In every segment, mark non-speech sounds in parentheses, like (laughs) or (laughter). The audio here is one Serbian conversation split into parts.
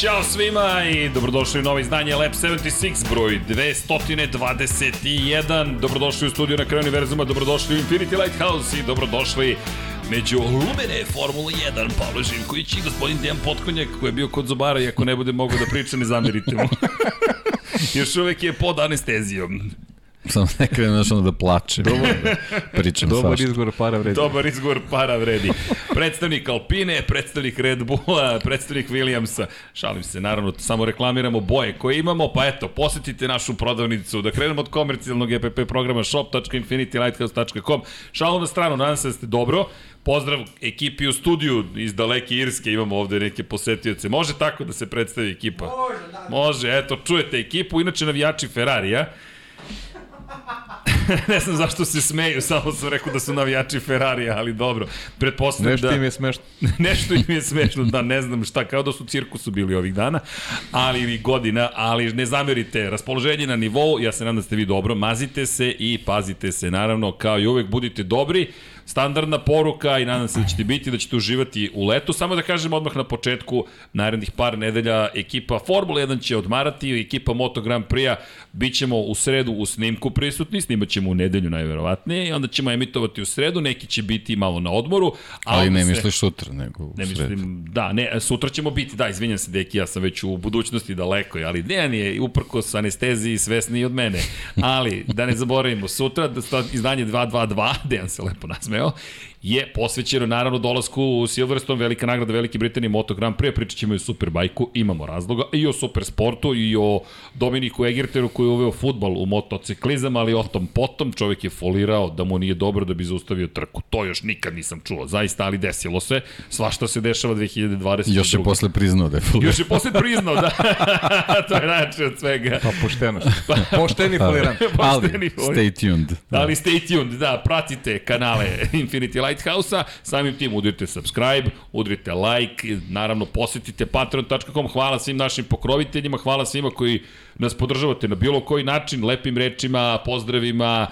Ćao svima i dobrodošli u novo izdanje Lab 76, broj 221. Dobrodošli u studiju na kraju univerzuma, dobrodošli u Infinity Lighthouse i dobrodošli među lumene Formula 1, Pavlo Živković i gospodin Dejan Potkonjak koji je bio kod Zubara i ako ne bude mogao da priča, ne zamerite mu. (laughs) Još uvek je pod anestezijom. Samo ne krenem znaš ono da plače. Dobar, Pričam dobar svašta. izgovor para vredi. Dobar izgovor para vredi. Predstavnik Alpine, predstavnik Red Bulla, predstavnik Williamsa. Šalim se, naravno, samo reklamiramo boje koje imamo, pa eto, posetite našu prodavnicu. Da krenemo od komercijalnog EPP programa shop.infinitylighthouse.com. Šalim na stranu, nadam se da ste dobro. Pozdrav ekipi u studiju iz daleke Irske, imamo ovde neke posetioce. Može tako da se predstavi ekipa? Može, da. Može, eto, čujete ekipu, inače navijači Ferrarija. (laughs) ne znam zašto se smeju, samo sam rekao da su navijači Ferrarija, ali dobro. Pretpostavljam Nešto da... im je smešno. (laughs) Nešto im je smešno, da ne znam šta, kao da su u cirkusu bili ovih dana, ali ili godina, ali ne zamerite, raspoloženje na nivou, ja se nadam da ste vi dobro, mazite se i pazite se, naravno, kao i uvek, budite dobri, standardna poruka i nadam se da ćete biti, da ćete uživati u letu. Samo da kažem odmah na početku, narednih par nedelja ekipa Formula 1 će odmarati, ekipa Moto Grand Prix-a bit ćemo u sredu u snimku prisutni, snimat ćemo u nedelju najverovatnije i onda ćemo emitovati u sredu, neki će biti malo na odmoru. Ali onda ne se- misliš sutra, nego u Ne sredu. mislim, da, ne, sutra ćemo biti, da, izvinjam se, deki, ja sam već u budućnosti daleko, ali Dejan je uprko s anesteziji svesniji od mene. Ali, da ne zaboravimo, sutra, da izdanje 222, Dejan se lepo nasmeo, je posvećeno naravno dolasku u Silverstone, velika nagrada Velike Britanije Moto Grand Prix, pričat ćemo i o Superbajku, imamo razloga, i o Supersportu, i o Dominiku Egerteru koji je uveo futbal u motociklizam, ali o tom potom čovjek je folirao da mu nije dobro da bi zaustavio trku. To još nikad nisam čuo, zaista, ali desilo se. Svašta se dešava 2022. Još je posle priznao da je full. Još je posle priznao, da. to je najče od svega. Pa pošteno. Pošteni foliran. (laughs) Ali, Pošteni foliran. stay tuned. Ali stay tuned, da, pratite kanale Infinity Lighthouse-a, samim tim udrite subscribe, udrite like, naravno posetite patreon.com, hvala svim našim pokroviteljima, hvala svima koji nas podržavate na bilo koji način, lepim rečima, pozdravima,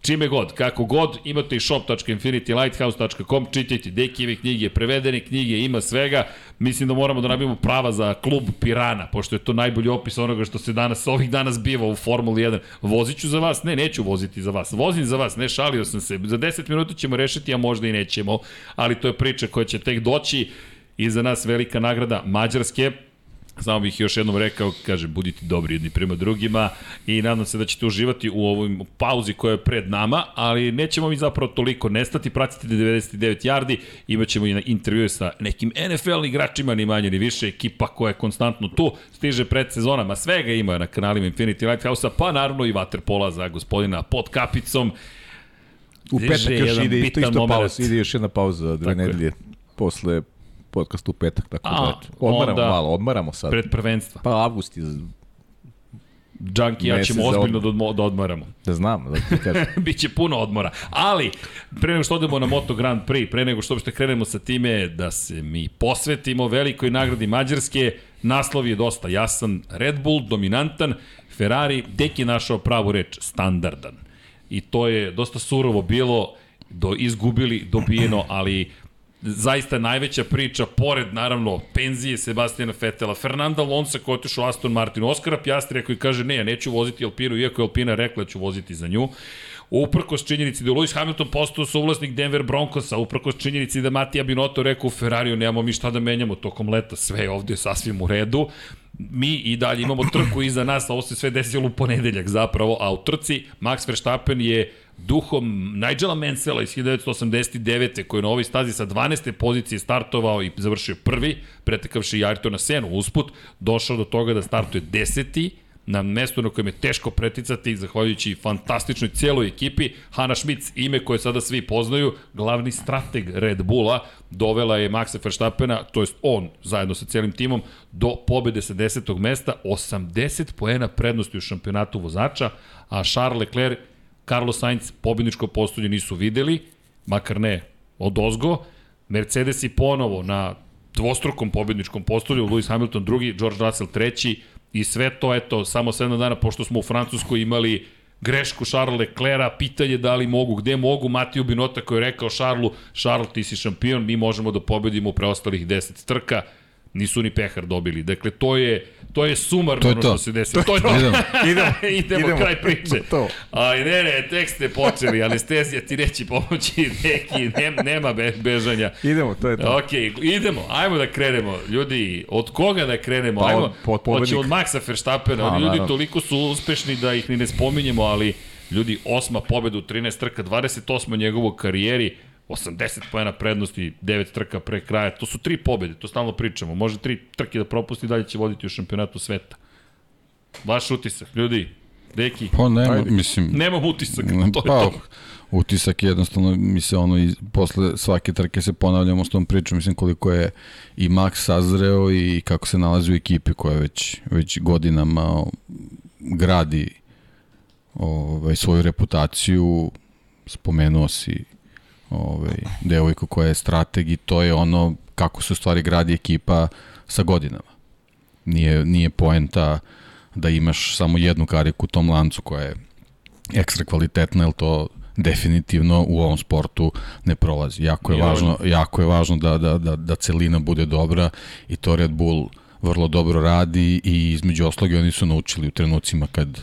čime god, kako god, imate i shop.infinitylighthouse.com, čitajte Dekijeve knjige, prevedene knjige, ima svega. Mislim da moramo da nabijemo prava za klub Pirana, pošto je to najbolji opis onoga što se danas, ovih dana zbiva u Formuli 1. Voziću za vas? Ne, neću voziti za vas. Vozim za vas, ne šalio sam se. Za 10 minuta ćemo rešiti, a možda i nećemo, ali to je priča koja će tek doći i za nas velika nagrada Mađarske, Samo bih još jednom rekao, kaže, budite dobri jedni prema drugima i nadam se da ćete uživati u ovoj pauzi koja je pred nama, ali nećemo mi zapravo toliko nestati, pratite 99 yardi, imat ćemo i na intervjue sa nekim NFL igračima, ni manje ni više, ekipa koja je konstantno tu, stiže pred sezonama, svega ima na kanalima Infinity Lighthouse-a, pa naravno i Waterpola za gospodina pod kapicom. U petak još ide isto, isto pauza. Ide još jedna pauza dve Tako je. nedelje posle podcasta u petak, tako A, da eto. odmaramo onda- malo, odmaramo sad. Pred prvenstva. Pa avgust je, Junkie i ja ćemo ozbiljno da, odmo- da odmaramo. da znam, da ti kažem. (laughs) Biće puno odmora. Ali, pre nego što odemo na Moto Grand Prix, pre nego što uopšte krenemo sa time da se mi posvetimo velikoj nagradi Mađarske, naslov je dosta jasan. Red Bull, dominantan, Ferrari, tek je našao pravu reč, standardan. I to je dosta surovo bilo, do, izgubili, dobijeno, ali zaista najveća priča, pored naravno penzije Sebastijana Fetela, Fernanda Alonso koji otišao Aston Martin, Oskara Pjastrija koji kaže ne, ja neću voziti Alpinu, iako je Alpina rekla da ću voziti za nju. Uprkos činjenici da Lewis Hamilton postao suvlasnik Denver Broncosa, uprkos činjenici da Matija Binotto rekao u Ferrariju nemamo mi šta da menjamo tokom leta, sve je ovde sasvim u redu. Mi i dalje imamo trku iza nas, a ovo se sve desilo u ponedeljak zapravo, a u trci Max Verstappen je duhom Nigela Mansella iz 1989. koji je na ovoj stazi sa 12. pozicije startovao i završio prvi, pretekavši Ayrtona Senu usput, došao do toga da startuje deseti, na mestu na kojem je teško preticati, zahvaljujući fantastičnoj cijeloj ekipi. Hanna Schmitz, ime koje sada svi poznaju, glavni strateg Red Bulla, dovela je Maxa Verstappena, to jest on, zajedno sa cijelim timom, do pobede sa 10. mesta, 80 poena prednosti u šampionatu vozača, a Charles Leclerc, Carlos Sainz, pobjedničko postolje nisu videli, makar ne od ozgo, Mercedes i ponovo na dvostrukom pobjedničkom postolju, Lewis Hamilton drugi, George Russell treći, I sve to, eto, samo 7 dana, pošto smo u Francuskoj imali grešku Charles Leclerca, pitanje da li mogu, gde mogu, Matiju Binota koji je rekao Charlesu, Charles ti si šampion, mi možemo da pobedimo u preostalih 10 trka, Nisu ni pehar dobili. Dakle, to je, to je sumarno To je ono to. što se desilo. To je to. Idemo. (laughs) Idemo, idemo, idemo. kraj priče. To. Ali ne, ne, tek ste počeli, anestezija ti neće pomoći, (laughs) neki, nem, nema be, bežanja. Idemo, to je to. Ok, idemo, ajmo da krenemo. Ljudi, od koga da krenemo? Pa od- ajmo, od hoće od Maxa Verstappena. Oni ljudi naravno. toliko su uspešni da ih ni ne spominjemo, ali ljudi, osma pobeda u 13 trka, 28 njegovog karijeri, 80 pojena prednosti, 9 trka pre kraja. To su tri pobede, to stalno pričamo. Može tri trke da propusti, dalje će voditi u šampionatu sveta. Vaš utisak, ljudi, deki, Pa nema, Ajde. mislim... nemam utisak, to je pa, to. utisak je jednostavno, mi se ono, i posle svake trke se ponavljamo s tom pričom, mislim koliko je i Max sazreo i kako se nalazi u ekipi koja već, već godinama gradi ovaj, svoju reputaciju, spomenuo si ovaj, devojku koja je strateg i to je ono kako se u stvari gradi ekipa sa godinama. Nije, nije poenta da imaš samo jednu kariku u tom lancu koja je ekstra kvalitetna, jer to definitivno u ovom sportu ne prolazi. Jako je važno, jako je važno da, da, da, da celina bude dobra i to Red Bull vrlo dobro radi i između osloga oni su naučili u trenucima kad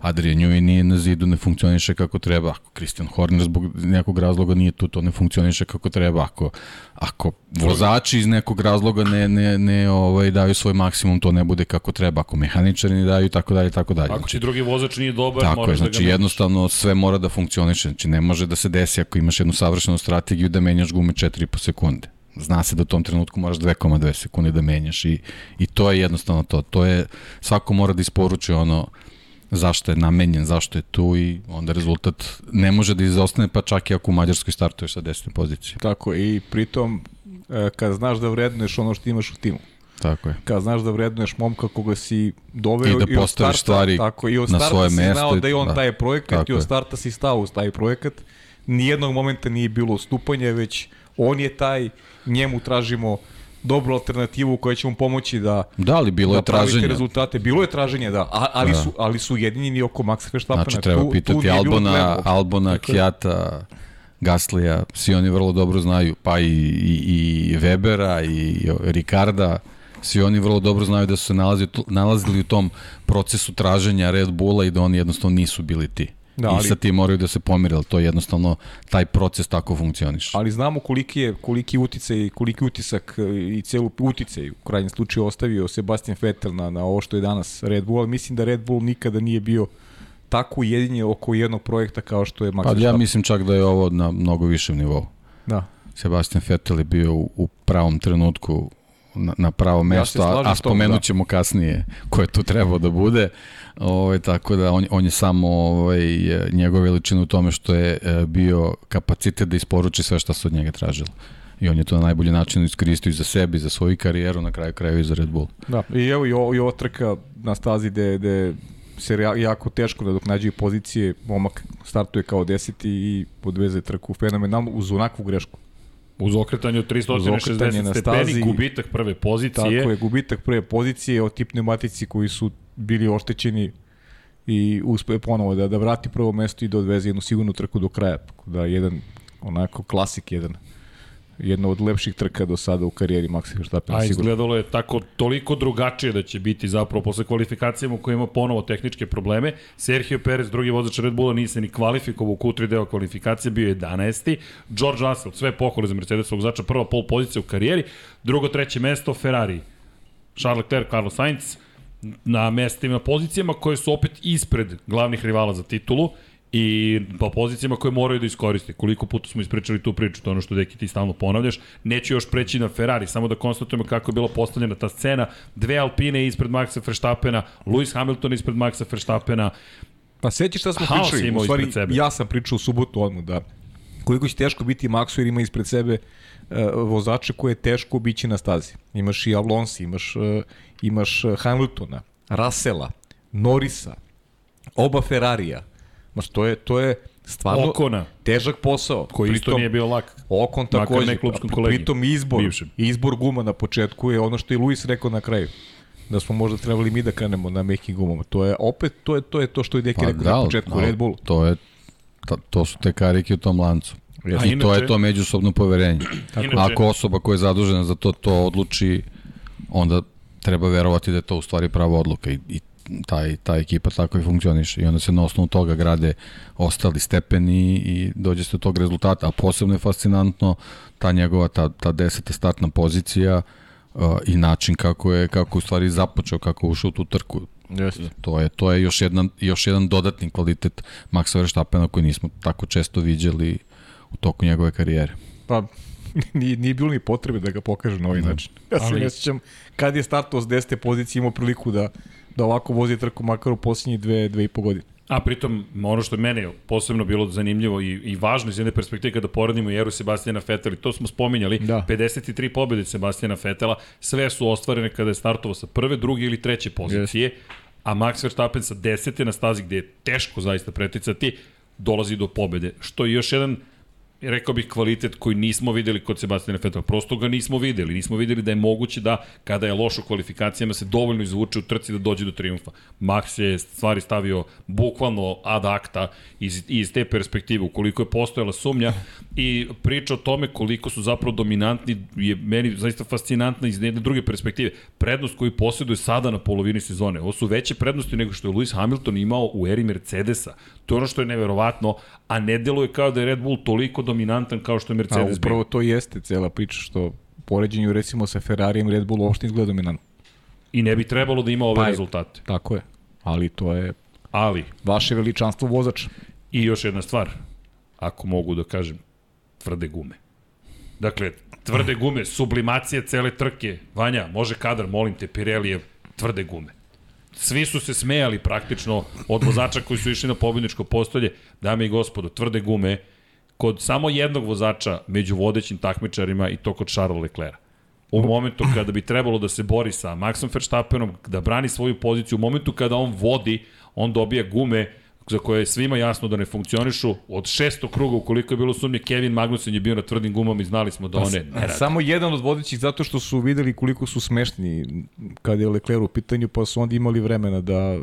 Adrian Newey nije na zidu, ne funkcioniše kako treba. Ako Christian Horner zbog nekog razloga nije tu, to ne funkcioniše kako treba. Ako, ako vozači iz nekog razloga ne, ne, ne ovaj, daju svoj maksimum, to ne bude kako treba. Ako mehaničari ne daju, tako dalje, tako dalje. Ako ti drugi vozač nije dobar, Tako je, moraš znači da ga menjaš. jednostavno sve mora da funkcioniše. Znači ne može da se desi ako imaš jednu savršenu strategiju da menjaš gume 4,5 sekunde. Zna se da u tom trenutku moraš 2,2 sekunde da menjaš i, i to je jednostavno to. To je, svako mora da isporuči ono zašto je namenjen, zašto je tu i onda rezultat ne može da izostane pa čak i ako u Mađarskoj startuješ sa desne pozicije. Tako i pritom e, kad znaš da vrednuješ ono što imaš u timu. Tako je. Kad znaš da vrednuješ momka koga si doveo I da od postaviš starta, stvari tako, i od na starta svoje si mesto znao i- da je on da. taj projekat Tako i od starta si stao uz taj projekat. Nijednog momenta nije bilo ustupanja, već on je taj, njemu tražimo dobru alternativu koja će mu pomoći da Da, ali bilo da je traženja. rezultate. Bilo je traženje, da, a, ali, Da. Su, ali su jedinjeni oko Maxa Verstappena. Znači treba tu, tu pitati bilo Albona. Albona. Kijata, Gaslija, svi oni vrlo dobro znaju, pa i, i, i Webera i Ricarda, svi oni vrlo dobro znaju da su se nalazili, nalazili u tom procesu traženja Red Bulla i da oni jednostavno nisu bili ti. Da, ali- I sad ti moraju da se pomire, ali to je jednostavno, taj proces tako funkcioniš. Ali znamo koliki je koliki uticaj koliki utisak e, i celu uticaj u krajnjem slučaju ostavio Sebastian Vettel na, na ovo što je danas Red Bull, ali mislim da Red Bull nikada nije bio tako ujedinjen oko jednog projekta kao što je Max Pa ja mislim čak da je ovo na mnogo višem nivou. Da. Sebastian Vettel je bio u, u pravom trenutku na, na pravo mesto, a, slažem a tom, spomenut da. ćemo kasnije ko je tu trebao da bude. Ovaj, tako da on, on je samo ovaj, njegova veličina u tome što je e, bio kapacitet da isporuči sve što se od njega tražilo. I on je to na najbolji način iskoristio i za sebe i za svoju karijeru, na kraju kraju i za Red Bull. Da, i evo i, ovo, i ova trka na stazi gde, gde se ja- jako teško da dok nađe pozicije, momak startuje kao deseti i podveze trku fenomenalno uz onakvu grešku. Uz okretanje od Uz okretanje 360 na stepeni, gubitak prve pozicije. Tako je, gubitak prve pozicije od tip pneumatici koji su bili oštećeni i uspe ponovo da, da vrati prvo mesto i da odveze jednu sigurnu trku do kraja. Da jedan onako klasik jedan jedna od lepših trka do sada u karijeri Maxa Verstappena A izgledalo je tako toliko drugačije da će biti zapravo posle kvalifikacijama u kojima ima ponovo tehničke probleme. Sergio Perez, drugi vozač Red Bulla, nije se ni kvalifikovao u Q3 deo kvalifikacije, bio je 11. George Russell, sve pohvale za Mercedesovog vozača, prva pol pozicija u karijeri, drugo, treće mesto Ferrari. Charles Leclerc, Carlos Sainz na mestima, na pozicijama koje su opet ispred glavnih rivala za titulu i po pozicijama koje moraju da iskoriste. Koliko puta smo ispričali tu priču, to je ono što deki ti stalno ponavljaš. Neću još preći na Ferrari, samo da konstatujemo kako je bila postavljena ta scena. Dve Alpine ispred Maxa Verstappena, Lewis Hamilton ispred Maxa Verstappena. Pa sećaš šta smo Haos pričali? imao U stvari, ja sam pričao u subotu odmah da koliko će teško biti Maxu jer ima ispred sebe uh, vozače koje je teško bići na stazi. Imaš i Alonso, imaš, uh, imaš Hamiltona, Russella, Norisa, oba Ferrarija. Maš, to je, to je stvarno Okona, težak posao. koji isto nije bio lak. Okon Makar takođe. ne klupskom a kolegi. Pritom izbor, Bivšem. izbor guma na početku je ono što je Luis rekao na kraju da smo možda trebali mi da krenemo na mekim gumama. To je opet to je to je to što je Deki Pa rekao da, na početku ali Red Bull. To, je, ta, to su te karike u tom lancu. Jeste. I to inače- je to međusobno poverenje. (clears throat) Inače- Ako osoba koja je zadužena za to, to odluči, onda treba verovati da je to u stvari prava odluka i, i taj, ta ekipa tako i funkcioniše i onda se na osnovu toga grade ostali stepeni i dođe se do tog rezultata, a posebno je fascinantno ta njegova, ta, ta deseta startna pozicija uh, i način kako je, kako u stvari započeo, kako ušao u tu trku. Jeste. To je, to je još, jedan, još jedan dodatni kvalitet Maxa Verstappena koji nismo tako često viđali u toku njegove karijere. Pa, (laughs) nije, nije bilo ni potrebe da ga pokaže na ovaj način. Ja se ne sjećam, kad je startao s 10. pozicije imao priliku da, da ovako vozi trku makar u posljednjih dve, dve i po godine. A pritom, ono što je mene posebno bilo zanimljivo i, i važno iz jedne perspektive kada poradimo i eru Sebastijana Fetela, i to smo spominjali, Da. 53 pobjede Sebastijana Fetela, sve su ostvarene kada je startovao sa prve, druge ili treće pozicije, a Max Verstappen sa desete na stazi gde je teško zaista preticati, dolazi do pobede, što je još jedan rekao bih kvalitet koji nismo videli kod Sebastijana Fetela. Prosto ga nismo videli. Nismo videli da je moguće da kada je loš u kvalifikacijama se dovoljno izvuče u trci da dođe do triumfa. Max je stvari stavio bukvalno ad acta iz, iz te perspektive, ukoliko je postojala sumnja i priča o tome koliko su zapravo dominantni je meni zaista fascinantna iz jedne druge perspektive. Prednost koju posjeduje sada na polovini sezone. Ovo su veće prednosti nego što je Lewis Hamilton imao u eri Mercedesa. To je ono što je neverovatno, a ne deluje kao da je Red Bull toliko dominantan kao što je A Mercedes bio. upravo to jeste cela priča, što u poređenju recimo sa Ferrarijem Red Bull uopšte izgleda dominantno. I ne bi trebalo da ima ove Pa, rezultate. Tako je. Ali to je Ali, vaše veličanstvo vozača. i još jedna stvar, ako mogu da kažem, tvrde gume. Dakle, tvrde gume, sublimacija cele trke. Vanja, može kadar, molim te, Pirelijev, tvrde gume. Svi su se smejali praktično od vozača koji su išli na pobjedničko postolje. Dame i gospodo, tvrde gume kod samo jednog vozača među vodećim takmičarima i to kod Charles Leclerca. U momentu kada bi trebalo da se bori sa Maxom Verstappenom, da brani svoju poziciju, u momentu kada on vodi, on dobija gume za koje je svima jasno da ne funkcionišu. Od šestog kruga, ukoliko je bilo sumnje, Kevin Magnussen je bio na tvrdim gumama i znali smo da one ne rade. Samo jedan od vodećih zato što su videli koliko su smešni kad je Leclerc u pitanju, pa su onda imali vremena da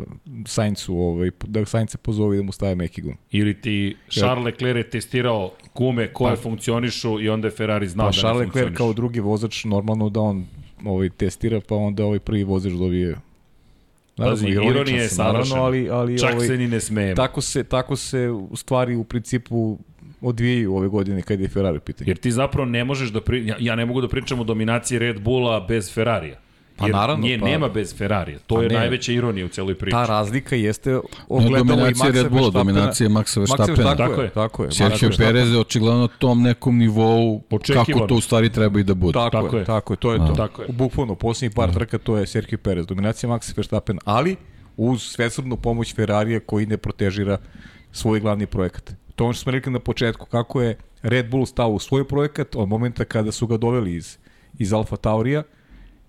Saincu, ovaj, da Sainca pozovi da mu stave meki gum. Ili ti Charles Leclerc je testirao gume koje funkcionišu i onda je Ferrari znao Pa da ne Charles Leclerc kao drugi vozač normalno da on ovaj, testira, pa onda ovaj prvi vozač dobije Pazi, ironičan ironija je naravno, savršena. ali, ali Čak ovaj, se ni ne smejemo. tako, se, tako se u stvari u principu odvijaju ove godine kad je Ferrari u pitanju. Jer ti zapravo ne možeš da pri... ja, ja ne mogu da pričam o dominaciji Red Bulla bez Ferrarija. Pa Jer naravno, nje pa- nema bez Ferrarija. To Pa je ne. najveća ironija u celoj priči. Ta razlika jeste Ne ogledalo i dominacija Maxa Red Bulla, Verstappena. dominacija Maxa Verstappena. Tako, Tako je, tako je. Sergio Perez je očigledno na tom nekom nivou Očekivano. kako to u stvari treba i da bude. Tako, Tako je, je. tako je, to je to. Tako je. Bukvalno, posljednjih par trka to je Sergio Perez, dominacija Maxa Verstappen, ali uz svesrdnu pomoć Ferrarija koji ne protežira svoj glavni projekat. To je ono što smo rekli na početku, kako je Red Bull stao u svoj projekat od momenta kada su ga doveli iz, iz Alfa Taurija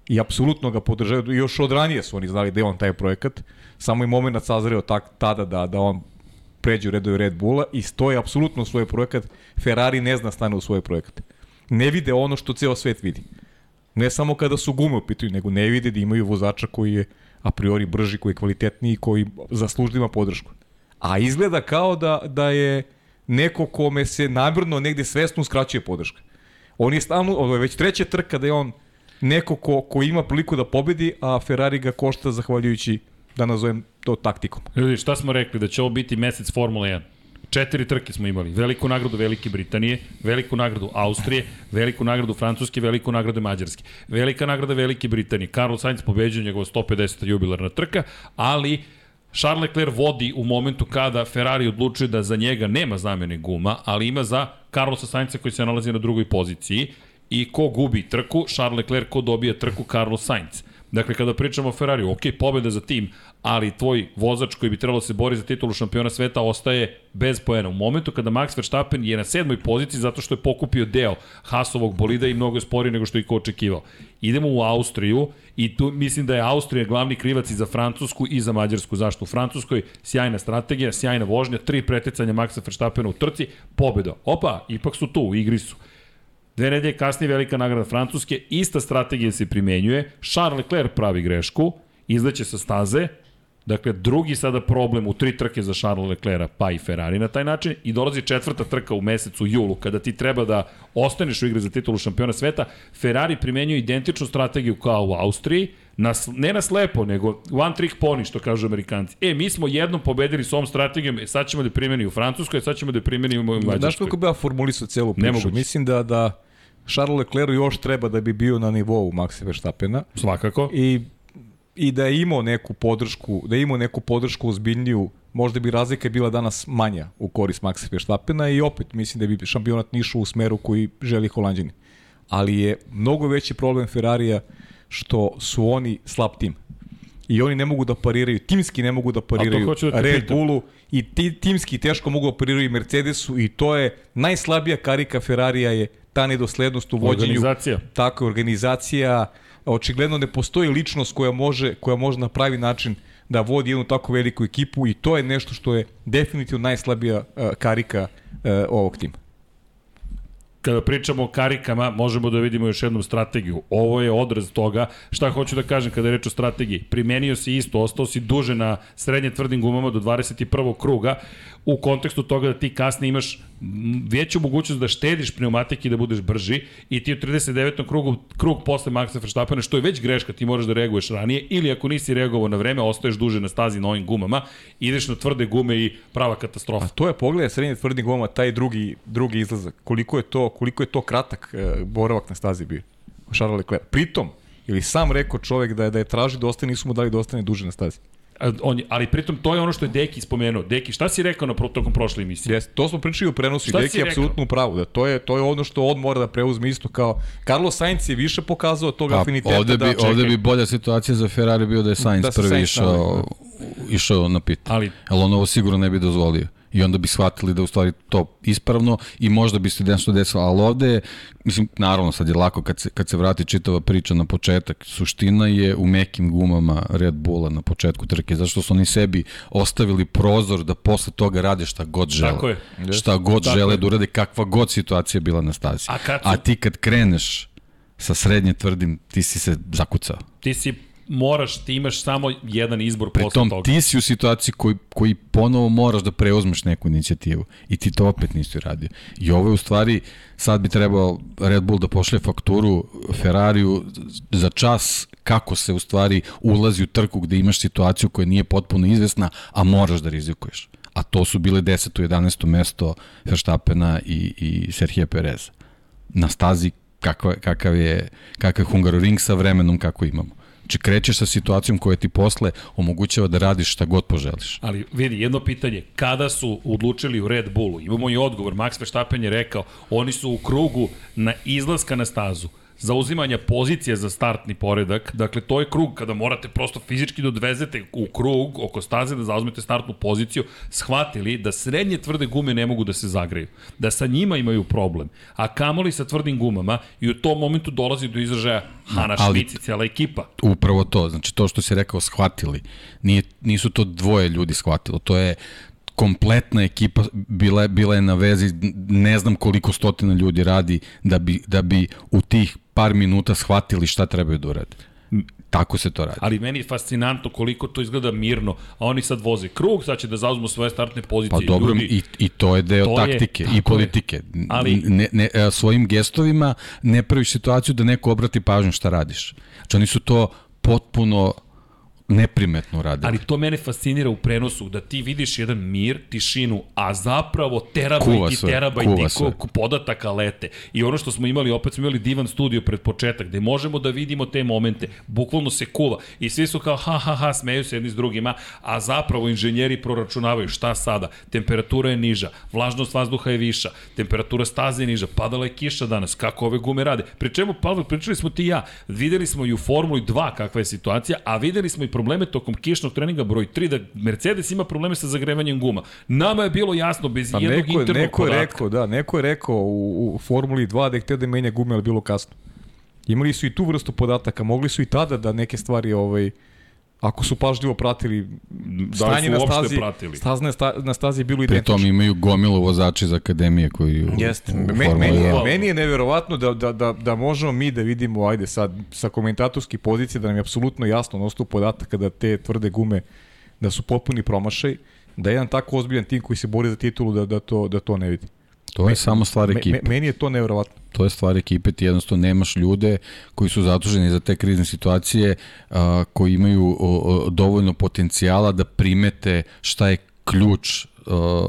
i apsolutno ga podržaju, još od ranije su oni znali da je on taj projekat, samo je moment sazreo tak, tada da, da on pređe u redove Red Bulla i stoje apsolutno u svoj projekat. Ferrari ne zna stane u svoj projekat. Ne vide ono što ceo svet vidi. Ne samo kada su gume u pitanju, nego ne vide da imaju vozača koji je a priori brži, koji je kvalitetniji, koji zaslužno ima podršku. A izgleda kao da, da je neko kome se namjerno negde svesno uskraćuje podrška. On je stalno, ovo je već treća trka da je on neko ko, ko ima priliku da pobedi, a Ferrari ga košta zahvaljujući, da nazovem to taktikom. Ljudi, šta smo rekli? Da će ovo biti mesec Formula 1. Četiri trke smo imali. Veliku nagradu Velike Britanije, veliku nagradu Austrije, veliku nagradu Francuske, veliku nagradu Mađarske. Velika nagrada Velike Britanije. Carlos Sainz pobeđuje njegova 150. jubilarna trka, ali Charles Leclerc vodi u momentu kada Ferrari odlučuje da za njega nema zamene guma, ali ima za Carlosa Sainza koji se nalazi na drugoj poziciji i ko gubi trku, Charles Leclerc, ko dobija trku, Carlos Sainz. Dakle, kada pričamo o Ferrariju, ok, pobeda za tim, ali tvoj vozač koji bi trebalo da se bori za titulu šampiona sveta ostaje bez poena. U momentu kada Max Verstappen je na sedmoj poziciji zato što je pokupio deo Hasovog bolida i mnogo je sporiji nego što je ko očekivao. Idemo u Austriju i tu mislim da je Austrija glavni krivac i za Francusku i za Mađarsku. Zašto? U Francuskoj sjajna strategija, sjajna vožnja, tri preticanja Maxa Verstappena u trci, pobeda. Opa, ipak su tu, u igri su. Dve nedelje kasnije velika nagrada Francuske, ista strategija se primenjuje, Charles Leclerc pravi grešku, izleće sa staze, Dakle, drugi sada problem u tri trke za Charles Leclerc, pa i Ferrari na taj način i dolazi četvrta trka u mesecu julu, kada ti treba da ostaneš u igri za titulu šampiona sveta. Ferrari primenjuje identičnu strategiju kao u Austriji, na, ne na slepo, nego one trick pony, što kažu amerikanci. E, mi smo jednom pobedili s ovom strategijom, e, sad ćemo da primeni u Francuskoj, sad ćemo da primeni u Mađarskoj. Znaš kako bi ja formulisao celu priču? Nemoguće. Mislim da, da Charles Leclerc još treba da bi bio na nivou Maxa Verstappena. Svakako. I i da je imao neku podršku, da je imao neku podršku ozbiljniju, možda bi razlika bila danas manja u korist Maxa Verstappena i opet mislim da bi šampionat nišao u smeru koji želi Holandjani. Ali je mnogo veći problem Ferrarija što su oni slab tim. I oni ne mogu da pariraju, timski ne mogu da pariraju da Red pitam. Bullu i ti, timski teško mogu da pariraju Mercedesu i to je najslabija karika Ferrarija je ta nedoslednost u vođenju. Organizacija. Tako je, organizacija, očigledno ne postoji ličnost koja može, koja može na pravi način da vodi jednu tako veliku ekipu i to je nešto što je definitivno najslabija uh, karika uh, ovog tima. Kada pričamo o karikama, možemo da vidimo još jednom strategiju. Ovo je odraz toga. Šta hoću da kažem kada je reč o strategiji? Primenio si isto, ostao si duže na srednje tvrdim gumama do 21. kruga u kontekstu toga da ti kasnije imaš veću mogućnost da štediš pneumatike i da budeš brži i ti u 39. krugu, krug posle Maxa Verstappena, što je već greška, ti moraš da reaguješ ranije ili ako nisi reagovao na vreme, ostaješ duže na stazi na ovim gumama, ideš na tvrde gume i prava katastrofa. A to je pogled srednje tvrdim goma, taj drugi, drugi izlazak. Koliko je to, koliko je to kratak uh, boravak na stazi bio. Charles Leclerc. Pritom, ili sam rekao čovek da je, da je traži da ostane, nisu mu dali da ostane duže na stazi. On, ali pritom to je ono što je Deki spomenuo. Deki, šta si rekao na tokom prošle emisije? Jeste, to smo pričali u prenosu Šta i Deki je apsolutno u pravu. Da to je, to je ono što on mora da preuzme isto kao... Carlos Sainz je više pokazao tog Pa, afiniteta ovde, da... bi, ovde bi bolja situacija za Ferrari bio da je Sainz Da prvi Sainz išao, išao na pit. Ali Ali on ovo sigurno ne bi dozvolio. I onda bi shvatili da u stvari to ispravno i možda bi se nešto desilo. Ali ovde, je, mislim, naravno sad je lako kad se, kad se vrati čitava priča na početak. Suština je u mekim gumama Red Bulla na početku trke. Zašto su oni sebi ostavili prozor da posle toga rade šta god žele. Tako je. Šta god Tako žele je. da urade, kakva god situacija bila na stazi. A kad su- A ti kad kreneš sa srednje tvrdim, ti si se zakucao. ti si moraš, ti imaš samo jedan izbor posle Pritom toga. ti si u situaciji koji, koji ponovo moraš da preuzmeš neku inicijativu i ti to opet nisi uradio. I ovo je u stvari, sad bi trebao Red Bull da pošle fakturu Ferrariju za čas kako se u stvari ulazi u trku gde imaš situaciju koja nije potpuno izvesna, a moraš da rizikuješ. A to su bile 10. i 11. mesto Verstappena i, i Serhije Pereza. Na stazi kakav, kakav je, kakav je Hungaroring sa vremenom kako imamo. Znači krećeš sa situacijom koja ti posle omogućava da radiš šta god poželiš. Ali vidi, jedno pitanje, kada su odlučili u Red Bullu, imamo i odgovor, Max Verstappen je rekao, oni su u krugu na izlaska na stazu, zauzimanja pozicije za startni poredak, dakle to je krug kada morate prosto fizički da odvezete u krug oko staze da zauzmete startnu poziciju, shvatili da srednje tvrde gume ne mogu da se zagreju, da sa njima imaju problem, a kamoli sa tvrdim gumama i u tom momentu dolazi do izražaja Hana ali- Švici, cijela ekipa. Upravo to, znači to što si rekao shvatili, nije, nisu to dvoje ljudi shvatilo, to je kompletna ekipa bila, je- bila je na vezi, ne znam koliko stotina ljudi radi da bi, da bi u tih par minuta shvatili šta trebaju da urade. Tako se to radi. Ali meni je fascinantno koliko to izgleda mirno, a oni sad voze krug, sad će da zauzmu svoje startne pozicije. Pa dobro, Ljudi, i, i to je deo to je- taktike tako i je. politike. Ali- Ne, ne, e, svojim gestovima ne praviš situaciju da neko obrati pažnju šta radiš. Znači oni su to potpuno neprimetno radili. Ali to mene fascinira u prenosu, da ti vidiš jedan mir, tišinu, a zapravo terabajti, terabajti podataka lete. I ono što smo imali, opet smo imali divan studio pred početak, gde možemo da vidimo te momente, bukvalno se kuva. I svi su kao ha ha ha, smeju se jedni s drugima, a zapravo inženjeri proračunavaju šta sada. Temperatura je niža, vlažnost vazduha je viša, temperatura staze je niža, padala je kiša danas, kako ove gume rade. Pri čemu, Pavel, pričali smo ti i ja, videli smo i u Formuli 2 kakva je situacija, a videli smo i probleme tokom kišnog treninga broj 3 da Mercedes ima probleme sa zagrevanjem guma. Nama je bilo jasno bez Pa jednog neko, internog neko je rekao, da, neko je rekao u, u Formuli 2 da je htio da menja gume, ali bilo kasno. Imali su i tu vrstu podataka, mogli su i tada da neke stvari, ovaj, ako su pažljivo pratili Da li su na uopšte stazi, pratili? stazne sta, na stazi je bilo Pri identično. tom imaju gomilu vozači iz akademije koji u, Jeste. u Me, meni, je, 2. meni je neverovatno da, da, da, da možemo mi da vidimo, ajde sad, sa komentatorske pozicije, da nam je apsolutno jasno na osnovu podataka da te tvrde gume da su potpuni promašaj, da jedan tako ozbiljan tim koji se bori za titulu da, da, to, da to ne vidi. To je samo stvar Me, ekipe. me, meni je to nevjerovatno. To je stvar ekipe, ti jednostavno nemaš ljude koji su zaduženi za te krizne situacije, a, koji imaju o, o, dovoljno potencijala da primete šta je ključ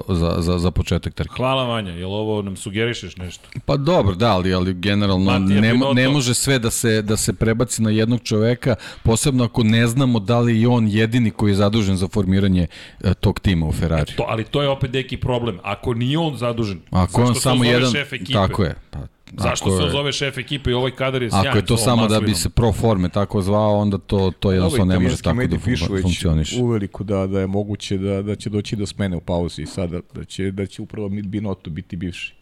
za, za, za početak trke. Hvala Vanja, jel ovo nam sugerišeš nešto? Pa dobro, da, ali, ali generalno ne, ne može sve da se, da se prebaci na jednog čoveka, posebno ako ne znamo da li je on jedini koji je zadužen za formiranje e, tog tima u Ferrari. To, ali to je opet neki problem. Ako nije on zadužen, Ako on samo jedan, šef ekipe? tako je. Pa, Zašto ako se je- zove šef ekipe i ovaj kadar je sjajan? Ako je to samo da bi maslinom? se pro forme tako zvao, onda to, to jednostavno ne može tako da fun- već funkcioniše. uveliko da, da je moguće da, da će doći do smene u pauzi i sada da će, da će upravo Binotto biti bivši.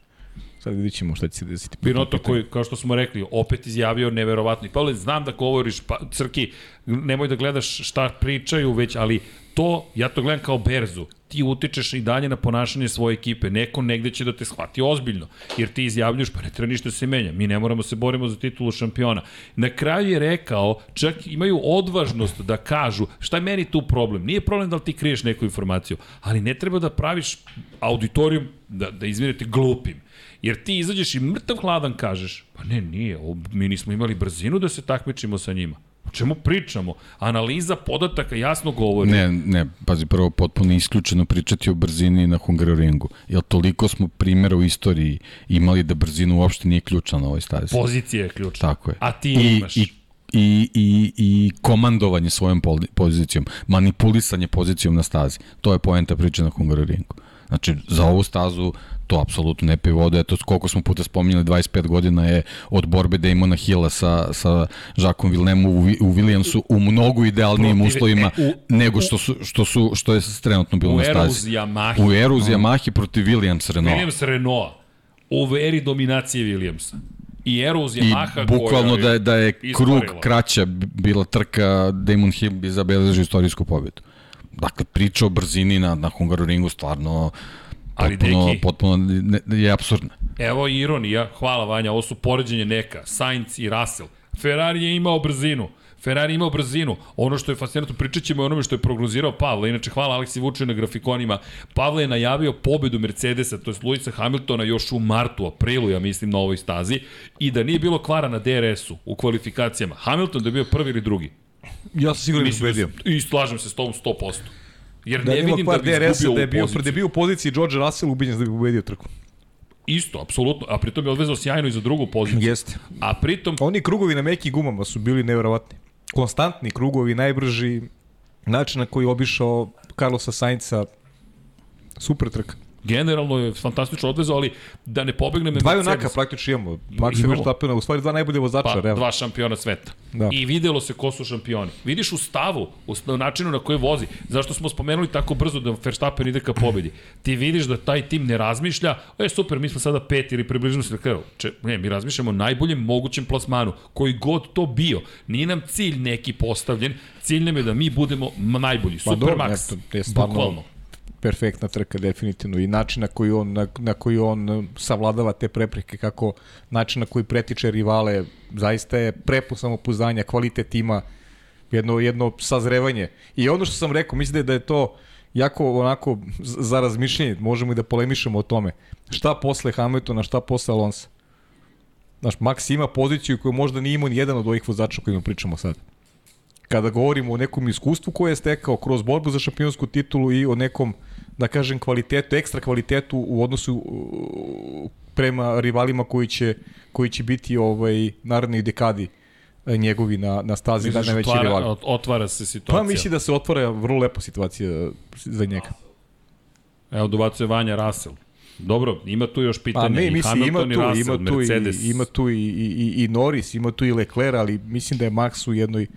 Sad vidit ćemo šta će se desiti. Binoto koji, kao što smo rekli, opet izjavio neverovatno. I Pavle, znam da govoriš, pa, Crki, nemoj da gledaš šta pričaju već, ali to, ja to gledam kao berzu. Ti utičeš i dalje na ponašanje svoje ekipe. Neko negde će da te shvati ozbiljno. Jer ti izjavljuš, pa ne treba ništa da se menja. Mi ne moramo se borimo za titulu šampiona. Na kraju je rekao, čak imaju odvažnost da kažu, šta je meni tu problem? Nije problem da li ti kriješ neku informaciju, ali ne treba da praviš auditorijum, da, da izvinete, glupim. Jer ti izađeš i mrtav hladan kažeš, pa ne, nije, mi nismo imali brzinu da se takmičimo sa njima. O čemu pričamo? Analiza podataka jasno govori. Ne, ne, pazi, prvo potpuno isključeno pričati o brzini na Hungaroringu. Jer toliko smo primjera u istoriji imali da brzina uopšte nije ključna na ovoj stazi. Pozicija je ključna. Tako je. A ti I, imaš. I, i, i, i komandovanje svojom pozicijom, manipulisanje pozicijom na stazi. To je poenta priče na Hungaroringu. Znači, za ovu stazu to apsolutno ne pije vode. Eto, koliko smo puta spominjali, 25 godina je od borbe Damona Hilla sa, sa Jacques Villeneuve u, u Williamsu u mnogo idealnijim Protiv- uslovima e, u- nego što, su, što, su, što je trenutno bilo na stazi. Yamaha. U eru uz Yamaha protiv Williams Renault. Williams Renault. U eri dominacije Williamsa. I eru uz I Yamaha bukvalno da je, da je krug kraća bila trka, Damon Hill bi zabeležio istorijsku pobedu. Dakle, priča o brzini na, na Hungaroringu stvarno Ali, potpuno, deki- potpuno ne, je absurdna. Evo ironija, hvala Vanja, ovo su poređenje neka, Sainz i Russell. Ferrari je imao brzinu. Ferrari je imao brzinu. Ono što je fascinantno, pričat ćemo o onome što je prognozirao Pavle. Inače, hvala Aleksi Vučiju na grafikonima. Pavle je najavio pobedu Mercedesa, to je Luisa Hamiltona još u martu, aprilu, ja mislim, na ovoj stazi. I da nije bilo kvara na DRS-u u kvalifikacijama. Hamilton da je bio prvi ili drugi. Ja sam siguran da pobedio. da, I slažem se s tom 100%. Jer Da ne vidim da bi izgubio da je bio, poziciji. da je bio u poziciji George Russell, ubiđen da bi pobedio trku. Isto, apsolutno. A pritom je odvezao sjajno i za drugu poziciju. Jeste. A pritom Oni krugovi na mekim gumama su bili neverovatni. Konstantni krugovi, najbrži, način na koji je obišao Carlosa Sainca, super trka. Generalno je fantastično odvezao, ali da ne pobegnem Dva junaka praktično imamo. Max Imamo. Verstappena, u stvari dva najbolje vozača, pa, realno. dva šampiona sveta. Da. I videlo se ko su šampioni. Vidiš u stavu, u načinu na koji vozi. Zašto smo spomenuli tako brzo da Verstappen ide ka pobedi? Ti vidiš da taj tim ne razmišlja, e super, mi smo sada pet ili približno se da kraju. Če, ne, mi razmišljamo o najboljem mogućem plasmanu, koji god to bio. Nije nam cilj neki postavljen, cilj nam je da mi budemo najbolji. Pa Super dobro, Max. eto, je stvarno- Bukvalno. Perfektna trka definitivno. I način na koji on na, na koji on savladava te prepreke kako način na koji pretiče rivale zaista je prepun samopouzdanja kvalitet tima jedno jedno sazrevanje. I ono što sam rekao mislim da je, da to jako onako za razmišljanje možemo i da polemišemo o tome. Šta posle Hamiltona šta posle Alonsa? Znaš, Max ima poziciju koju možda nije imao ni jedan od ovih vozača kojima pričamo sad. Kada govorimo o nekom iskustvu koje je stekao kroz borbu za šampionsku titulu i o nekom, da kažem, kvalitetu, ekstra kvalitetu u odnosu prema rivalima koji će, koji će biti ovaj narednih dekadi eh, njegovi na, na stazi da Misliš, najveći otvara, rivali. ot- otvara se situacija. Pa misli da se otvara vrlo lepa situacija eh, za njega. Evo, dobacuje Vanja Russell. Dobro, ima tu još pitanja. Pa ne, I misli, ima tu, Russell, ima tu, Mercedes. i, ima tu i, i, i Norris, ima tu i Leclerc, ali mislim da je Max u jednoj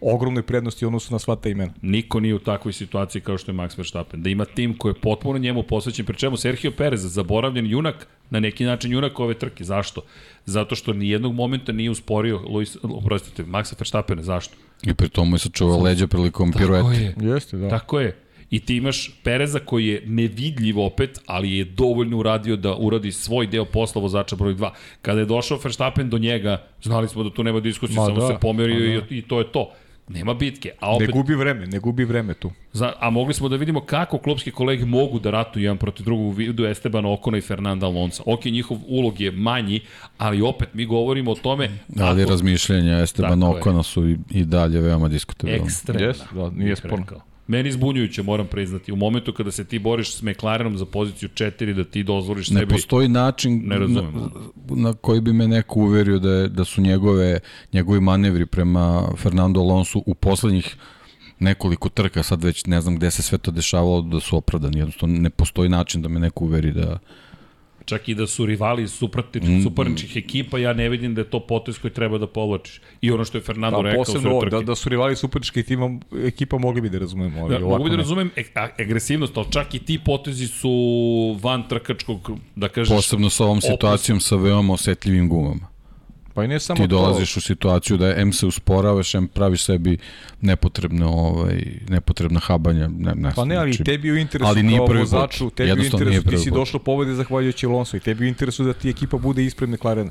ogromnoj prednosti u odnosu na sva ta imena. Niko nije u takvoj situaciji kao što je Max Verstappen. Da ima tim koji je potpuno njemu posvećen, pri čemu Sergio Perez, zaboravljen junak, na neki način junak ove trke. Zašto? Zato što ni jednog momenta nije usporio Luis, oprostite, Maxa Verstappena. Zašto? I pri tomu je sačuvao leđa prilikom pirueta. je. Jeste, da. Tako je. I ti imaš Pereza koji je nevidljiv opet, ali je dovoljno uradio da uradi svoj deo posla vozača broj 2. Kada je došao Verstappen do njega, znali smo da tu nema diskusije, samo da, se pomerio ma da. i, i to je to. Nema bitke. A Ne opet, gubi vreme, ne gubi vreme tu. za, a mogli smo da vidimo kako klubski kolege mogu da ratuju jedan protiv drugog u vidu Estebana Okona i Fernanda Alonso. Ok, njihov ulog je manji, ali opet mi govorimo o tome Ali ako- razmišljenja Esteban Tako je. Okona su i, i dalje veoma diskutabilne. ekstremna. Jes, da, nije sporno. Meni zbunjujuće, moram priznati. U momentu kada se ti boriš s McLarenom za poziciju 4, da ti dozvoliš Ne sebi... postoji način Ne razumem. na, na koji bi me neko uverio da, je, da su njegove, njegovi manevri prema Fernando Alonso u poslednjih nekoliko trka, sad već ne znam gde se sve to dešavalo, da su opravdani. Jednostavno ne postoji način da me neko uveri da... Čak i da su rivali Mm, suprotničkih suparničkih ekipa, ja ne vidim da je to potez koji treba da povlačiš. I ono što je Fernando Da, rekao posebno ovo, da, da su rivali suparničkih tima, ekipa mogli bi da razumemo. Ali Da, ovako mogu bi da razumem e agresivnost, ali čak i ti potezi su van trkačkog, da kažeš... Posebno sa ovom situacijom sa veoma osetljivim gumama. Pa i ne samo Ti dolaziš u situaciju da M se usporavaš, M praviš sebi nepotrebno, ovaj, nepotrebna habanja. Ne, ne, to. Pa ne, ali znači, tebi je u interesu ali nije kao prvi vozaču, tebi u interesu, ti si put. došao pobede zahvaljujući Alonso i tebi je u interesu da ti ekipa bude ispred McLarena.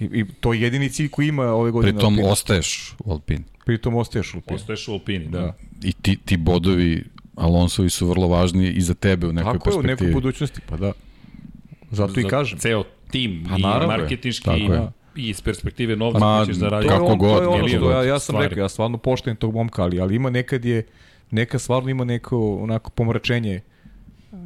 I, I to je jedini cilj koji ima ove godine. Pritom Alpina. ostaješ u Alpini. Pritom ostaješ u Alpini. Postoješ u Alpini. Da. Da. I ti, ti bodovi Alonsovi su vrlo važni i za tebe u nekoj Tako je, u perspektivi. nekoj budućnosti, pa da. Zato i Za kažem. Ceo tim Pa i marketinški Tako i, je. I iz perspektive novca Ma, ćeš zaraditi. Kako on, god, to je ono što ja, ja sam stvari. rekao, ja stvarno poštujem tog momka, ali, ali ima nekad je, neka stvarno ima neko onako pomračenje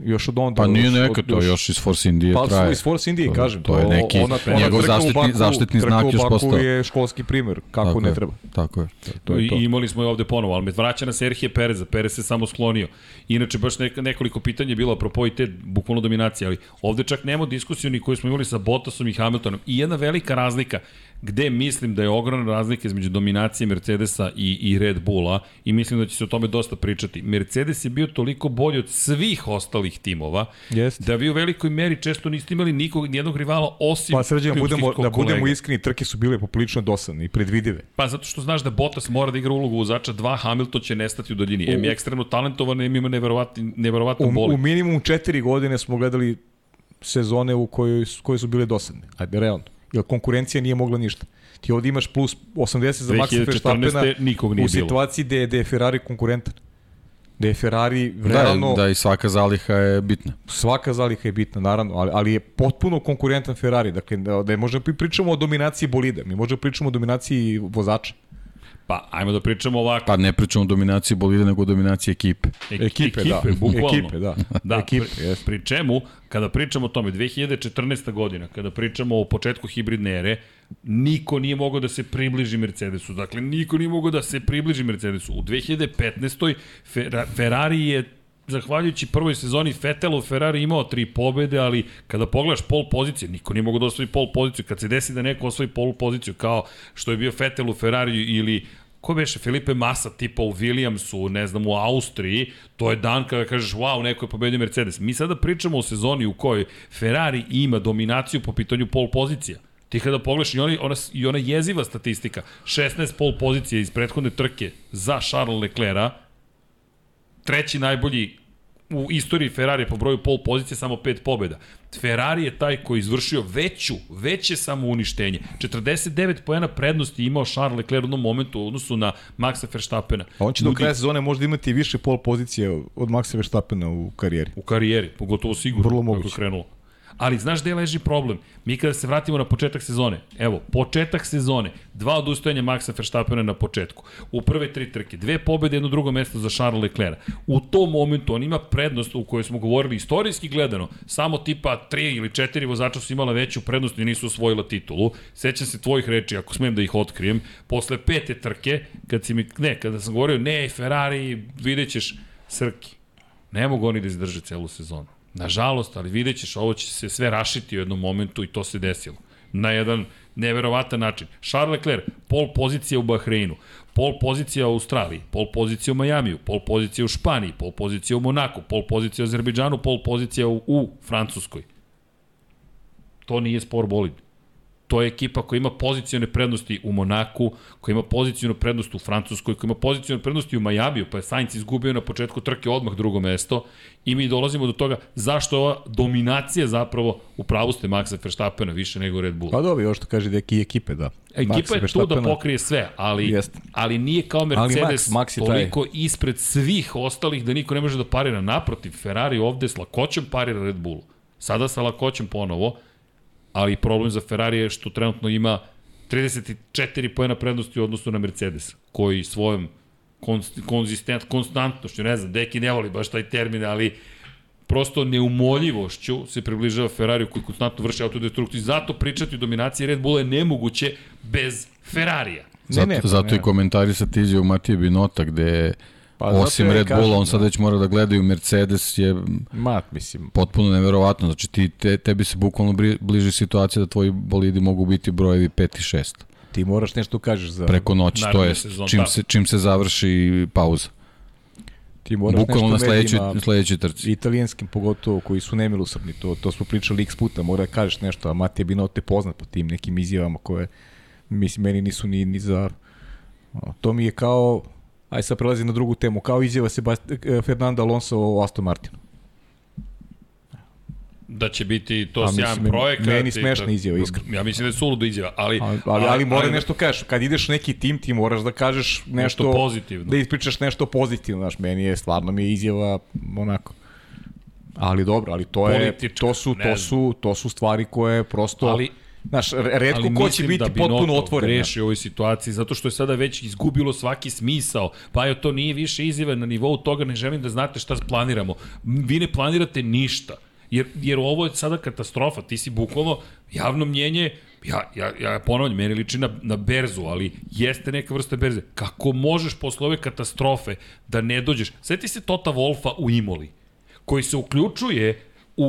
još od onda. Pa nije još, neka, to još iz Force Indije Pa traje. iz Force Indije, To- kažem. to je neki njegov trka u zaštitni- Baku- zaštitni znak još postao. je školski primer, kako Tako ne je, treba. Tako je. To je to. I imali smo je ovde ponovo, ali me vraća na Serhije Pereza. Perez se samo sklonio. Inače, baš neka, nekoliko pitanja je bilo apropo i te bukvalno dominacije, ali ovde čak nema diskusiju ni koju smo imali sa Bottasom i Hamiltonom. I jedna velika razlika gde mislim da je ogromna razlika između dominacije Mercedesa i, i Red Bulla i mislim da će se o tome dosta pričati. Mercedes je bio toliko bolji od svih ostalih timova Jeste. da vi u velikoj meri često niste imali nikog, nijednog rivala osim Pa sređeno, budemo, da budemo iskreni, trke su bile poprilično dosadne i predvidive. Pa zato što znaš da Bottas mora da igra ulogu vozača, dva Hamilton će nestati u daljini. Em je ekstremno talentovan, em ima neverovatni, neverovatan U, boli. u minimum četiri godine smo gledali sezone u kojoj, koje su bile dosadne. Ajde, realno. Jer konkurencija nije mogla ništa. Ti ovdje imaš plus 80 za Maxa 2014. Verstappena nikog nije u situaciji gde, je- gde je Ferrari konkurentan. Gde je Ferrari Da, realno, da i svaka zaliha je bitna. svaka zaliha je bitna, naravno, ali, ali je potpuno konkurentan Ferrari. Dakle, da, da je pri- pričamo o dominaciji bolida, mi možemo pričamo o dominaciji vozača. Pa, ajmo da pričamo ovako. Pa ne pričamo o dominaciji bolide, nego o dominaciji ekipe. E- Ekipe, da. bukvalno. Ekipe, da. Da, Ekipe, pri, jeste. pri čemu, kada pričamo o tome, 2014. godina, kada pričamo o početku hibridne ere, niko nije mogao da se približi Mercedesu. Dakle, niko nije mogao da se približi Mercedesu. U 2015. Fer- Ferrari je zahvaljujući prvoj sezoni Vettelov Ferrari imao tri pobede, ali kada pogledaš pol pozicije, niko nije mogao da osvoji pol poziciju. Kad se desi da neko osvoji pol poziciju, kao što je bio Vettel u Ferrari ili ko beše Felipe Massa tipa u Williamsu, ne znam, u Austriji, to je dan kada kažeš, wow, neko je pobedio Mercedes. Mi sada pričamo o sezoni u kojoj Ferrari ima dominaciju po pitanju pol pozicija. Ti kada pogledaš i, oni, ona, i ona jeziva statistika, 16 pol pozicija iz prethodne trke za Charles Leclerc, treći najbolji u istoriji Ferrari po broju pol pozicije samo pet pobjeda. Ferrari je taj koji je izvršio veću, veće samouništenje. 49 poena prednosti imao Charles Leclerc u jednom momentu u odnosu na Maxa Verstappena. A on će do Ljudi- kraja sezone možda imati više pol pozicije od Maxa Verstappena u karijeri. U karijeri, pogotovo sigurno. Vrlo kako moguće. je krenulo. Ali znaš gde leži problem? Mi kada se vratimo na početak sezone, evo, početak sezone, dva odustajanja Maxa Verstappena na početku. U prve tri trke, dve pobede, jedno drugo mesto za Charles Leclerc. U tom momentu on ima prednost u kojoj smo govorili istorijski gledano, samo tipa tri ili četiri vozača su imala veću prednost i nisu osvojila titulu. Sećam se tvojih reči, ako smem da ih otkrijem, posle pete trke, kad si mi, ne, kada sam govorio, ne, Ferrari, vidjet ćeš, Srki, Ne mogu oni da izdrže celu sezonu. Nažalost, ali vidjet ćeš, ovo će se sve rašiti u jednom momentu i to se desilo. Na jedan neverovatan način. Charles Leclerc, pol pozicija u Bahreinu, pol pozicija u Australiji, pol pozicija u Majamiju, pol pozicija u Španiji, pol pozicija u Monaku, pol pozicija u Azerbejdžanu, pol pozicija u, u Francuskoj. To nije spor bolid. To je ekipa koja ima pozicijone prednosti u Monaku, koja ima pozicijonu prednost u Francuskoj, koja ima pozicijonu prednosti u Majabiju, pa je Sainz izgubio na početku trke odmah drugo mesto i mi dolazimo do toga zašto je ova dominacija zapravo u pravu ste Maxa Verstappena više nego Red Bull. Pa dobro, još što kaže da je ekipe, da. Ekipa je tu da pokrije sve, ali, Jeste. ali nije kao Mercedes Max- je taj. toliko ispred svih ostalih da niko ne može da parira. Naprotiv, Ferrari ovde s lakoćem parira Red Bullu. Sada sa lakoćem ponovo, ali problem za Ferrari je što trenutno ima 34 pojena prednosti u odnosu na Mercedes, koji svojom konst, konzistent, konstantnošću, ne znam, Deki ne voli baš taj termin, ali prosto neumoljivošću se približava Ferrariju koji konstantno vrši autodestrukciju. Zato pričati o dominaciji Red Bulla je nemoguće bez Ferrarija. Zato, ne, pa zato ne. i komentari sa izjavu Matije Binota gde Pa pa, osim Red kažem, Bulla on sad da. već mora da gledaju Mercedes je Ma, mislim, potpuno neverovatno. Znači ti, te, tebi se bukvalno bliži situacija da tvoji bolidi mogu biti brojevi 5 i 6 ti moraš nešto kažeš za... preko noći, to je sezone, čim da. se, čim se završi pauza. Ti moraš Bukvalno na sledećoj, medijima, sledećoj trci. italijanskim pogotovo, koji su nemilosrdni, to, to smo pričali x puta, mora da kažeš nešto, a Matija Binotto je poznat po tim nekim izjavama koje, mislim, meni nisu ni, ni za... To mi je kao, aj sad prelazim na drugu temu, kao izjava Sebast, eh, Fernanda Alonso o Aston Martinu. Da će biti to A, sjajan projekat. meni i smešna da- izjava, iskreno. Ja mislim da je suludo izjava, ali... Ali, ali, ali mora nešto kažeš, kad ideš u neki tim, ti moraš da kažeš nešto, Nešto pozitivno. Da ispričaš nešto pozitivno, znaš, meni je stvarno mi je izjava onako. Ali dobro, ali to je Politička, to su to su to su stvari koje prosto Ali- Znaš, re- redko ali ko će biti da potpuno otvoren. greši u ovoj situaciji, zato što je sada već izgubilo svaki smisao. Pa jo, to nije više izjave na nivou toga, ne želim da znate šta planiramo. Vi ne planirate ništa. Jer, jer ovo je sada katastrofa. Ti si bukvalno javno mnjenje, ja, ja, ja ponavljam, meni liči na, na berzu, ali jeste neka vrsta berze. Kako možeš posle ove katastrofe da ne dođeš? Sjeti se Tota Wolfa u Imoli, koji se uključuje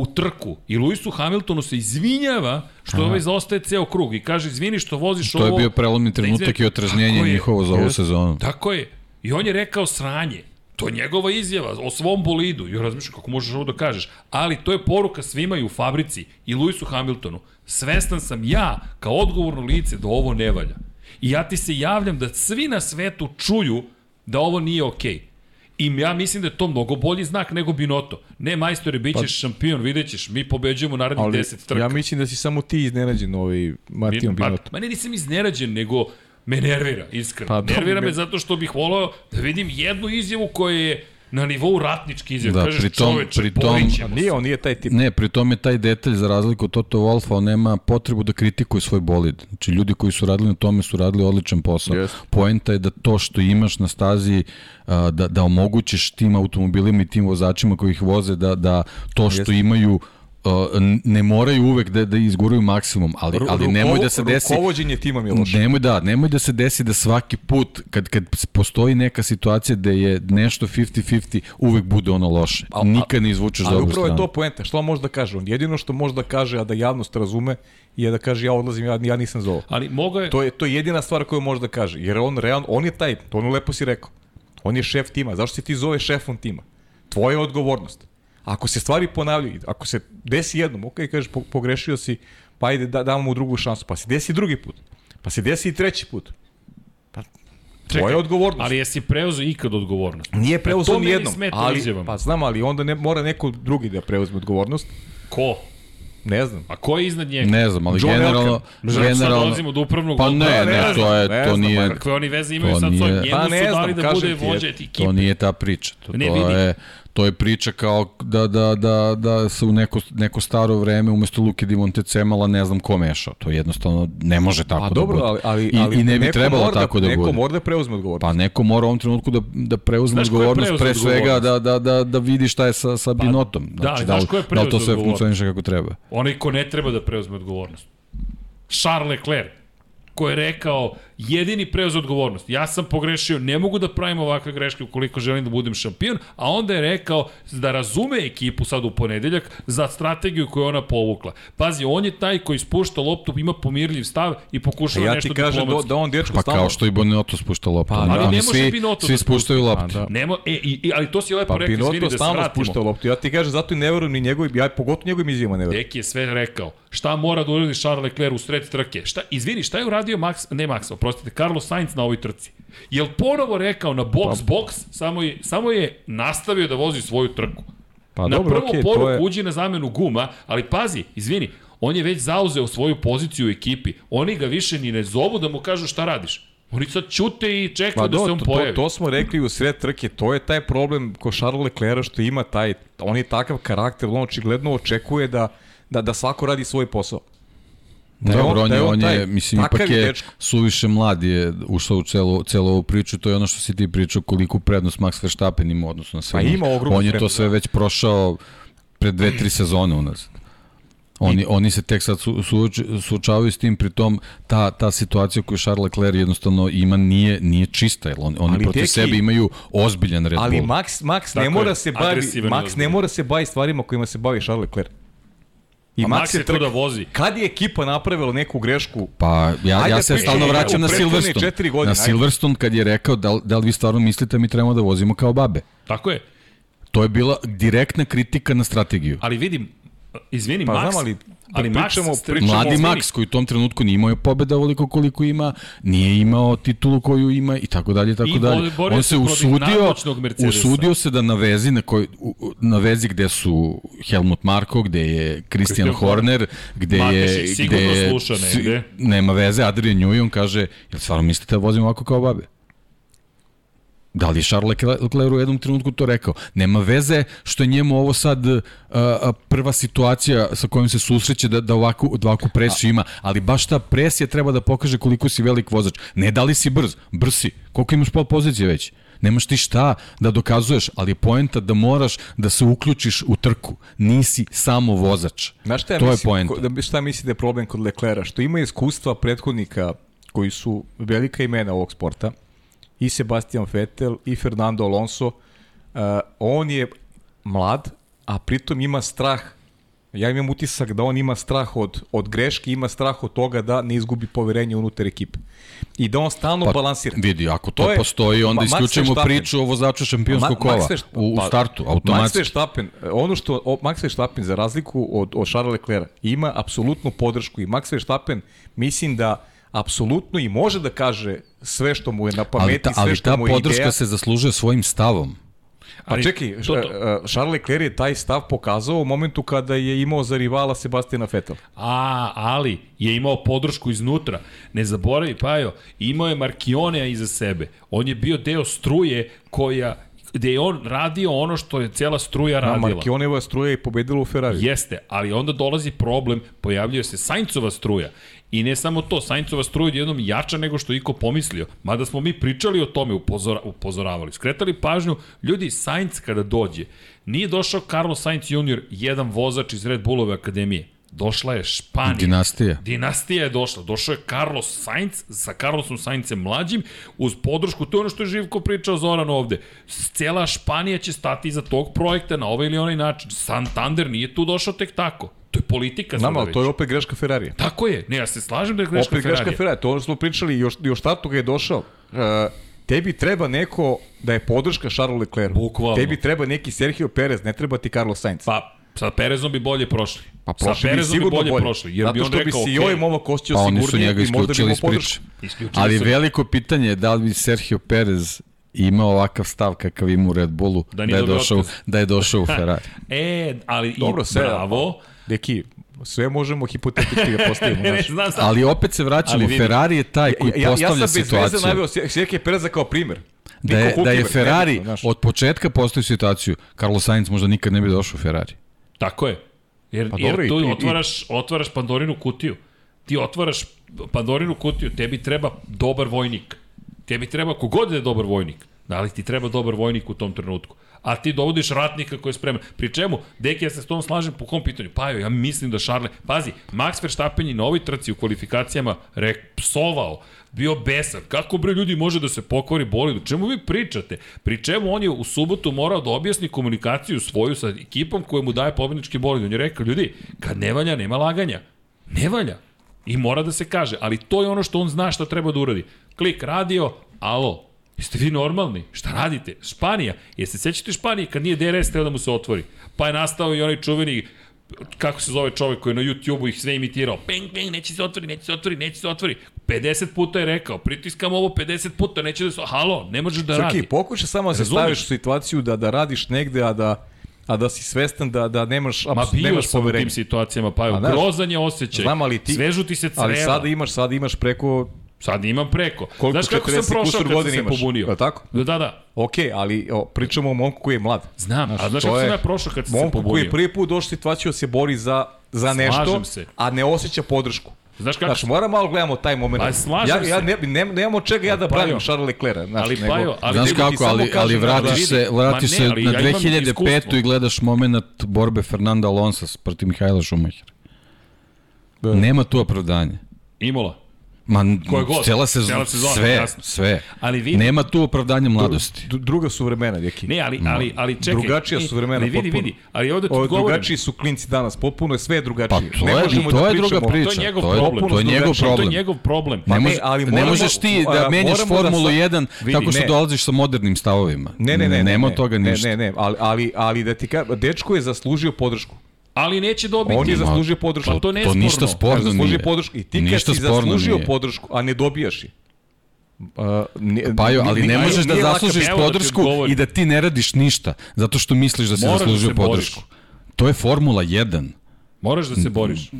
u trku i Lewisu Hamiltonu se izvinjava što ovaj zaostaje ceo krug i kaže izvini što voziš To je ovo. bio prelomni da trenutak i otreznjenje Tako je. njihovo za ovu sezonu. Tako je. I on je rekao sranje. To je njegova izjava o svom bolidu. I razmišljam kako možeš ovo da kažeš. Ali to je poruka svima i u fabrici i Lewisu Hamiltonu. Svestan sam ja, kao odgovorno lice, da ovo ne valja. I ja ti se javljam da svi na svetu čuju da ovo nije okej. I ja mislim da je to mnogo bolji znak nego Binoto. Ne, majstore, bit ćeš pa, šampion, vidjet ćeš, mi pobeđujemo narednih Ali 10 trka. ja mislim da si samo ti iznenađen ovaj Matijom Pa, Binotto. ma ne, nisam iznerađen, nego me nervira, iskreno. Pa, nervira me me- zato što bih volao da vidim jednu izjavu koja je na nivou ratničke izjave. Da, Kažeš, pritom- čoveče, pritom- nije, on nije taj tip. Ne, pri tome taj detalj za razliku od Toto Wolfa, on nema potrebu da kritikuje svoj bolid. Znači ljudi koji su radili na tome su radili odličan posao. Jeste. Poenta je da to što imaš na stazi a, da, da omogućiš tim automobilima i tim vozačima koji ih voze da, da to što Jeste. imaju ne moraju uvek da, da izguraju maksimum, ali, Ru- ali nemoj da se desi Rukovođenje timom je loše. Nemoj da, nemoj da se desi da svaki put kad kad postoji neka situacija da je nešto 50-50 uvek bude ono loše. Al- Nikad ne izvučeš za Ali upravo je to poenta. Što on može da kaže? On jedino što može da kaže, a da javnost razume, je da kaže ja odlazim, ja, ja nisam za ovo. Ali mogo je... To je, to je jedina stvar koju može da kaže. Jer on, realno, on je taj, to ono lepo si rekao. On je šef tima. Zašto se ti zove šefom tima? Tvoja je odgovornost. Ako se stvari ponavljaju, ako se desi jednom, ok, kažeš po, pogrešio si, pa ajde da, damo mu drugu šansu, pa se desi drugi put, pa se desi i treći put. Pa, tvoja je odgovornost. Ali jesi preuzeo ikad odgovornost? Nije to preuzeo ni jednom, ali, izjavama. pa znam, ali onda ne, mora neko drugi da preuzme odgovornost. Ko? Ne znam. A ko je iznad njega? Ne znam, ali John generalno, Elkann. Sad generalno dolazimo do upravnog Pa ne, ne ne, to je ne to znam, nije Kakve oni veze imaju sad s ovim? Njemu Pa su ne dali da bude vođa eto, ekipe. to nije ta priča. To, Ne, to je to je priča kao da, da, da, da se u neko, neko staro vreme umesto Luke Di Montecemala ne znam ko mešao. To jednostavno ne može tako Pa da dobro, bude. ali, ali, I, ali I ne bi neko trebalo mora tako da, neko bude. mora da preuzme odgovornost. Pa neko mora u ovom trenutku da, da preuzme Znaš odgovornost, preuzeo pre svega da, da, da, da vidi šta je sa, sa Binotom. da, Znači, da, ko je da li to sve funkcioniše kako treba. Onaj ko ne treba da preuzme odgovornost. Charles Leclerc, ko je rekao jedini preuz odgovornost. Ja sam pogrešio, ne mogu da pravim ovakve greške ukoliko želim da budem šampion, a onda je rekao da razume ekipu sad u ponedeljak za strategiju koju ona povukla. Pazi, on je taj koji spušta loptu, ima pomirljiv stav i A pokušava ja nešto ti kažem da, diplomatski. da on dječko Pa stalno... kao što i Bonotto spušta loptu. Pa, ali ne može svi, Binotto svi da spuštaju spušta. loptu. Pa da. Nemo, e, i, i, ali to si lepo Pa rekao, izvini da se stalno vratimo. spušta loptu. Ja ti kažem, zato i ne verujem ni njegovim, ja pogotovo njegovim izjavama ne verujem. Deki je sve rekao. Šta mora da uradi Charles Leclerc u sred trke. Šta, izvini, šta je uradio Max, ne Max, oprostite, Carlos Sainz na ovoj trci? Jel ponovo rekao na box, Pa- box, samo je, samo je nastavio da vozi svoju trku. Pa na dobro, prvu okej, poruku je... uđi na zamenu guma, ali pazi, izvini, on je već zauzeo svoju poziciju u ekipi. Oni ga više ni ne zovu da mu kažu šta radiš. Oni sad ćute i čekaju Pa da do, se on to, pojavi. to, to smo rekli u sred trke, to je taj problem ko Charles Leclerc što ima taj, on je takav karakter, on očigledno očekuje da, da, da svako radi svoj posao. Da Dobro, on- on, da je, on on taj- je, mislim, ipak je dečko. suviše mlad je ušao u celu, celu ovu priču, to je ono što si ti pričao koliko prednost Max Verstappen ima u odnosu na sve. Pa ima ogromnu On je to sve da. već prošao pred dve, tri sezone unazad. Oni, oni se tek sad su, suoč, suočavaju s tim, pritom ta, ta situacija koju Charles Leclerc jednostavno ima nije, nije čista, jer on, oni Ali, protiv deki, sebe imaju ozbiljan Red Ali Bull. Max, Max Tako ne mora je, se bavi, i Max ne mora se bavi stvarima kojima se bavi Charles Leclerc. I A Max je tu trk- da vozi. Kad je ekipa napravila neku grešku, Pa ja, Ajde ja se stalno vraćam na Silverstone. godine, na. Silverstone kad je rekao da, li- da li vi stvarno mislite mi trebamo da vozimo kao babe. Tako je. To je bila direktna kritika na strategiju. Ali vidim, izvini, Pa Max, znam, ali ali pričamo- Max, pričamo- Mladi izvini, Max koji u tom trenutku nije imao pobeda ovoliko koliko ima, nije imao titulu koju ima i tako dalje tako I dalje. On se usudio, usudio se da na vezi na koj na vezi gde su Helmut Marko, gde je Christian Christian Horner, gde je gde je- sluša negde. nema veze, Adrian Newey on kaže, jel stvarno mislite da vozimo ovako kao babe? Da li je Charles Leclerc u jednom trenutku to rekao? Nema veze što je njemu ovo sad uh, prva situacija sa kojom se susreće da, da ovakvu, da ovakvu presiju ima, ali baš ta presija treba da pokaže koliko si velik vozač. Ne da li si brz, brz si. Koliko imaš pol pozicije već? Nemaš ti šta da dokazuješ, ali je poenta da moraš da se uključiš u trku. Nisi samo vozač. Znaš šta ja to je mislim, poenta. ko- da, šta misli da je problem kod Leclera? Što ima iskustva prethodnika koji su velika imena ovog sporta, i Sebastian Vettel, i Fernando Alonso, uh, on je mlad, a pritom ima strah Ja imam utisak da on ima strah od, od greške, ima strah od toga da ne izgubi poverenje unutar ekipe. I da on stalno balansira. Vidi, ako to, To je- postoji, onda Ma- Max isključujemo priču o vozaču šampionskog Ma- kola Max u, u pa, startu, Max automatski. Verstappen, ono što o, Max Verstappen za razliku od, od Charles Leclerc ima apsolutnu podršku i Max Verstappen mislim da apsolutno i može da kaže sve što mu je na pameti, ali ta, sve ali što ta mu je podrška ideja. se zaslužuje svojim stavom. Pa Ali čekaj, to- to- to, Charles Leclerc je taj stav pokazao u momentu kada je imao za rivala Sebastiana Vettel. A, ali je imao podršku iznutra. Ne zaboravi, Pajo, imao je Markionea iza sebe. On je bio deo struje koja gde je on radio ono što je cela struja radila. Markioneva struja je pobedila u Ferrari. Jeste, ali onda dolazi problem, pojavljuje se Sainzova struja. I ne samo to, Sainzova struja je jednom jača nego što je iko pomislio. Mada smo mi pričali o tome, upozora, upozoravali. Skretali pažnju, ljudi, Sainz kada dođe, nije došao Carlos Sainz junior, jedan vozač iz Red Bullove akademije. Došla je Španija. Dinastija. Dinastija je došla. Došao je Carlos Sainz sa Carlosom Saincem mlađim uz podršku. To je ono što je Živko pričao Zoran ovde. Cela Španija će stati iza tog projekta na ovaj ili onaj način. Santander nije tu došao tek tako. To je politika Znam, sada ali već. to je opet greška Ferrarija. Tako je. Ne, ja se slažem da je greška Opet greška Ferrari. Ferrari. To je ono što smo pričali još, još startu kad je došao. Uh, tebi treba neko da je podrška Charles Leclerc. Bukvalno. Tebi treba neki Sergio Perez, ne treba ti Carlos Sainz. Pa, sa Perezom bi bolje prošli. Pa prošli bi sigurno bolje, bolje. prošli. Jer Zato bi on što bi rekao, se i okay, ovaj momak osjećao Pa oni su sigurnije njega i možda bi priče. Isključili Ali su- veliko pitanje je da li bi Sergio Perez imao ovakav stav kakav ima u Red Bullu, Da da, je, došao, otkaz. da je došao u (laughs) Ferrari. E, ali Dobro, i sve, bravo. Deki, sve možemo hipotetički da postavimo. (laughs) Ne, Znaš. znam, znam. Ali opet se vraćamo, Ferrari je taj koji Ja, ja, ja postavlja sam bez situaciju. veze naveo Sergio Pereza kao primer. da je, da je Ferrari od početka postoji situaciju, Carlos Sainz možda nikad ne bi došao u Ferrari. Tako je. Jer, Pa pa dobro, jer i- tu i- otvaraš, otvaraš Pandorinu kutiju. Ti otvaraš Pandorinu kutiju, tebi treba dobar vojnik. Tebi treba kogod da je dobar vojnik. Da li ti treba dobar vojnik u tom trenutku? A ti dovodiš ratnika koji je spreman. Pri čemu, deki, ja se s tom slažem po kom pitanju. Pa jo, ja mislim da Šarle... Pazi, Max Verstappen je na ovoj trci u kvalifikacijama rek, psovao, bio besan. Kako bre ljudi može da se pokvari bolidu? Čemu vi pričate? Pri čemu on je u subotu morao da objasni komunikaciju svoju sa ekipom koja mu daje pobednički bolid. On je rekao, ljudi, kad ne valja, nema laganja. Ne valja. I mora da se kaže, ali to je ono što on zna šta treba da uradi. Klik radio, alo, jeste vi normalni? Šta radite? Španija. Jeste sećate Španije kad nije DRS teo da mu se otvori? Pa je nastao i onaj čuveni kako se zove čovek koji je na YouTube-u ih sve imitirao, peng, peng, neće se otvori, neće se otvori, neće se otvori. 50 puta je rekao, pritiskam ovo 50 puta, neće da se, halo, ne možeš da radi. Srki, pokušaj samo da se Razumeš? staviš u situaciju da, da radiš negde, a da a da si svestan da da nemaš Ma bio nemaš sam u poverenja. tim situacijama, pa je znaš, grozan je osjećaj. znam, ali ti- Svežu ti se creva. Ali sada imaš, sada imaš preko Sad imam preko. koliko Znaš kako sam 40 prošao kad sam se imaš. pobunio? Je tako? Da, da, da. Ok, ali o, pričamo o momku koji je mlad. Znam, a znaš kako sam ja prošao kad sam se Momku koji pobunio? je prvi put došao u situaciju da se bori za, za nešto, se. a ne osjeća podršku. Znaš kako Znači, mora malo gledamo taj moment. Pa, slažem ja, ja ne, ne, nemam od čega ja da Pa, branim jo. Charles Leclerc. Znači, Ali, nego, Pajo, ali Znaš ti kako, ali, kažem ali da vratiš se, vratiš ne, se ali na ja imam 2005. iskustvo. i gledaš moment borbe Fernanda Alonso protiv Mihajla Šumahira. Da. Nema tu opravdanja. Imola. Ma, Koje god. cela sezona, Cela sezona, sve, jasno. sve. Ali vidi- Nema tu opravdanja mladosti. D- druga su vremena, djeki. Ne, ali, ali, ali čekaj. Drugačija e, su vremena, Ali vidi, potpuno. vidi. Ali ovde ti Ovo, govorim. drugačiji su klinci danas, potpuno je sve Pa drugačije. to ne je, možemo to da je druga priča. To je njegov to je, problem. To je njegov drugačije. To je problem. njegov problem. Ne, ne, može, ali ne moramo- možeš ti da menjaš da Formulu sa- 1 Vidi, tako što ne. dolaziš sa modernim stavovima. Ne, ne, ne, ne, Nema ne, toga ne, ništa. Ne, ne, ali, ali, ali da ti kažem, dečko je zaslužio podršku. Ali neće dobiti. On je zaslužio podršku. Pa to ne je to ništa sporno. sporno zaslužio nije. podršku. I ti kad Ništa si sporno zaslužio nije. podršku, a ne dobijaš je. Uh, ne, Pa jo, ali ne nije- možeš da nije zaslužiš da podršku odgovorim. i da ti ne radiš ništa, zato što misliš da si Moraš da zaslužio boriš. podršku. To je Formula 1. Moraš da se boriš.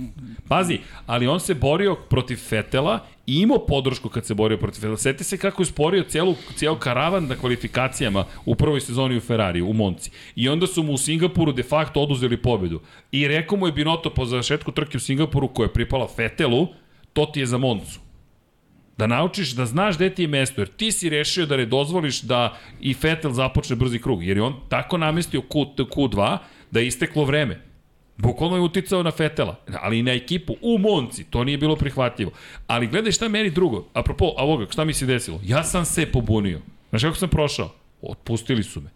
Pazi, ali on se borio protiv Fetela i imao podršku kad se borio protiv Fetela. Sjeti se kako je sporio celu, cijel karavan na kvalifikacijama u prvoj sezoni u Ferrari, u Monci. I onda su mu u Singapuru de facto oduzeli pobedu. I rekao mu je Binoto po završetku trke u Singapuru koja je pripala Fetelu, to ti je za Moncu. Da naučiš da znaš gde ti je mesto, jer ti si rešio da ne dozvoliš da i Fetel započne brzi krug, jer je on tako namestio Q, Q2 da je isteklo vreme. Bukvalno je uticao na Fetela, ali i na ekipu u Monci, to nije bilo prihvatljivo. Ali gledaj šta meni drugo, apropo ovoga, šta mi se desilo? Ja sam se pobunio. Znaš kako sam prošao? Otpustili su me.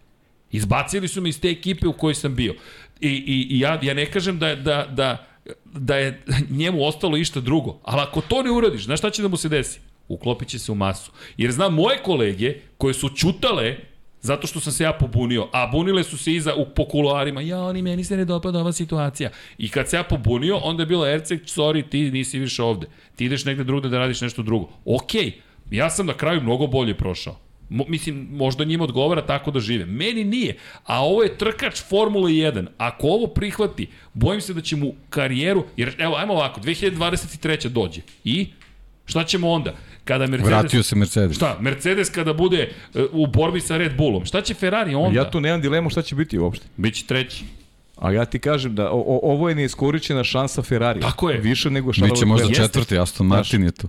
Izbacili su me iz te ekipe u kojoj sam bio. I, i, i ja, ja ne kažem da, da, da, da je njemu ostalo išta drugo, ali ako to ne uradiš, znaš šta će da mu se desi? Uklopit će se u masu. Jer znam moje kolege koje su čutale Zato što sam se ja pobunio, a bunile su se iza u po kuloarima, ja, oni meni se ne dopada ova situacija. I kad se ja pobunio, onda je bila Erceg, sorry, ti nisi više ovde. Ti ideš negde drugde da radiš nešto drugo. Okej, ja sam na kraju mnogo bolje prošao. Mo, mislim, možda njima odgovara tako da žive. Meni nije. A ovo je trkač Formule 1. Ako ovo prihvati, bojim se da će mu karijeru, jer evo, ajmo ovako, 2023. dođe. I šta ćemo onda? Kada Mercedes... Vratio se Mercedes. Šta, Mercedes kada bude e, u borbi sa Red Bullom, šta će Ferrari onda? Ja tu nemam dilemu šta će biti uopšte. Biće treći. A ja ti kažem da o, o, ovo je neiskoričena šansa Ferrari. Tako je. Više nego Charles Biće možda Leclerc. četvrti, Aston Martin je tu.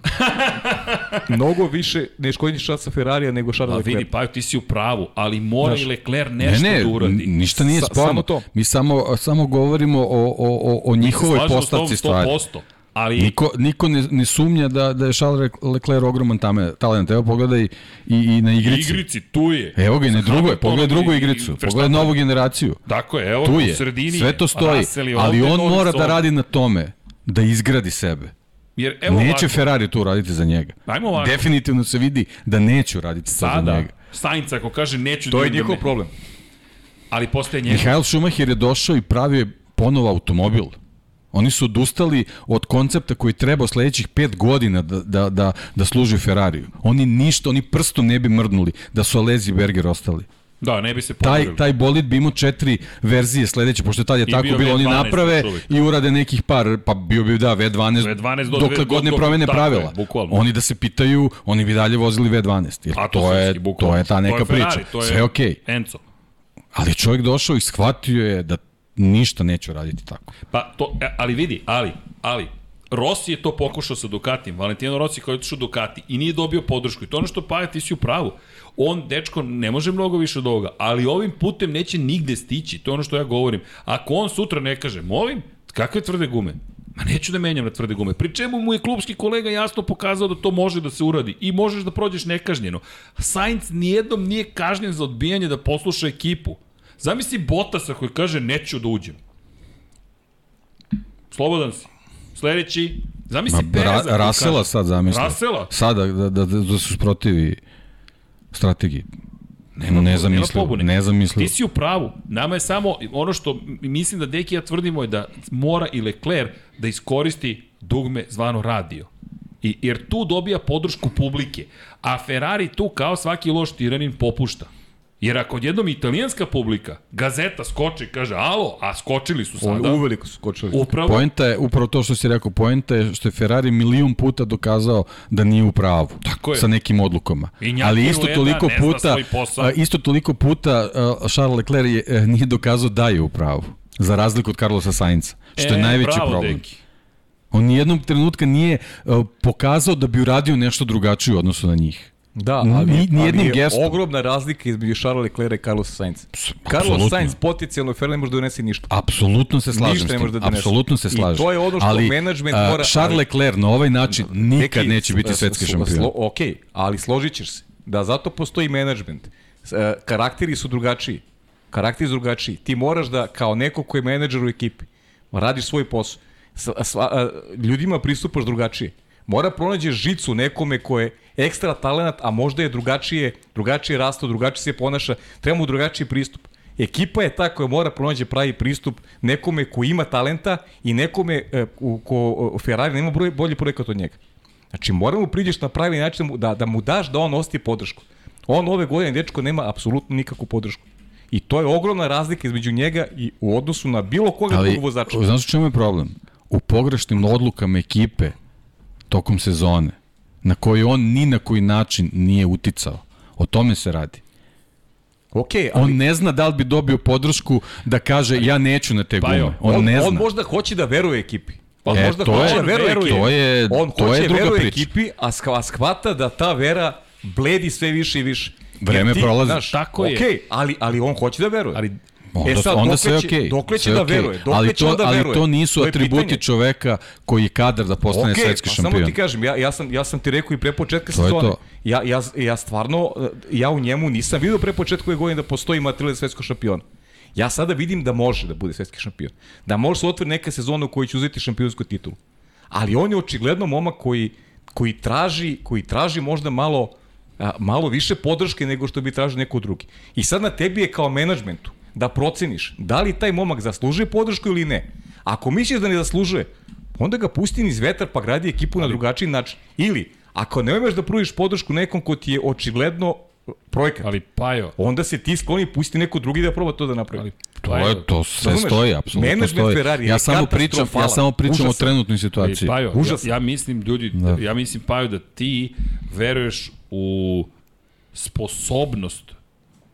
(laughs) Mnogo više neiskoričena šansa Ferrarija nego Charles A Leclerc. vidi, pa ti si u pravu, ali mora Znaš, i Leclerc Ne, nešto ne, da uradi. n- ništa nije Sa- sporno. samo to. Mi samo, samo govorimo o, o, o, o njihovoj postavci stvari. 100%, ali Niko, niko ne, ne sumnja da, da je Charles Leclerc ogroman tame, talent. Evo pogledaj i, i na igrici. igrici, tu je. Evo ga i na drugoj, pogledaj drugu igricu, pogledaj novu generaciju. Tako je, evo Tu u je, sredini. sve to stoji, ali on mora da radi na tome, da izgradi sebe. Jer evo Neće ovako, Ferrari to uraditi za njega. Ajmo ovako. Definitivno se vidi da neće uraditi to za sada, njega. Sainz ako kaže neću To da je idem, njihov ne- problem. Ali postaje njegov. Mihael Schumacher je došao i pravio je ponovo automobil. Oni su odustali od koncepta koji treba sledećih pet godina da, da, da, da služi Ferrariju. Oni ništa, oni prstom ne bi mrdnuli da su Alezi i Berger ostali. Da, ne bi se Taj, pomerili. taj bolid bi imao četiri verzije sledeće, pošto tad je I tako bio bilo, oni V12 naprave uvijek. i urade nekih par, pa bio bi da V12, V12 do dokle god ne promene tako je, pravila. bukvalno. Oni da se pitaju, oni bi dalje vozili V12. Jer A to, je, srpski, bukvalno. to je ta neka to je Ferrari, priča. To je Sve je okej. Enzo. Ali čovjek došao i shvatio je da ništa neće raditi tako. Pa to, e, ali vidi, ali, ali, Rossi je to pokušao sa Ducatijem, Valentino Rossi koji je otišao Ducati i nije dobio podršku. I to ono što Paja, ti si u pravu. On, dečko, ne može mnogo više od ovoga, ali ovim putem neće nigde stići. To je ono što ja govorim. Ako on sutra ne kaže, molim, kakve tvrde gume? Ma neću da menjam na tvrde gume. Pri čemu mu je klubski kolega jasno pokazao da to može da se uradi i možeš da prođeš nekažnjeno. Sainz nijednom nije kažnjen za odbijanje da posluša ekipu. Zamisli Botasa koji kaže neću da uđem. Slobodan si. Sledeći, zamisli Ma, Pereza. ra, Rasela kaže- sad zamisli. Rasela? Sada da, da, da, da su protivi strategiji. Nema, Nezamislivo, nema pobune. nezamislivo. Ti si u pravu. Nama je samo, ono što mislim da Deki ja tvrdimo je da mora i Leclerc da iskoristi dugme zvano radio. I, jer tu dobija podršku publike. A Ferrari tu kao svaki loš tiranin popušta. Jer ako odjednom italijanska publika, gazeta skoči i kaže, alo, a skočili su On sada, uveliko su skočili. upravo, Poenta je upravo to što si rekao, poenta je što je Ferrari milion puta dokazao da nije u pravu Tako je. sa nekim odlukama. Ali isto toliko ne zna puta svoj posao. a, isto toliko puta a, Charles Leclerc je, e, nije dokazao da je u pravu. Za razliku od Carlosa Sainca, što je najveći E, bravo, problem. Deki. On nijednog trenutka nije uh, pokazao da bi uradio nešto drugačije u odnosu na njih. Da, ali, Ni- nijednim ali gestom. ogromna razlika između Charles Leclerc i Carlos Sainz. Carlos. Sainz potencijalno Ferrari ne može da donese ništa. Apsolutno se slažem Ništa ne može da donese. Apsolutno se I slažem. to je ono što ali, menadžment mora- Charles Leclerc na ovaj način nikad Neki, neće biti s- svetski šampion. Ok, ali složit ćeš se da zato postoji menadžment. E, Karakteri su drugačiji. Karakteri su drugačiji. Ti moraš da, kao neko koji je menadžer u ekipi, radiš svoj posao. Sva, ljudima pristupaš drugačije. Mora pronađeš žicu nekome ko je ekstra talent, a možda je drugačije, drugačije rasto, drugačije se ponaša, treba mu drugačiji pristup. Ekipa je ta koja mora pronađe pravi pristup nekome ko ima talenta i nekome e, u, ko Ferrari nema broj, bolji projekat od njega. Znači, moramo priđeš na pravi način da mu, da, da mu daš da on osti podršku. On ove godine, dečko, nema apsolutno nikakvu podršku. I to je ogromna razlika između njega i u odnosu na bilo koga Ali, drugog vozača. znaš u čemu je problem? U pogrešnim odlukama ekipe tokom sezone, na koji on ni na koji način nije uticao. O tome se radi. Ok, ali On ne zna da li bi dobio podršku da kaže ja neću na te Bajo, gume. On, on, ne zna. on možda hoće da veruje ekipi. On E, možda to hoće je- da veruje. To je- on to je hoće druga veruje priča. ekipi, a, shvata da ta vera bledi sve više i više. Vreme Jer prolazi. Tako je. Ok, ali, ali on hoće da veruje. Ali Onda, e sad, onda dokle sve će, okej. dokle će da okej. veruje? Dokle ali će to, da ali veruje? to nisu To atributi pitanje. čoveka koji je kadar da postane Okej, svetski pa šampion. Samo ti kažem, ja, ja, sam, ja sam ti rekao i pre početka To sezone. Ja, ja, ja stvarno, eh, ja u njemu nisam vidio pre početka ove godine da postoji material za svetskog šampiona. Ja sada vidim da može da bude svetski šampion. Da može se otvori neka sezona u kojoj će uzeti šampionsku titulu. Ali on je očigledno momak koji, koji traži, koji traži možda malo a, malo više podrške nego što bi tražio neko drugi. I sad na tebi je kao menadžmentu da proceniš da li taj momak zaslužuje podršku ili ne. Ako misliš da ne zaslužuje, onda ga pusti niz vetar pa gradi ekipu na drugačiji način. Ili, ako ne umeš da pružiš podršku nekom ko ti je očigledno projekat, Ali Pajo, onda se ti skloni pusti neko drugi da proba to da napravi. ali To je to sve Razumeš? stoji, apsolutno Management stoji. Ferrari ja samo pričam, ja samo pričam o Užasan. trenutnoj ali situaciji. Pajo, ja, Užasno. ja mislim ljudi, Da. ja mislim Pajo da ti veruješ u sposobnost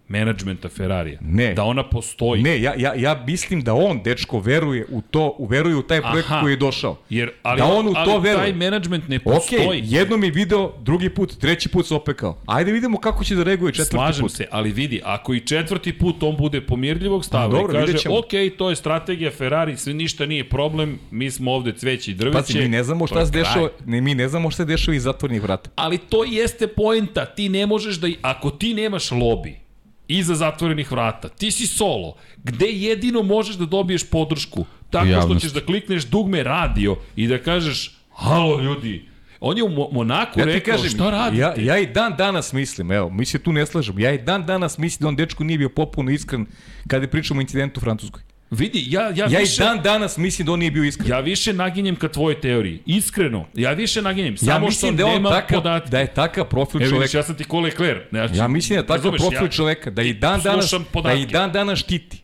menadžmenta Ferrarija. Ne. Da ona postoji. Ne, ja, ja, ja mislim da on, dečko, veruje u to, veruje u taj projekt Aha. koji je došao. Jer, ali, Da on u ali to veruje. taj menadžment ne Ok, postoji. jednom je video, drugi put, treći put se opekao. Ajde vidimo kako će da reaguje četvrti Slažem put. se, ali vidi, ako i četvrti put on bude pomirljivog stava dobro, i kaže, ok, to je strategija Ferrari, sve ništa nije problem, mi smo ovde cveće i drveće. Pazi, mi ne znamo šta se dešava, ne, mi ne znamo šta se dešava iz zatvornih vrata. Ali to jeste poenta, ti ne možeš da, ako ti nemaš lobi, iza zatvorenih vrata, ti si solo, gde jedino možeš da dobiješ podršku, tako što ćeš da klikneš dugme radio i da kažeš, halo ljudi, on je u Mo- Monaku Ja rekao, kažem, šta radite? ja, ja i dan danas mislim, evo, mi se tu ne slažemo, ja i dan danas mislim da on dečko nije bio popuno iskren kada pričamo o incidentu u Francuskoj. Vidi, ja, ja, Ja i više... dan danas mislim da on nije bio iskren. Ja više naginjem ka tvojoj teoriji. Iskreno, ja više naginjem. Samo Ja što mislim da je on takav, podatke. da je takav profil Evo vidiš, čoveka. ja sam ti ko Leclerc. Znači, Ja mislim da je takav razumeš, profil ja- čoveka, da i dan danas, da i dan danas štiti.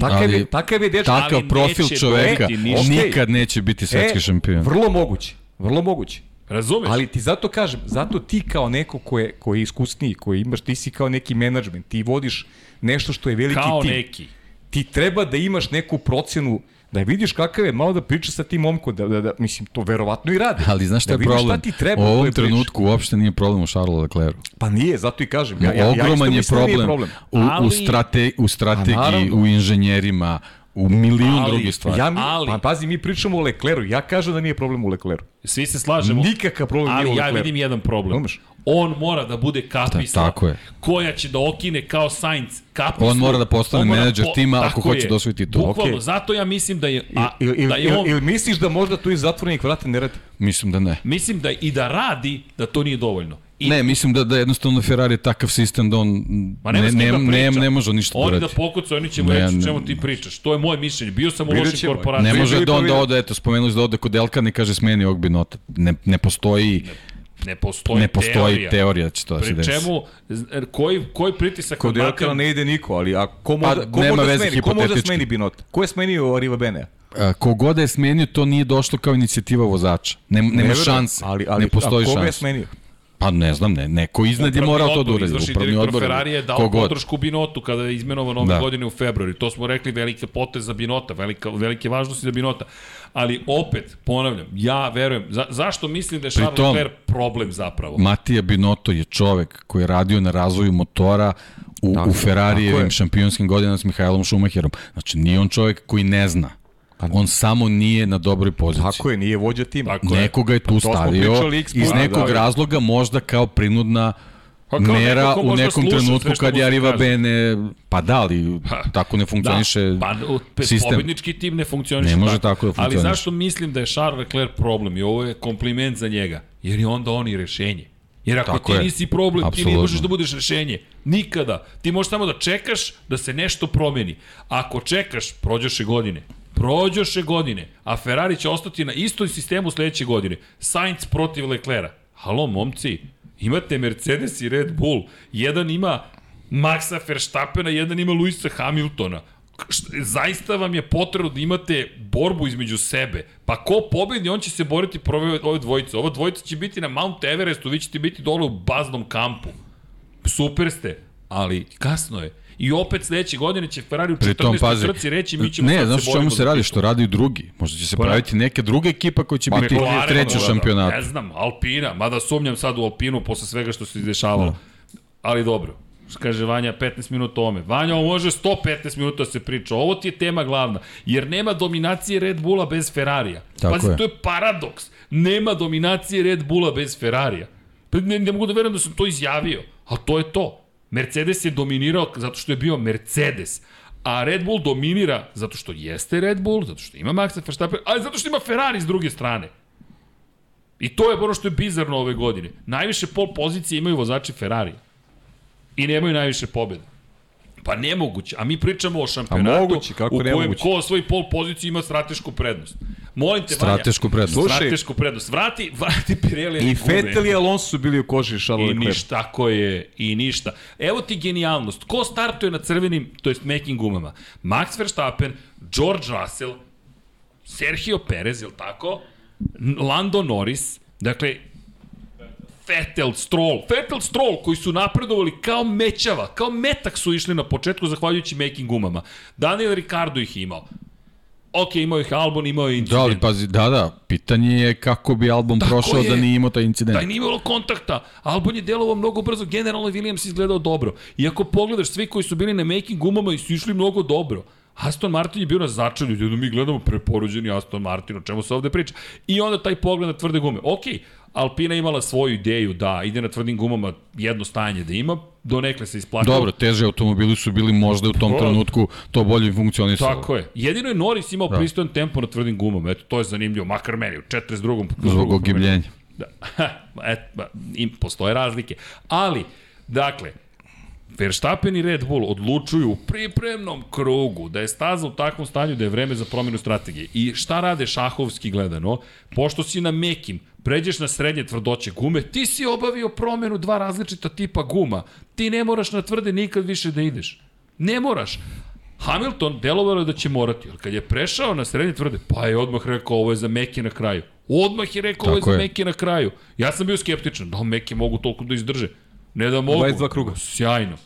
Takav Ali je, takav je dečko. Takav profil čoveka dobiti ništa. nikad neće biti svetski šampion. E, Vrlo moguće. Vrlo moguće. Razumeš? Ali ti zato kažem, zato ti kao neko ko je, ko je iskusniji, koji imaš, ti si kao neki menadžment, ti vodiš nešto što je veliki Kao tim. neki. Ti treba da imaš neku procenu, da vidiš kakav je, malo da pričaš sa tim momkom, da, da, da, mislim, to verovatno i radi. Ali znaš šta da je problem? Šta ti treba u u ovom trenutku uopšte nije problem u Charlesu Leclercu. Pa nije, zato i kažem. Ja, ja, ja Ogroman je mislim da problem, problem. U, u, Ali- strate, u strategiji, naravno. u inženjerima, u milijun Ali- drugih stvari. Ja mi, Ali- pa pazi, mi pričamo o Lecleru. Ja kažem da nije problem u Lecleru. Svi se slažemo. Nikakav problem Ali nije u ja Lecleru. vidim jedan problem. Razumeš? On mora da bude kapisla Ta- tako je. koja će da okine kao Sainz kapislu. On mora da postane mora menadžer tima ako hoće je. da osvoji titulu. Bukvalno, Okej. zato ja mislim da je, a, Ili il, da il, je on, il, il misliš da možda tu iz zatvorenih vrata ne radi? Mislim da ne. mislim da i da radi, da to nije dovoljno. I- Ne, mislim da, da jednostavno Ferrari je takav sistem da on Ma ne, ne, da ne, ne može ništa da Oni da pokucaju, oni će mu reći ne, čemu ti pričaš. To je moje mišljenje. Bio sam u lošim ćemo. korporacijama. Ne može da onda ode, eto, spomenuli da ode kod Elkana i kaže smeni ovog binota. Ne, ne postoji, Ne postoji, ne postoji teorija. teorija da će to da se Pri desi. čemu, z- er, koji, koji pritisak Kod na Elkana ne ide niko, ali a ko može, Pa, ko nema može veze, smeni, ko može hipotetički. smeni Binota? Ko je smenio Riva Benea? A, Kogoda je smenio, to nije došlo kao inicijativa vozača. Nem, nema verujem, šanse. Ali, ali, ne postoji a koga je šanse. smenio? Pa ne znam, ne. Neko iznad je morao to da uradi. Upravni direktor odbor. Ferrari je dao kogod. podršku Binotu kada je izmenovan ove Da. godine u februaru. I to smo rekli velike potez za Binota, velika, velike važnosti za Binota. Ali opet, ponavljam, ja verujem, za, zašto mislim da je Charles tom- Leclerc problem zapravo? Matija Binotto je čovek koji je radio na razvoju motora u, Tako- u Ferrarijevim je. šampionskim godinama s Mihajlom Šumacherom. Znači, nije on čovek koji ne zna. On samo nije na dobroj poziciji. Tako je, nije vođa tima. Tako. Nekoga je tu Pa stavio iz nekog da. razloga možda kao prinudna Pa neko mera ko u nekom trenutku kad je Arriva. Bene, pa da, ali tako ne funkcioniše da, pa, pe- sistem. Pobednički tim ne funkcioniše Ne može tako da Ali funkcioniše. zašto mislim da je Charles Leclerc problem i ovo je kompliment za njega? Jer je onda on i rešenje. Jer ako Tako ti je. nisi problem, ti ne možeš da budeš rešenje. Nikada. Ti možeš samo da čekaš da se nešto promeni. Ako čekaš, prođoše godine. Prođoše godine. A Ferrari će ostati na istoj sistemu sledeće godine. Sainz protiv Leclerca. Halo, momci, imate Mercedes i Red Bull. Jedan ima Maxa Verstappena, jedan ima Luisa Hamiltona. Zaista vam je potrebno da imate borbu između sebe. Pa ko pobedi, on će se boriti protiv ove dvojice. Ova dvojica će biti na Mount Everestu, vi ćete biti dole u baznom kampu. Super ste, ali kasno je. I opet sledeće godine će Ferrari u 14. Pritom, pazi, trci reći mi ćemo ne, znaš se čemu se radi, što radi drugi. Možda će se Pa ne. praviti neka druga ekipa koja će biti McLaren, treća u ono, šampionatu. Ne znam, Alpina, mada sumnjam sad u Alpinu posle svega što se izdešavalo. Ali dobro, kaže Vanja 15 minuta o ome. Vanja, ovo može 115 minuta da se priča. Ovo ti je tema glavna. Jer nema dominacije Red Bulla bez Ferrarija. Tako Pazi, je. to je paradoks. Nema dominacije Red Bulla bez Ferrarija. Pa Ne, ne mogu da verujem da sam to izjavio, ali to je to. Mercedes je dominirao zato što je bio Mercedes. A Red Bull dominira zato što jeste Red Bull, zato što ima Maxa Verstappen, ali zato što ima Ferrari s druge strane. I to je ono što je bizarno ove godine. Najviše pol pozicije imaju vozači Ferrari. I nemaju najviše pobjeda. Pa nemoguće. A mi pričamo o šampionatu moguće, kako u kojem nemoguće? ko osvoji pol poziciju ima stratešku prednost. Molim te, Stratešku Vanja, prednost. Slušaj. stratešku prednost. Vrati, vrati Pirelli. I Vettel i Alonso su bili u koži Charles I ništa, tako je, i ništa. Evo ti genijalnost. Ko startuje na crvenim, to jest mekim gumama? Max Verstappen, George Russell, Sergio Perez, je li tako? Lando Norris, dakle, Vettel, Stroll, Vettel, Stroll koji su napredovali kao mećava, kao metak su išli na početku zahvaljujući making gumama. Daniel Ricardo ih imao. Ok, imao ih Albon, imao je Da, ali incident. pazi, da, da, pitanje je kako bi album Tako prošao je. da nije imao taj incident. Da nije imalo kontakta. Albon je delovao mnogo brzo, generalno je Williams izgledao dobro. I ako pogledaš, svi koji su bili na making gumama i su išli mnogo dobro. Aston Martin je bio na začelju, ljudi, mi gledamo preporuđeni Aston Martin, o čemu se ovde priča. I onda taj pogled na tvrde gume. Ok, Alpina imala svoju ideju da ide na tvrdim gumama jedno stajanje da ima, donekle se isplatilo. Dobro, teže automobili su bili možda u tom trenutku to bolje funkcionisalo. Tako je. Jedino je Norris imao da. pristojan tempo na tvrdim gumama. Eto, to je zanimljivo. Makar meni, u 42. Zbog ogibljenja. Da. (laughs) Et, ba, im, postoje razlike. Ali, dakle, Verstappen i Red Bull odlučuju u pripremnom krugu da je staza u takvom stanju da je vreme za promjenu strategije. I šta rade šahovski gledano? Pošto si na mekim, pređeš na srednje tvrdoće gume, ti si obavio promjenu dva različita tipa guma. Ti ne moraš na tvrde nikad više da ideš. Ne moraš. Hamilton delovalo je da će morati, ali kad je prešao na srednje tvrde, pa je odmah rekao ovo je za meke na kraju. Odmah je rekao ovo je za meke na kraju. Ja sam bio skeptičan, da meke mogu toliko da izdrže. Ne da mogu. 22 kruga. Sjajno.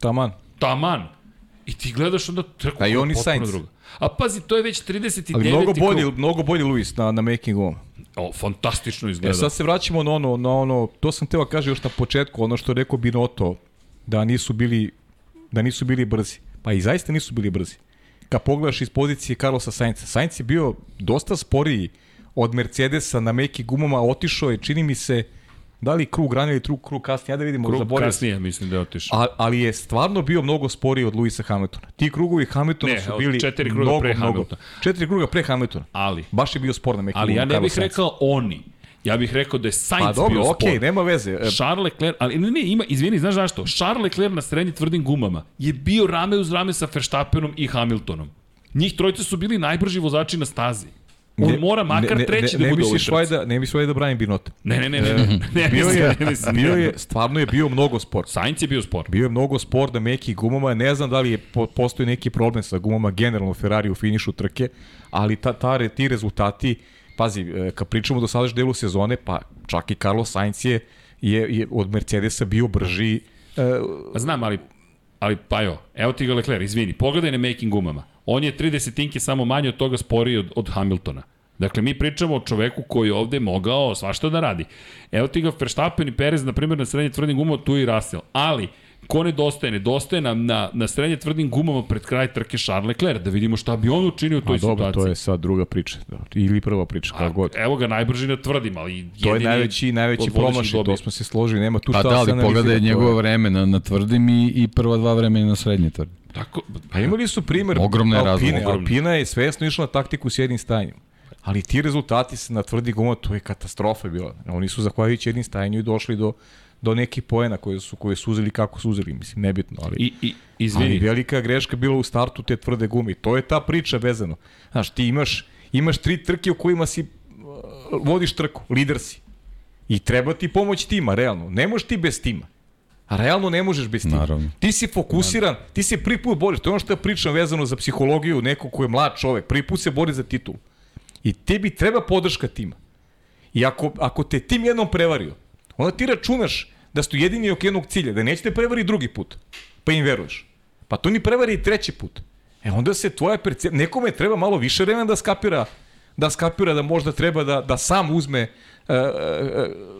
Taman. Taman. I ti gledaš onda trku A i oni Sainz. druga. A pazi, to je već 39. Ali mnogo bolji, krug. mnogo bolji Luis na, na making gumama. O, fantastično E izgleda. sad se vraćamo na ono, na ono, to sam teo kaže još na početku, ono što je rekao Binotto, da nisu bili, da nisu bili brzi. Pa i zaista nisu bili brzi. Kad pogledaš iz pozicije Carlosa Sainca, Sainz je bio dosta sporiji od Mercedesa na meki gumama, otišao je, čini mi se, da li krug ranije ili krug, krug kasnije, ja da vidimo, Krug zaboravio sam. kasnije, mislim da je otišao. A, ali je stvarno bio mnogo sporiji od Luisa Hamiltona. Ti krugovi Hamiltona Ne, su bili četiri kruga mnogo, pre mnogo. Hamiltona. Četiri kruga pre Hamiltona. Ali, Baš je bio spor na ali ja ne bih rekao oni. Ja bih rekao da je Sainz Pa dobro, bio okej, spor. nema veze. E, Charles Leclerc, ali ne, ne, ima, izvini, znaš zašto? Charles Leclerc na srednje tvrdim gumama je bio rame uz rame sa Verstappenom i Hamiltonom. Njih trojice su bili najbrži vozači na stazi. On ne- mora makar ne, treći ne, da ne bude u ovoj misliš trci. valjda, ne misliš da branim Binota. Ne, ne, ne, ne, ne, ne, Bio mislim, je, bio je, stvarno je bio mnogo sport. Sainz je bio spor. Bio je mnogo spor na mekih gumama, ne znam da li je po, postoji neki problem sa gumama generalno Ferrari u finišu trke, ali ta, ta, ti rezultati, pazi, e, kad pričamo do sadašnjeg delu sezone, pa čak i Carlos Sainz je, je, je od Mercedesa bio brži e, Pa Znam, ali, ali pa jo, evo ti ga Leclerc, izvini, pogledaj na making gumama. On je 30 tinke samo manje od toga sporiji od, od Hamiltona. Dakle, mi pričamo o čoveku koji je ovde mogao svašta da radi. Evo ti ga Verstappen i Perez, na primjer, na srednje tvrdim gumama, tu i Russell. Ali, ko nedostaje? Nedostaje nam na, na srednje tvrdim gumama pred kraj trke Charles Leclerc, da vidimo šta bi on učinio u toj A dobro, situaciji. to je sad druga priča. Dobro, Ili prva priča, kako god. Evo ga, najbrži ne tvrdim, ali To je jedini najveći, najveći promašaj, to smo se složili, nema tu Pa šta da, se ali pogledaj njegovo vreme na, na tvrdim i, i prva dva vremena na srednji tvrdim. Tako, Pa imali su primer Ogromna je Alpine. razlika. Alpina je svesno išla na taktiku s jednim stajanjem. Ali ti rezultati se na tvrdi guma, to je katastrofa bila. Oni su zahvaljujući jednim stajanju i došli do do nekih poena koje su koje su uzeli kako su uzeli, mislim nebitno, ali I, i, Ali izvini, velika greška bila u startu te tvrde gume. I To je ta priča vezano. Znaš, ti imaš, imaš tri trke u kojima si uh, vodiš trku, lider si. I treba ti pomoć tima, realno. Ne možeš ti bez tima. A realno ne možeš bez tima. Naravno. Ti si fokusiran, ti se prvi put boriš. To je ono što ja pričam vezano za psihologiju nekog ko je mlad čovek. Prvi put se bori za titul. I tebi treba podrška tima. I ako, ako te tim jednom prevario, onda ti računaš da ste jedini oko jednog cilja, da nećete prevari drugi put, pa im veruješ. Pa to ni prevari i treći put. E onda se tvoja percepcija, nekome treba malo više vremena da skapira da skapira da možda treba da, da sam uzme uh,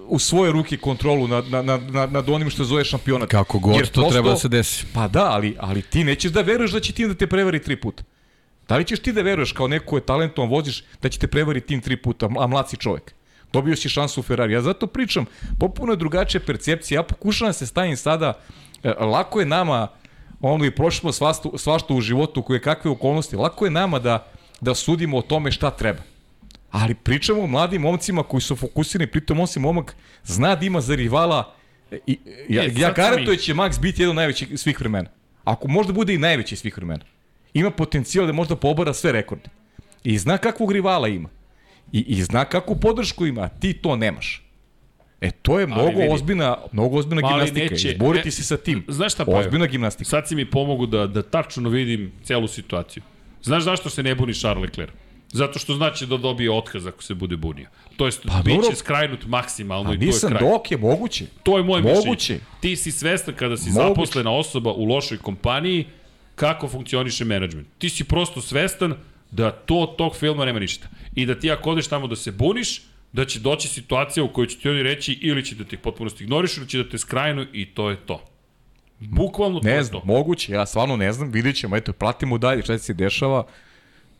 u svoje ruke kontrolu nad, nad, nad, nad, onim što zove šampionat. Kako god Jer to prosto- treba da se desi. Pa da, ali, ali ti nećeš da veruješ da će tim da te prevari tri puta. Da li ćeš ti da veruješ kao neko ko je talentovan voziš da će te prevari tim tri puta, a mlad si čovek? Dobio si šansu u Ferrari. Ja zato pričam, popuno je drugačija percepcija. Ja pokušavam da se stavim sada, e, lako je nama, ono i prošli smo svašta u životu, koje kakve okolnosti, lako je nama da, da sudimo o tome šta treba. Ali pričamo o mladim momcima koji su fokusirani, pritom on se momak zna da ima za rivala i, ja, E, ja garantujem će Max biti jedan od najvećih svih vremena. Ako možda bude i najveći svih vremena. Ima potencijal da možda pobara sve rekorde. I zna kakvog rivala ima. I, i zna kakvu podršku ima, ti to nemaš. E, to je mnogo vidi. ozbiljna, mnogo ozbiljna ali gimnastika. neće- Izboriti e, se sa tim. znaš šta, Pajo? Ozbiljna gimnastika. Sad si mi pomogu da, da tačno vidim celu situaciju. Znaš zašto se ne buni Charles Leclerc? Zato što znači da dobije otkaz ako se bude bunio. To jest, Pa bit dobro. će skrajnut maksimalno A i to je nisam kraj. dok je moguće. To je moje Moguće. mišljenje. Ti si svestan kada si Moguće. zaposlena osoba u lošoj kompaniji kako funkcioniše menadžment. Ti si prosto svestan da to od tog filma nema ništa. I da ti ako odeš tamo da se buniš, da će doći situacija u kojoj će ti oni reći ili će da te potpuno ignorišu ili će da te skrajnu i to je to. Bukvalno to Ne je znam, to. moguće, ja stvarno ne znam, vidjet ćemo, eto, pratimo dalje šta se dešava.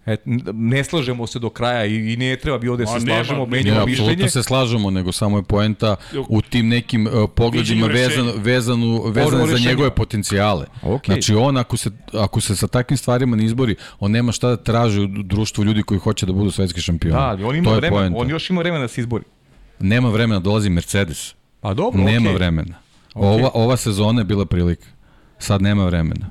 Et, ne slažemo se do kraja i, i ne treba bi ovde se slažemo, ne, menjamo Ja, mišljenje. apsolutno se slažemo, nego samo je poenta u tim nekim uh, pogledima vezan, vezanu, vezane za njegove potencijale. Okej. Znači on ako se, ako se sa takvim stvarima ne izbori, on nema šta da traži u društvu ljudi koji hoće da budu svetski šampioni. Da, on ima vremena, poenta. on još ima vremena da se izbori. Nema vremena, dolazi Mercedes. Pa dobro, nema okej. vremena. Ova, ova sezona je bila prilika. Sad nema vremena.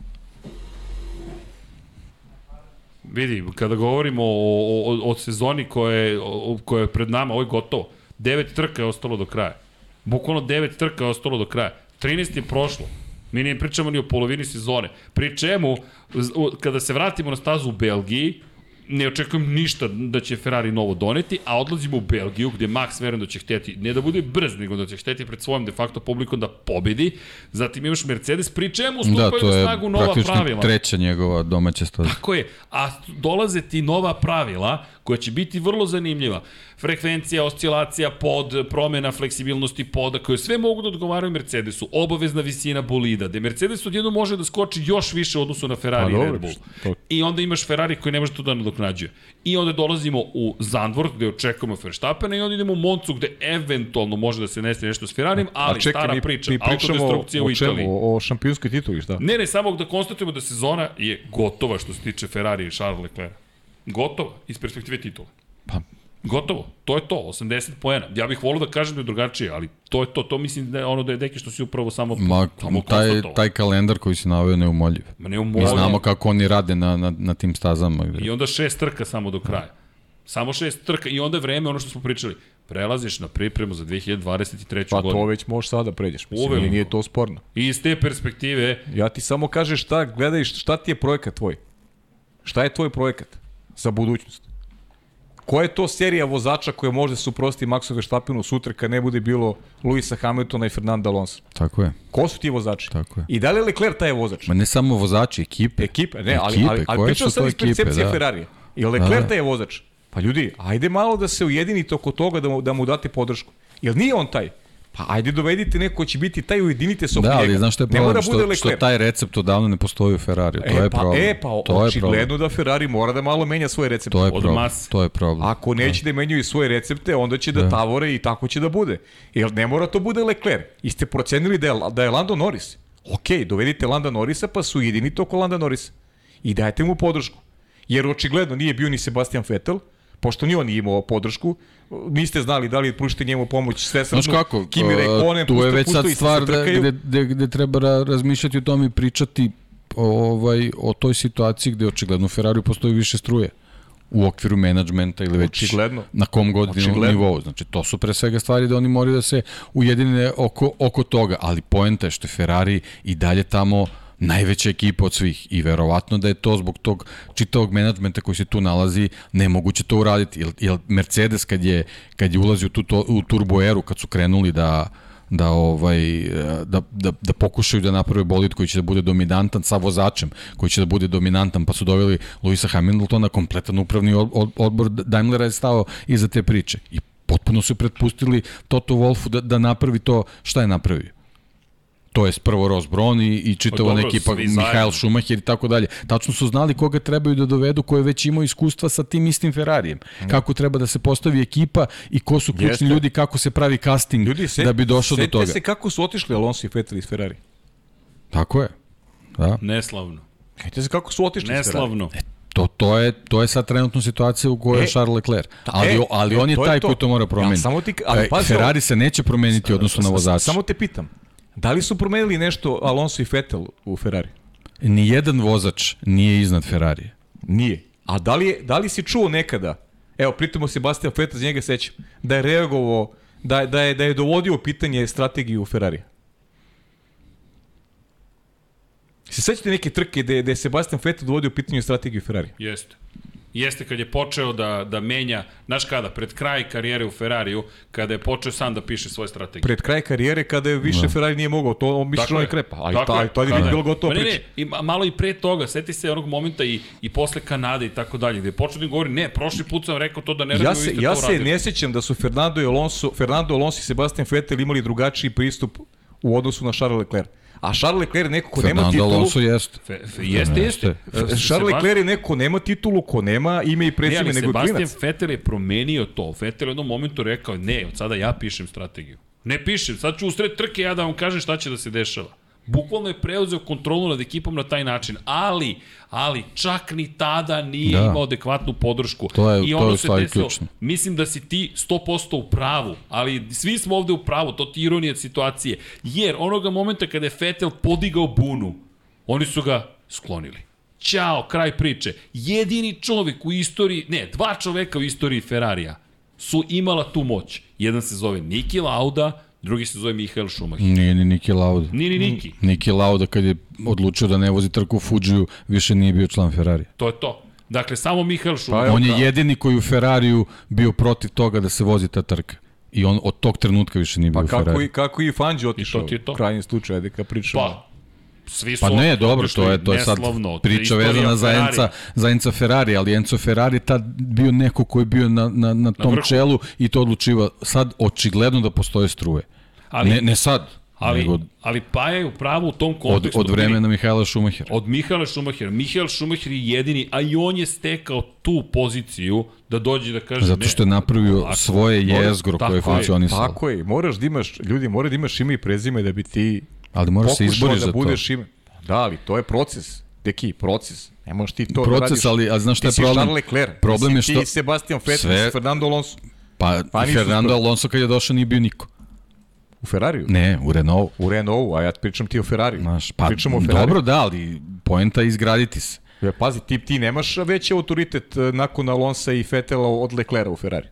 Vidi, kada govorimo o, o, o sezoni koja je, o, koja je pred nama, ovo je gotovo. Devet trka je ostalo do kraja. Bukvalno devet trka je ostalo do kraja. 13 je prošlo. Mi ne pričamo ni o polovini sezone. Pri čemu, kada se vratimo na stazu u Belgiji, ne očekujem ništa da će Ferrari novo doneti, a odlazimo u Belgiju gde Max verujem da će hteti ne da bude brz, nego da će hteti pred svojom de facto publikom da pobedi. Zatim imaš Mercedes, pri čemu Da, stupaju to na je snagu nova praktično pravila. treća njegova domaća staza. Tako je, a dolaze ti nova pravila koja će biti vrlo zanimljiva. Frekvencija, oscilacija, pod, promena fleksibilnosti poda, koje sve mogu da odgovaraju Mercedesu. Obavezna visina bolida, gde Mercedes odjednom može da skoči još više u odnosu na Ferrari Pa i Red Bull. to- I onda imaš Ferrari koji ne može to da nadoknađuje. I onda dolazimo u Zandvoort gde očekujemo Verstappena i onda idemo u Moncu gde eventualno može da se nese nešto s Ferrarijem, ali stara mi, priča, mi pričamo autodestrukcija o, u o čemu? Italiji. O, o šampionskoj tituli, šta? Ne, ne, samo da konstatujemo da sezona je gotova što se tiče Ferrari i Charles Leclerc. Gotova, iz perspektive titula. Pa, Gotovo. To je to, 80 poena. Ja bih volio da kažem da je drugačije, ali to je to. To mislim da je ono da je deki što si upravo samo, Ma, samo taj, taj kalendar koji si navio je neumoljiv. Ma ne Mi znamo kako oni rade na, na, na tim stazama. Gde... I onda šest trka samo do kraja. Samo šest trka i onda je vreme, ono što smo pričali, prelaziš na pripremu za 2023. Pa godinu. to već možeš sada da pređeš. Mislim, nije, nije to sporno. I iz te perspektive, Ja ti samo kažeš šta, gledaj šta ti je projekat tvoj. Šta je tvoj projekat za budućnost? Koja je to serija vozača koja može da se uprosti Maxu Verstappenu sutra kad ne bude bilo Luisa Hamiltona i Fernanda Alonso? Tako je. Ko su ti vozači? Tako je. I da li je Leclerc taj vozač? Ma ne samo vozači, ekipe. Ekipe, ne, ali, Ekipe, ali, ali su sad to iz percepcije da. Ferrarija. I Leclerc da. taj je vozač. Pa ljudi, ajde malo da se ujedinite oko toga da mu, da mu date podršku. Jel nije on taj? Pa ajde dovedite neko ko će biti taj, ujedinite se oko Da, ali njega. znaš što je problem? da Što, što taj recept odavno ne postoji u Ferrariju. To e, je pa, problem. E, pa to očigledno da Ferrari mora da malo menja svoje recepte. To je problem. mase. To je problem. Ako neće da menjaju svoje recepte, onda će da, tavore i tako će da bude. Jer ne mora to bude Leclerc. I ste procenili da je, da je Lando Norris. Ok, dovedite Landa Norrisa pa su jedinite oko Landa Norrisa. I dajte mu podršku. Jer očigledno nije bio ni Sebastian Vettel, pošto ni on nije imao podršku, niste znali da li pružite njemu pomoć sve Znaš kako, Kimi Raikkonen, tu je već sad stvar da, gde, gde, gde treba ra- razmišljati o tome i pričati o, ovaj, o toj situaciji gde očigledno u Ferrariju postoji više struje u okviru menadžmenta ili već Očigledno. na kom god Očigledno. nivou. Znači, to su pre svega stvari da oni moraju da se ujedine oko, oko toga, ali poenta je što je Ferrari i dalje tamo najveća ekipa od svih. I verovatno da je to zbog tog čitavog menadžmenta koji se tu nalazi nemoguće to uraditi. Jer, jer Mercedes kad je, kad je ulazio tu, to, u turbo eru, kad su krenuli da da ovaj da, da, da pokušaju da naprave bolid koji će da bude dominantan sa vozačem koji će da bude dominantan pa su doveli Luisa Hamiltona kompletan upravni od, od, odbor Daimlera je stao iza te priče. I potpuno su pretpustili Toto Wolfu da, da napravi to šta je napravio to je prvo Ross Brown i, i čitava Pa dobro, ekipa zajedno. Schumacher i tako dalje. Tačno su znali koga trebaju da dovedu, koji je već imao iskustva sa tim istim Ferrarijem. Kako treba da se postavi ekipa i ko su ključni Jeste. ljudi, kako se pravi casting Ljudi, se, da bi došao do setite toga. se kako su otišli Alonso i Vettel iz Ferrari. Tako je. Da. neslavno. Setite se kako su otišli iz Ferrari. Neslavno. To, to, je, to je sad trenutno situacija u kojoj je E, Charles Leclerc. Ali, e, ali e, on je to je taj to. koji to mora promeniti. Ja, samo ti- ali E, pazi Ferrari se neće promeniti u odnosu na vozača. Samo te pitam, da li su promenili nešto Alonso i Vettel u Ferrari? Nijedan vozač nije iznad Ferrarija. Nije. A da li, je, da li si čuo nekada, evo pritamo Sebastian Vettel, za njega sećam, da je reagovao, da, da, je, da je dovodio pitanje strategiju Ferrari? Se sećate neke trke gde, gde je Sebastian Vettel dovodio pitanje strategiju Ferrari? Jeste. Jeste kad je počeo da, da menja, znaš kada, pred kraj karijere u Ferrariju, kada je počeo sam da piše svoje strategije. Pred kraj karijere kada je više Ferrari nije mogao, to on misliš on je. krepa, Tako taj, je. to je bilo gotovo Pa ne, priča. ne, i ma- malo i pre toga, seti se onog momenta i, i posle Kanade i tako dalje, gde je počeo da govori, ne, prošli put sam rekao to da ne radimo, Ja se, ja to se radili. ne sjećam da su Fernando i Alonso, Fernando Alonso i Sebastian Vettel imali drugačiji pristup u odnosu na Charles Leclerc. A Charles Leclerc neko ko nema Fernando titulu. Alonso jeste. Fe, fe, jeste, jeste. Jeste. Charles Leclerc je neko ko nema titulu, ko nema ime i Ne, prezime, ali nego je Sebastian klinac. Vettel je promenio to. Vettel je u jednom momentu rekao, ne, od sada ja pišem strategiju. Ne pišem, sad ću u sred trke ja da vam kažem šta će da se dešava. Bukvalno je preuzeo kontrolu nad ekipom na taj način, ali, ali čak ni tada nije Da. imao adekvatnu podršku. To je- I to ono je u se desilo, ključno. Mislim da si ti 100% u pravu, ali svi smo ovde u pravu, to ti je ironija situacije. Jer onoga momenta kada je Vettel podigao bunu, oni su ga sklonili. Ćao, kraj priče. Jedini čovek u istoriji, ne, dva čoveka u istoriji Ferrarija su imala tu moć. Jedan se zove Niki Lauda, drugi se zove Mihael Schumacher. Nije ni Niki Lauda. Nije ni Niki, Niki Lauda kad je odlučio da ne vozi trku u Fujiju, više nije bio član Ferrari. to je to. Dakle, samo Mihael Schumacher. evo On je da. jedini koji u Ferrariju bio protiv toga da se vozi ta trka. I on od tog trenutka više nije bio Pa u kako Ferrari. i, kako i Fangio otišao ti je to. u krajnjem slučaju, da kad pričamo. Pa, svi su Pa ne, dobro, to je, to je sad priča vezana za. Enca, za Enca Ferrari, ali Enzo Ferrari tad bio neko ko je bio na, na, na tom vrhu. čelu i to odlučiva. Sad očigledno da postoje struje. Ali- ne, ne sad, Ali, nego ali Paja je u pravu u tom od, kontekstu. od vremena Mihajla Šumahira. Od Mihaela Schumachera. Mihael Schumacher je jedini, a i on je stekao tu poziciju da dođe da kaže Zato što je napravio ovako, svoje jezgro koje je je, funkcionisalo. Tako je, moraš da imaš, ljudi, mora da imaš ime i prezime da bi ti Ali moraš se izboriš da za budeš to. ime. Da, ali to je proces. Deki, proces. Ne možeš ti to Proces, da radiš. ali- a znaš šta je Ti si problem? Charles Leclerc. Problem je što- Ti Sebastian Vettel, Sve- Fernando Alonso. Pa, Pa Fernando. Alonso kad je došao nije bio niko. U Ferrariju? Ne, u Renault. U Renault, a ja pričam ti o Ferrariju. Znaš, pa, Pričamo o Ferrariju. dobro da, ali poenta je izgraditi se. Ja, pazi, ti, ti nemaš veći autoritet e, nakon Alonsa i Fetela od Leclera u Ferrari.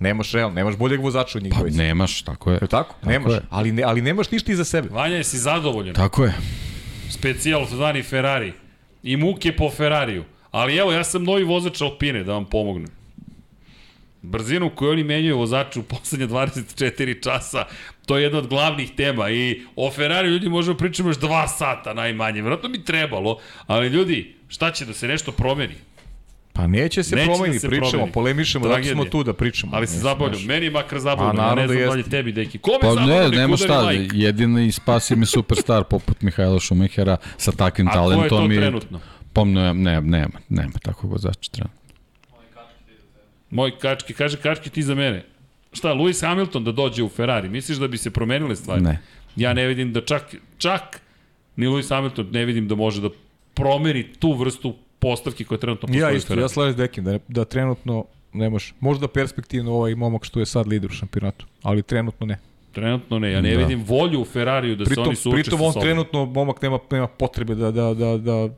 Nemaš real, nemaš boljeg vozača od njih Pa dvojice. nemaš, tako je. Je li tako? nemaš. je. Ali, ne, ali nemaš ništa iza sebe. Vanja, jesi zadovoljan? Tako je. Specijal zvani Ferrari. I muke po Ferrariju. Ali evo, ja sam novi vozač Alpine, da vam pomognem. Brzinu koju oni menjaju vozaču u poslednje 24 časa, to je jedna od glavnih tema i o Ferrari ljudi možemo pričamo još dva sata najmanje, vjerojatno bi trebalo, ali ljudi, šta će da se nešto promeni? Pa neće se Neće da promeni, se pričamo, promeni. polemišemo, Tragedija. smo tu da pričamo. Ali se zabavljam, meni je makar zabavljam, A, ja ne znam da da li tebi, deki. Kome Pa zabavljam, ne, nema šta, like. jedini spasi mi superstar (laughs) poput Mihajla Šumehera sa takvim A ko je talentom. to i- trenutno? Pa ne, ne, nema, nema takvog vozača trenutno. Moj kački, kaže kački ti za mene. Šta, Lewis Hamilton da dođe u Ferrari, misliš da bi se promenile stvari? Ne. Ja ne vidim da čak, čak ni Lewis Hamilton ne vidim da može da promeni tu vrstu postavke koja trenutno postoji Ja isto, ja slažem s Dekim, da, da trenutno ne može. Možda perspektivno ovaj momak što je sad lider u šampionatu, ali trenutno ne. Trenutno ne, ja ne Da. vidim volju u Ferrariju da se Pritom, oni suoče pritom on trenutno, momak nema, nema potrebe da, da, da, da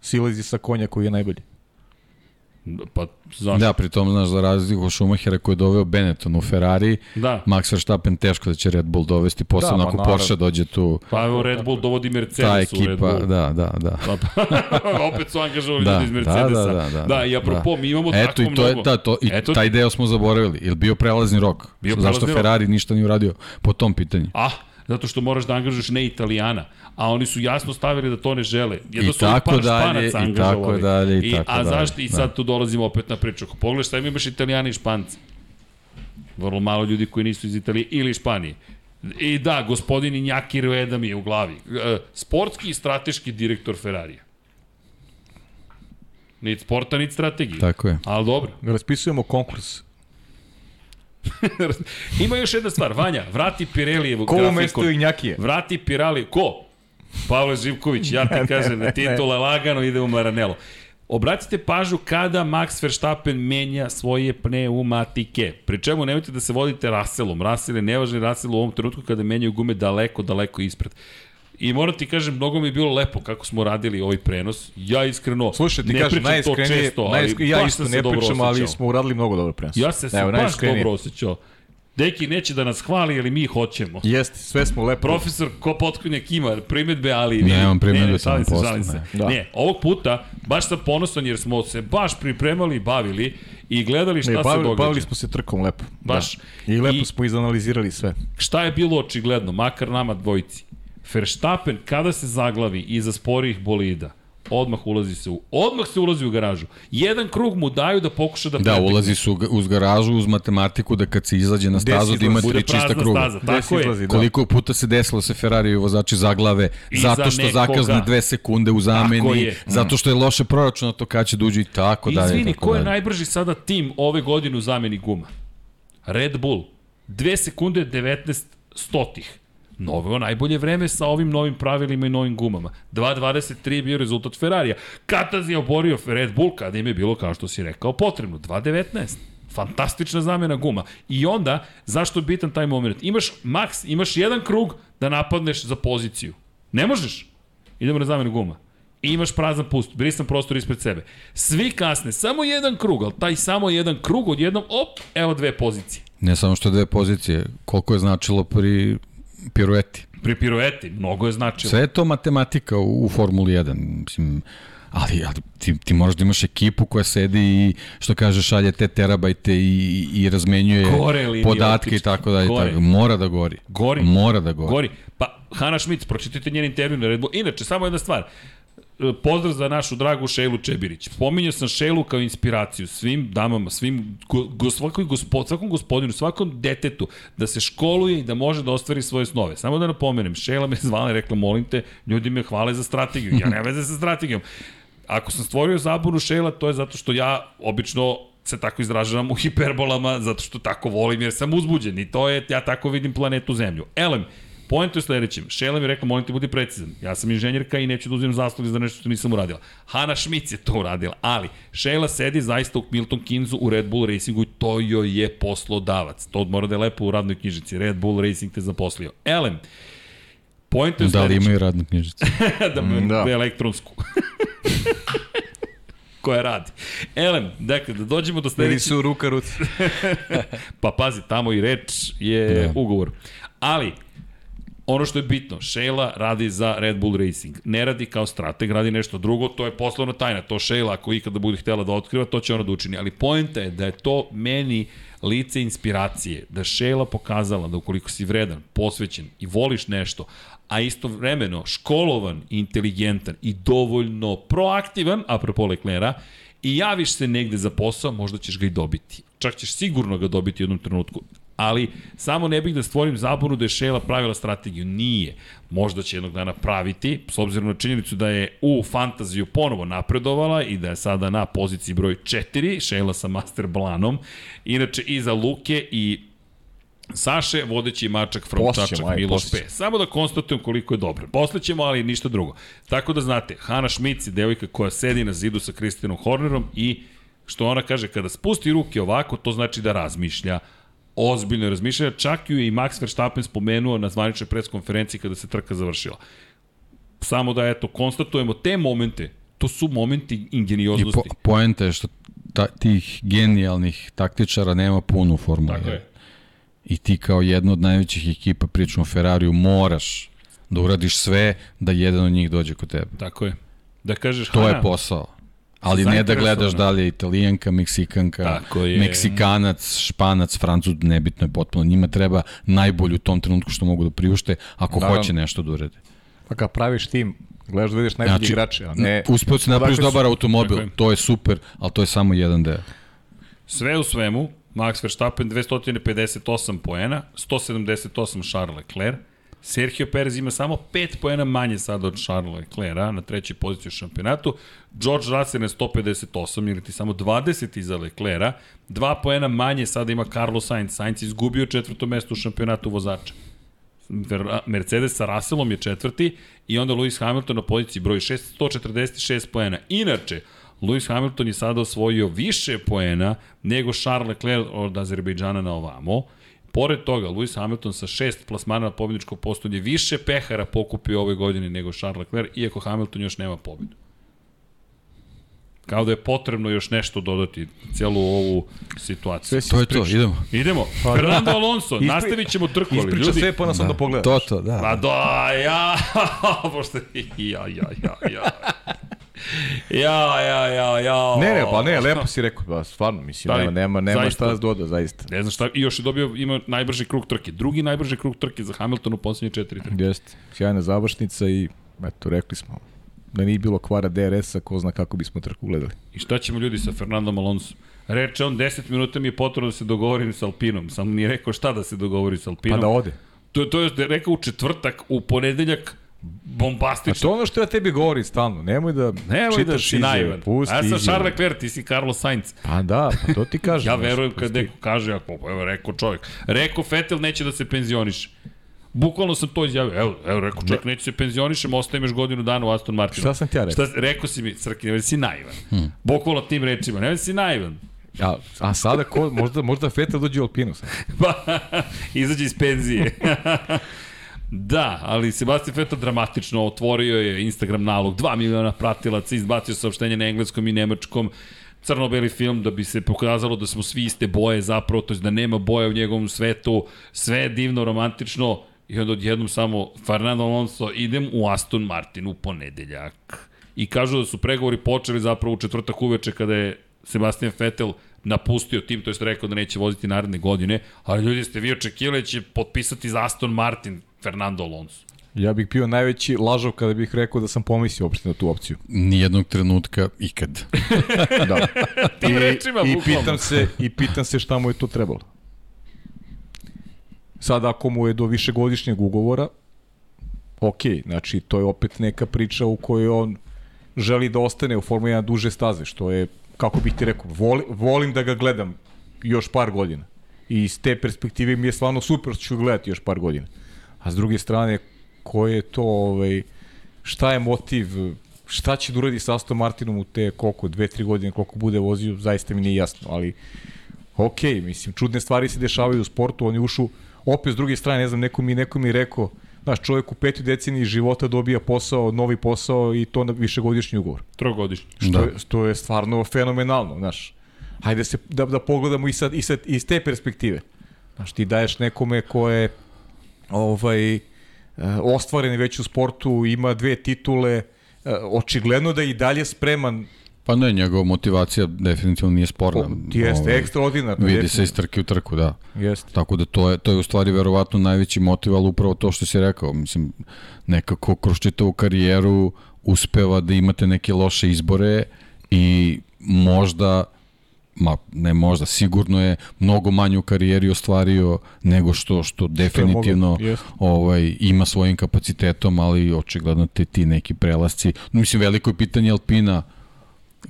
silazi sa konja koji je najbolji. Pa, zašto? Da, pritom, znaš, za razliku od Schumachera koji je doveo Benetton u Ferrari, Da. Max Verstappen teško da će Red Bull dovesti, posebno Da, ma ako naravno. Porsche dođe tu, Pa evo Red Bull dovodi Mercedes ta u Red ekipa, Bull. da, da, da. (laughs) Pa, opet su angažovali Da, ljudi iz da, Mercedesa. da, da, da, da, i apropo, da. mi imamo Eto, tako i to je, mnogo. da, to, i Eto- taj deo smo zaboravili. Ili bio prelazni rok? Bio Zašto prelazni rok. Ferrari ništa nije uradio po tom pitanju? Ah, zato što moraš da angažuješ ne Italijana, a oni su jasno stavili da to ne žele. Jedno I su ovih tako par dalje, i tako dalje, i tako A dalje, zašto? I da. sad tu dolazimo opet na priču. Ako pogledaš, šta imaš Italijani i Španci? Vrlo malo ljudi koji nisu iz Italije ili Španije. I da, gospodin Injaki Rueda mi je u glavi. E, Sportski i strateški direktor Ferrarija. Nit sporta, nit strategije. Tako je. Ali dobro. Raspisujemo konkurs. (laughs) Ima još jedna stvar. Vanja, vrati Pirelijevu Ko u grafikon. mesto Injakije? Vrati Pirali, ko? Pavle Živković, ja ti (laughs) kažem, na titula lagano ide u Maranello. Obratite pažnju kada Max Verstappen menja svoje pneumatike. Pri čemu nemojte da se vodite Russellom. Russell je nevažni Russell u ovom trenutku kada menjaju gume daleko, daleko ispred. I moram ti kažem, mnogo mi je bilo lepo kako smo radili ovaj prenos. Ja iskreno Slušaj, ti ne kažem, pričam to najiskrenije, često, ali ja isto sam se ne dobro pričam, ali osjećao. smo uradili mnogo dobro prenos. Ja se Evo, baš dobro osjećao. Deki neće da nas hvali, ali mi hoćemo. Jeste, sve smo lepo. Profesor ko potkonjak ima primetbe, ali... Nemam primedbe, ne, ne, samo šalim se, šalim se. ne. Da. Ne, ovog puta baš sam ponosan jer smo se baš pripremali i bavili i gledali šta Ne, se bavili, događa. bavili smo se trkom lepo. Baš. Da. I lepo I- smo izanalizirali sve. Šta je bilo očigledno, makar nama dvojici? Verstappen kada se zaglavi iza sporijih bolida, odmah ulazi se u odmah se ulazi u garažu. Jedan krug mu daju da pokuša da Da, pretekne. ulazi su uz garažu, uz matematiku, da kad se izađe na stazu, da ima tri čista kruga. staza. Tako je. izlazi, da. Koliko puta se desilo se Ferrari i vozači zaglave Iza zato što nekoga. zakazne dve sekunde u Tako zameni, je. zato što je loše proračunato kad će da uđe i tako dalje. Izvini, tako ko je dalje. najbrži sada tim ove godine u zameni guma? Red Bull. 2 sekunde 19 stotih. Novo najbolje vreme sa ovim novim pravilima i novim gumama. 2.23 je bio rezultat Ferrarija. Kataz je oborio Red Bull kada im je bilo, kao što si rekao, potrebno. 2.19. Fantastična zamena guma. I onda, zašto je bitan taj moment? Imaš, Max, imaš jedan krug da napadneš za poziciju. Ne možeš. Idemo na zamenu guma. I imaš prazan pust, brisan prostor ispred sebe. Svi kasne, samo jedan krug, ali taj samo jedan krug, odjednom, op, evo dve pozicije. Ne samo što dve pozicije, koliko je značilo pri pirueti. Pri pirueti, mnogo je značilo. Sve je to matematika u, u Formuli 1. Mislim, ali, ali ti, ti moraš da imaš ekipu koja sedi i, što kaže, šalje te terabajte i, i razmenjuje Gore podatke i tako dalje. Gore. Tako. Mora da gori. Gori. Mora da gori. Gori. Pa, Hana Schmitz, pročitajte njen intervju na Red Bull. Inače, samo jedna stvar. Pozdrav za našu dragu Šejlu Čebirić. Pominjao sam Šejlu kao inspiraciju svim damama, svim, go, go, svakoj gospod, svakom gospodinu, svakom detetu da se školuje i da može da ostvari svoje snove. Samo da napomenem, Šejla me zvala i rekla, molim te, ljudi me hvale za strategiju. Ja nema veze sa strategijom. Ako sam stvorio zabunu Šejla, to je zato što ja obično se tako izražavam u hiperbolama, zato što tako volim jer sam uzbuđen i to je, ja tako vidim planetu Zemlju. Elem, Point je sledećem. Šela mi je rekla, molim te, budi precizan. Ja sam inženjerka i neću da uzimam zasluge za nešto što nisam uradila. Hana Šmic je to uradila, ali Šela sedi zaista u Milton Kinzu u Red Bull Racingu i to joj je poslodavac. To mora da je lepo u radnoj knjižici. Red Bull Racing te zaposlio. Elem, point je Da li sledećem. imaju radnu knjižicu? (laughs) da, mm, da. da. elektronsku. (laughs) koja radi. Elem, dakle, da dođemo do Ili sledećeg... su ruka ruci. (laughs) Pa pazi, tamo i reč je da. ugovor. Ali, ono što je bitno, Sheila radi za Red Bull Racing. Ne radi kao strateg, radi nešto drugo, to je poslovna tajna. To Sheila, ako ikada bude htela da otkriva, to će ona da učini. Ali poenta je da je to meni lice inspiracije, da Sheila pokazala da ukoliko si vredan, posvećen i voliš nešto, a istovremeno školovan, inteligentan i dovoljno proaktivan, apropo Leclerca, i javiš se negde za posao, možda ćeš ga i dobiti. Čak ćeš sigurno ga dobiti u jednom trenutku. Ali samo ne bih da stvorim zabunu da je Šela pravila strategiju. Nije. Možda će jednog dana praviti, s obzirom na činjenicu da je u fantaziju ponovo napredovala i da je sada na poziciji broj 4, Šela sa Master Blanom. Inače, iza Luke i Saše, vodeći mačak from Posle Čačak aj, Miloš P. Samo da konstatujem koliko je dobro. Posle ćemo, ali ništa drugo. Tako da znate, Hana Šmic je devojka koja sedi na zidu sa Kristijanom Hornerom i što ona kaže, kada spusti ruke ovako, to znači da razmišlja ozbiljno razmišlja, čak ju je i Max Verstappen spomenuo na zvaničnoj preskonferenciji kada se trka završila. Samo da, eto, konstatujemo te momente, to su momenti I ingenioznosti. po, poenta je što ta, tih genijalnih taktičara nema puno u Formuli. Tako 1. je. I ti kao jedna od najvećih ekipa, pričamo o Ferrariju, moraš da uradiš sve da jedan od njih dođe kod tebe. Tako je. Da kažeš, To Hana, je posao. Ali ne da gledaš da li je italijanka, meksikanka, Tako je. meksikanac, španac, francuz, nebitno je potpuno. Njima treba najbolju u tom trenutku što mogu da priušte ako Naravno. hoće nešto da urede. Pa kad praviš tim, gledaš da vidiš najbolji Znači, igrače, a ne... Uspeo si napraviš Odakle su- dobar automobil, Tako to je super, ali to je samo jedan deo. Sve u svemu, Max Verstappen 258 poena, 178 Charles Leclerc, Sergio Perez ima samo 5 poena manje sada od Charles Leclerca na trećoj poziciji u šampionatu, George Russell je 158 ili ti samo 20 iza Leclerca, 2 poena manje sada ima Carlos Sainz, Sainz izgubio četvrto mesto u šampionatu vozača. Mercedes sa Russellom je četvrti i onda Lewis Hamilton na poziciji broj 6, 146 poena. Inače, Lewis Hamilton je sada osvojio više poena nego Charles Leclerc od Azerbejdžana na ovamo. Pored toga, Lewis Hamilton sa šest plasmana na pobjedičko postolje više pehara pokupio ove godine nego Charles Leclerc, iako Hamilton još nema pobedu. Kao da je potrebno još nešto dodati na cijelu ovu situaciju. Sve si To je to, idemo. Idemo. Fernando Alonso, Ispri- nastavit ćemo trku, ali Ispriča ljudi... sve pa nas onda pogledaš. To, to, da. Pa da, ja, (laughs) pošto, (laughs) ja, ja, ja, ja. Ja, ja, ja, ja. Ne, ne, pa ne, lepo si rekao, ba, stvarno, mislim, Da nema, nema, nema zaista? šta da doda, zaista. Ne znam šta, i još je dobio, ima najbrži krug trke. Drugi najbrži krug trke za Hamilton u poslednje četiri trke. Jeste, sjajna završnica i, eto, rekli smo, da nije bilo kvara DRS-a, ko zna kako bismo trku gledali. I šta ćemo ljudi sa Fernandom Alonso? Reče on, 10 minuta mi je potrebno da se dogovorim sa Alpinom. Samo nije rekao šta da se dogovori sa Pa Alpinom. da ode. To, to je rekao u četvrtak, u ponedeljak, A bombastično. to je ono što ja tebi govori stalno, nemoj da Nemoj da čitaš si izjave, naivan. pusti A ja sam. Charles Leclerc, ti si Carlos Sainz. Pa da, pa to ti (laughs) kažem. Ja verujem kad neko kaže, ako, pa evo, rekao čovjek. Rekao Fetel neće da se penzioniše. Bukvalno sam to izjavio. Evo, evo rekao čovjek, neće se penzionišem, ostajem još godinu dana u Aston Martinu. Šta sam ti ja rekao? Šta, rekao si mi, Srki, nemoj da si naivan. Hmm. Bukvalno tim rečima, nemoj da si naivan. A, a sada ko, možda, možda Fetel dođe u Alpinu sad. (laughs) Pa, izađe iz penzije. (laughs) da, ali Sebastian Vettel dramatično otvorio je Instagram nalog, 2 miliona pratilaca, izbacio saopštenje na engleskom i nemačkom, crno-beli film da bi se pokazalo da smo svi iste boje zapravo, to je da nema boja u njegovom svetu, sve je divno, romantično. I onda odjednom samo Fernando Alonso idem u Aston Martin u ponedeljak. I kažu da su pregovori počeli zapravo u četvrtak uveče kada je Sebastian Vettel napustio tim, to jest rekao da neće voziti naredne godine, ali ljudi ste vi očekivali da će potpisati za Aston Martin Fernando Alonso. Ja bih bio najveći lažov kada bih rekao da sam pomislio uopšte na tu opciju. Nijednog trenutka ikad. (laughs) Da. (laughs) Tim rečima, I bukvalno. pitam se, i pitam se šta mu je to trebalo. Sad ako mu je do višegodišnjeg ugovora, ok, znači to je opet neka priča u kojoj on želi da ostane u Formula 1 duže staze, što je, kako bih ti rekao, voli, volim da ga gledam još par godina. I iz te perspektive mi je stvarno super što ću gledati još par godina. A s druge strane, ko je to, ovaj, šta je motiv, šta će da uradi sa Aston Martinom u te koliko, dve, tri godine, koliko bude vozio, zaista mi nije jasno, ali ok, mislim, čudne stvari se dešavaju u sportu, oni ušu, opet s druge strane, ne znam, neko mi, neko mi rekao, znaš, čovjek u petoj deceniji života dobija posao, novi posao i to na višegodišnji ugovor. Trogodišnji. Što, Da. je, što je stvarno fenomenalno, znaš. Hajde se, da, da pogledamo i sad, i sad iz te perspektive. Znaš, ti daješ nekome ko je ovaj, e, ostvaren već u sportu, ima dve titule, e, očigledno da je i dalje spreman, Pa ne, njegova motivacija definitivno nije sporna. o, jeste Ovaj, ekstraordinarno. Vidi se iz trke u trku, da. Jeste. Tako da to je, to je u stvari verovatno najveći motiv, ali upravo to što si rekao, mislim, nekako kroz čitavu karijeru uspeva da imate neke loše izbore i možda ma ne možda, sigurno je mnogo manje u karijeri ostvario nego što što definitivno jeste. ovaj ima svojim kapacitetom, ali očigledno te ti neki prelasci. No, mislim veliko je pitanje Alpina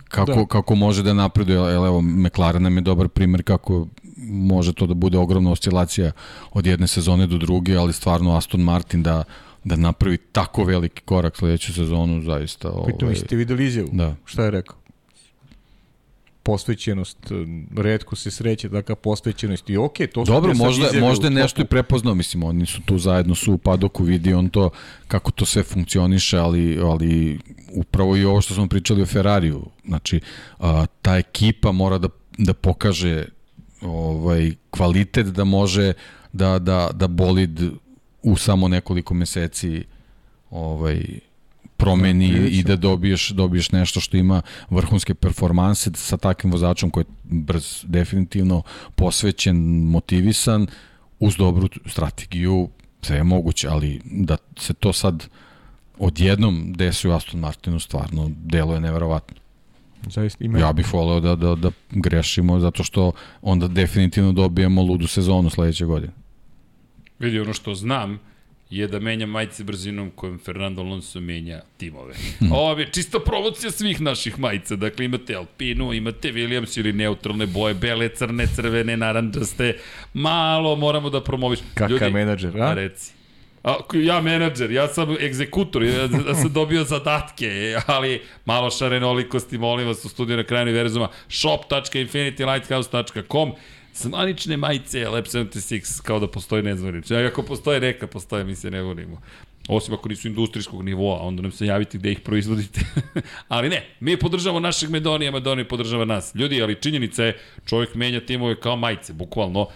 kako, Da. kako može da napreduje, jel evo McLaren nam je dobar primer kako može to da bude ogromna oscilacija od jedne sezone do druge, ali stvarno Aston Martin da da napravi tako veliki korak sledeću sezonu, zaista... Pritom Ovaj, ste videli izjavu. da. Šta je rekao? Posvećenost, e, redko se sreće takav posvećenost i okej, to su Dobro, možda, možda nešto i prepoznao, mislim, oni su tu zajedno su u padoku, vidi on to, kako to sve funkcioniše, ali, ali upravo i ovo što smo pričali o Ferrariju, znači, a, ta ekipa mora da, da pokaže ovaj kvalitet da može da, da, da bolid u samo nekoliko meseci ovaj promeni Da, i da dobiješ dobiješ nešto što ima vrhunske performanse sa takvim vozačom koji je brz definitivno posvećen, motivisan uz dobru strategiju sve je moguće, ali da se to sad odjednom desi u Aston Martinu stvarno deluje neverovatno. Zaista, ima, Ja bih voleo da, da, da grešimo zato što onda definitivno dobijemo ludu sezonu sledeće godine. Vidi, ono što znam je da menja majice brzinom kojom Fernando Alonso menja timove. Hm. Ovo je čisto promocija svih naših majica. Dakle, imate Alpinu, imate Williams ili neutralne boje, bele, crne, crvene, naranđaste. Malo moramo da promoviš. Kakav menadžer, a? Reci. A, ja menadžer, ja sam egzekutor, ja da sam dobio zadatke, ali malo šarenolikosti, molim vas, u studiju na kraju univerzuma, shop.infinitylighthouse.com, zvanične majice Lab 76, kao da postoji nezvanično. Ja, ako postoje neka, postoje, mi se ne volimo. Osim ako nisu industrijskog nivoa, onda nam se javite gde ih proizvodite. (laughs) ali ne, mi podržavamo našeg Medonija, Medonija podržava nas. Ljudi, ali činjenica je, čovjek menja timove kao majice, bukvalno.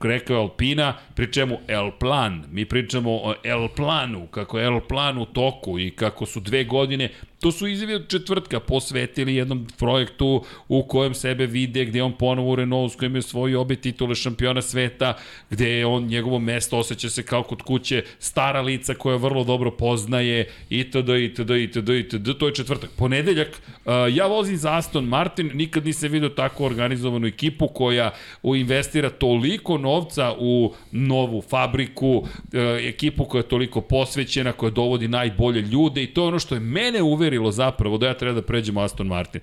Rekao je Alpina, pri čemu El Plan, mi pričamo o El Planu, kako je El Plan u toku i kako su dve godine, to su izjavi od četvrtka, posvetili jednom projektu u kojem sebe vide, gde on ponovo u Renault, s kojim je osvojio obe titule šampiona sveta, gde je on, njegovo mesto osjeća se kao kod kuće, stara lica koja vrlo dobro poznaje, itd., itd., itd., itd., to je četvrtak. Ponedeljak, ja vozim za Aston Martin, nikad nisam vidio tako organizovanu ekipu koja investira toliko novca u novu fabriku, uh, ekipu koja je toliko posvećena, koja dovodi najbolje ljude i to je ono što je mene uverilo zapravo da ja treba da pređem Aston Martin.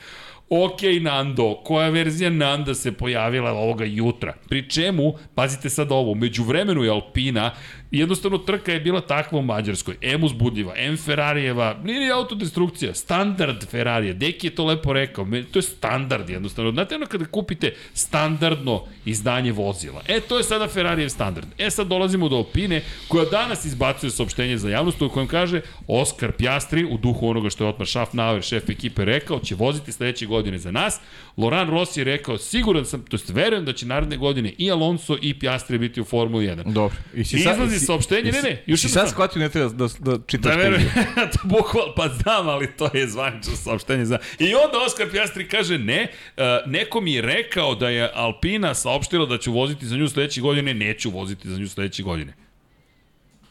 Ok, Nando, koja verzija Nanda se pojavila ovoga jutra? Pri čemu, pazite sad ovo, među vremenu je Alpina, jednostavno trka je bila takva u Mađarskoj. M uzbudljiva, M Ferrarijeva, nije ni autodestrukcija, standard Ferrarija. Deki je to lepo rekao, to je standard jednostavno. Znate ono kada kupite standardno izdanje vozila. E, to je sada Ferrarijev standard. E, sad dolazimo do Alpine, koja danas izbacuje saopštenje za javnost u kojem kaže Oskar Pjastri, u duhu onoga što je Otmar Schaffnauer, šef ekipe, rekao, će voziti sledeće godine za nas. Loran Rossi je rekao, siguran sam, to jest verujem da će naredne godine i Alonso i Pjastri biti u Formuli 1. Dobro. I si Izlazi saopštenje, ne, ne, još si jedna sad shvatio ne treba da, da čitaš Da verujem, (laughs) to bukval, pa znam, ali to je zvanično saopštenje. Za... I onda Oskar Pjastri kaže ne, uh, neko mi je rekao da je Alpina saopštila da ću voziti za nju sledeće godine, neću voziti za nju sledeće godine.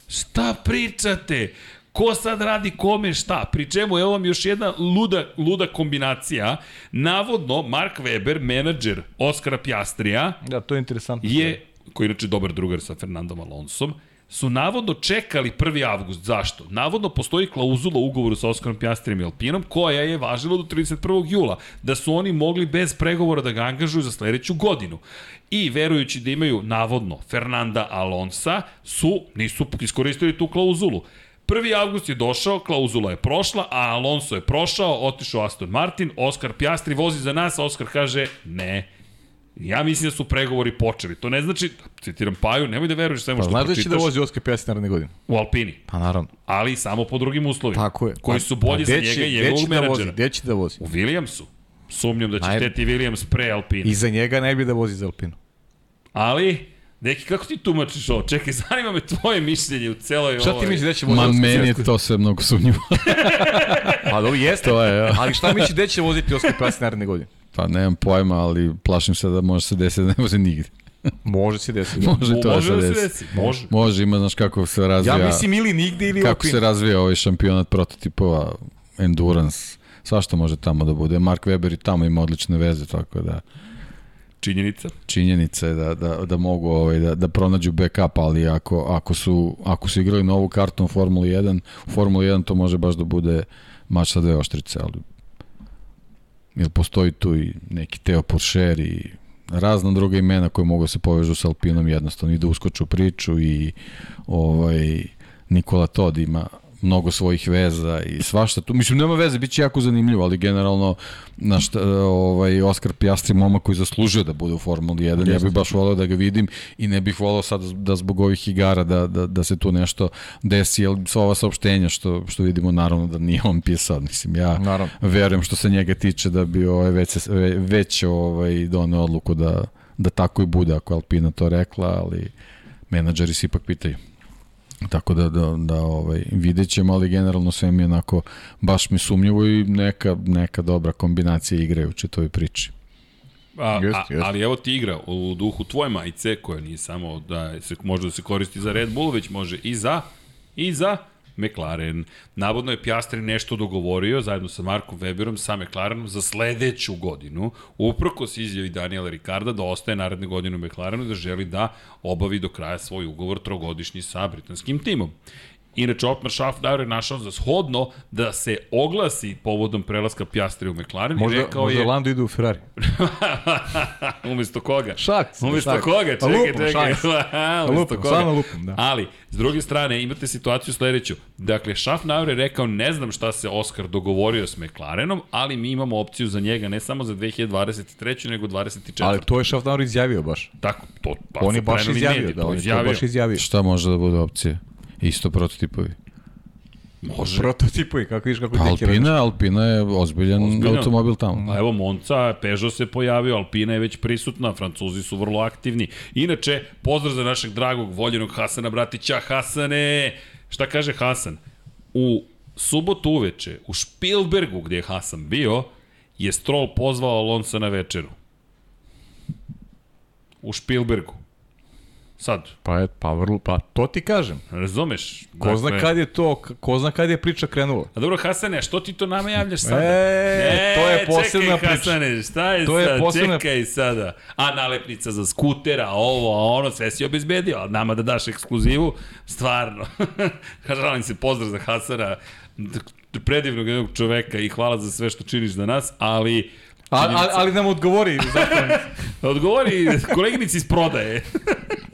Šta pričate? Ko sad radi kome šta? Pri čemu, evo vam još jedna luda, luda kombinacija. Navodno, Mark Weber, menadžer Oskara Pjastrija, Da, to je interesantno. je, koji je inače dobar drugar sa Fernandom Alonsom, su navodno čekali 1. avgust. Zašto? Navodno postoji klauzula u ugovoru sa Oskarom Pjastrijem i Alpinom koja je važila do 31. jula. Da su oni mogli bez pregovora da ga angažuju za sledeću godinu. I verujući da imaju navodno Fernanda Alonsa, su, nisu iskoristili tu klauzulu. 1. avgust je došao, klauzula je prošla, a Alonso je prošao, otišao Aston Martin, Oskar Pjastri vozi za nas, a Oskar kaže ne, Ja mislim da su pregovori počeli. To ne znači, citiram Paju, nemoj da veruješ svemu Pa što znaš da pročitaš će da vozi Oskar Pjasi naredne godine? u Alpini, Pa naravno. ali samo po drugim uslovima. Tako je. Koji Pa- su bolji pa za njega i njegovog će da vozi? menadžera. Gde će da vozi? U Williamsu. Sumnjam da će Aj- Teti Williams pre Alpina. I za njega ne bi da vozi za Alpinu. Ali, Deki, kako ti tumačiš ovo? Čekaj, (laughs) zanima me tvoje mišljenje u celoj Šta ovoj... ti misliš da će vozi Ma meni je to sve mnogo sumnjivo. (laughs) Pa dobro, jeste. to je, ja. Ali šta misliš da će voziti Oskar Pjasi naredne godine? Pa nemam pojma, ali plašim se da može se desiti da ne može nigde. (laughs) Može se desiti. Može to Može da da se se desi. Može. Može, ima, znaš kako se razvija. Ja mislim ili nigde ili kako se Alpinu. razvija ovaj šampionat prototipova, endurance, svašta može tamo da bude. Mark Webber i tamo ima odlične veze, tako da Činjenica. činjenica je da, da, da mogu ovaj, da, da pronađu backup, ali ako, ako, su, ako su igrali novu kartu u Formuli 1, u Formuli 1 to može baš da bude mač sa dve oštrice, ali jer postoji tu i neki Teo Porcher i razna druga imena koje mogu da se povežu sa Alpinom jednostavno i da uskoču priču i ovaj Nikola Todd ima mnogo svojih veza i svašta tu. Mislim, nema veze, bit će jako zanimljivo, ali generalno naš, ovaj, Oskar Pjastri momak koji zaslužio da bude u Formuli 1, ja bih baš voleo da ga vidim i ne bih voleo sad da zbog ovih igara da, da, da se tu nešto desi, jer sva ova saopštenja što, što vidimo naravno da nije on pisao, mislim, ja Naravno. verujem što se njega tiče da bi ovaj, već, već ovaj, doneo odluku da, da tako i bude ako je Alpina to rekla, ali menadžeri se ipak pitaju. Tako da, da, da ovaj, vidjet ćemo, ali generalno sve mi je onako baš mi sumnjivo i neka, neka dobra kombinacija igre u čitoj priči. A, Jest, a, jest. ali evo ti igra u duhu tvoje majice, koja nije samo da se može da se koristi za Red Bull, već može i za i za McLaren. Navodno je Piastri nešto dogovorio zajedno sa Markom Weberom sa McLarenom za sledeću godinu, uprkos izjavi Daniela Ricarda da ostaje naredne godine u McLarenu i da želi da obavi do kraja svoj ugovor trogodišnji sa britanskim timom. Inače, Otmar Schaffnauer je našao za shodno da se oglasi povodom prelaska Pjastri u McLaren i Možda, rekao možda je... Lando ide u Ferrari. (laughs) Umesto koga? Šak. Umesto šak. koga? Pa Čekaj, lupam, čekaj. šak. (laughs) Pa Umesto lupam, koga? stvarno lupam, da. Ali, s druge strane, imate situaciju sledeću. Dakle, Schaffnauer je rekao, ne znam šta se Oscar dogovorio s McLarenom, ali mi imamo opciju za njega ne samo za 2023. nego 24. Ali to je Schaffnauer izjavio baš. Tako, to, pa On je baš preneli izjavio, mediji, da, on je to baš izjavio. Šta može da bude opcija? Isto prototipovi. Može. Prototipovi, kako viš kako Pa Alpina, Alpina je ozbiljan, Ozbiljan. automobil tamo. A evo Monca, Peugeot se pojavio, Alpina je već prisutna, Francuzi su vrlo aktivni. Inače, pozdrav za našeg dragog, voljenog Hasana Bratića. Hasane, šta kaže Hasan? U subotu uveče, u Špilbergu, gde je Hasan bio, je Stroll pozvao Alonso na večeru. U Špilbergu. Sad, Pa, je, pa, vrlo, pa to ti kažem. razumeš? Ko zna kad je to, ko zna kad je priča krenula. A dobro, Hasane, što ti to nama javljaš sada? E, to je posebna čekaj, priča. Hasane, šta je, To je sad? posebna- Čekaj sada. A nalepnica za skutera, ovo, a ono, sve si obezbedio, a nama da daš ekskluzivu, stvarno. (laughs) Žalim se, pozdrav za Hasana, d- predivnog jednog čoveka i hvala za sve što činiš za nas, ali... A, a, činjenica- ali nam odgovori zapravo. (laughs) Odgovori koleginici iz prodaje. (laughs)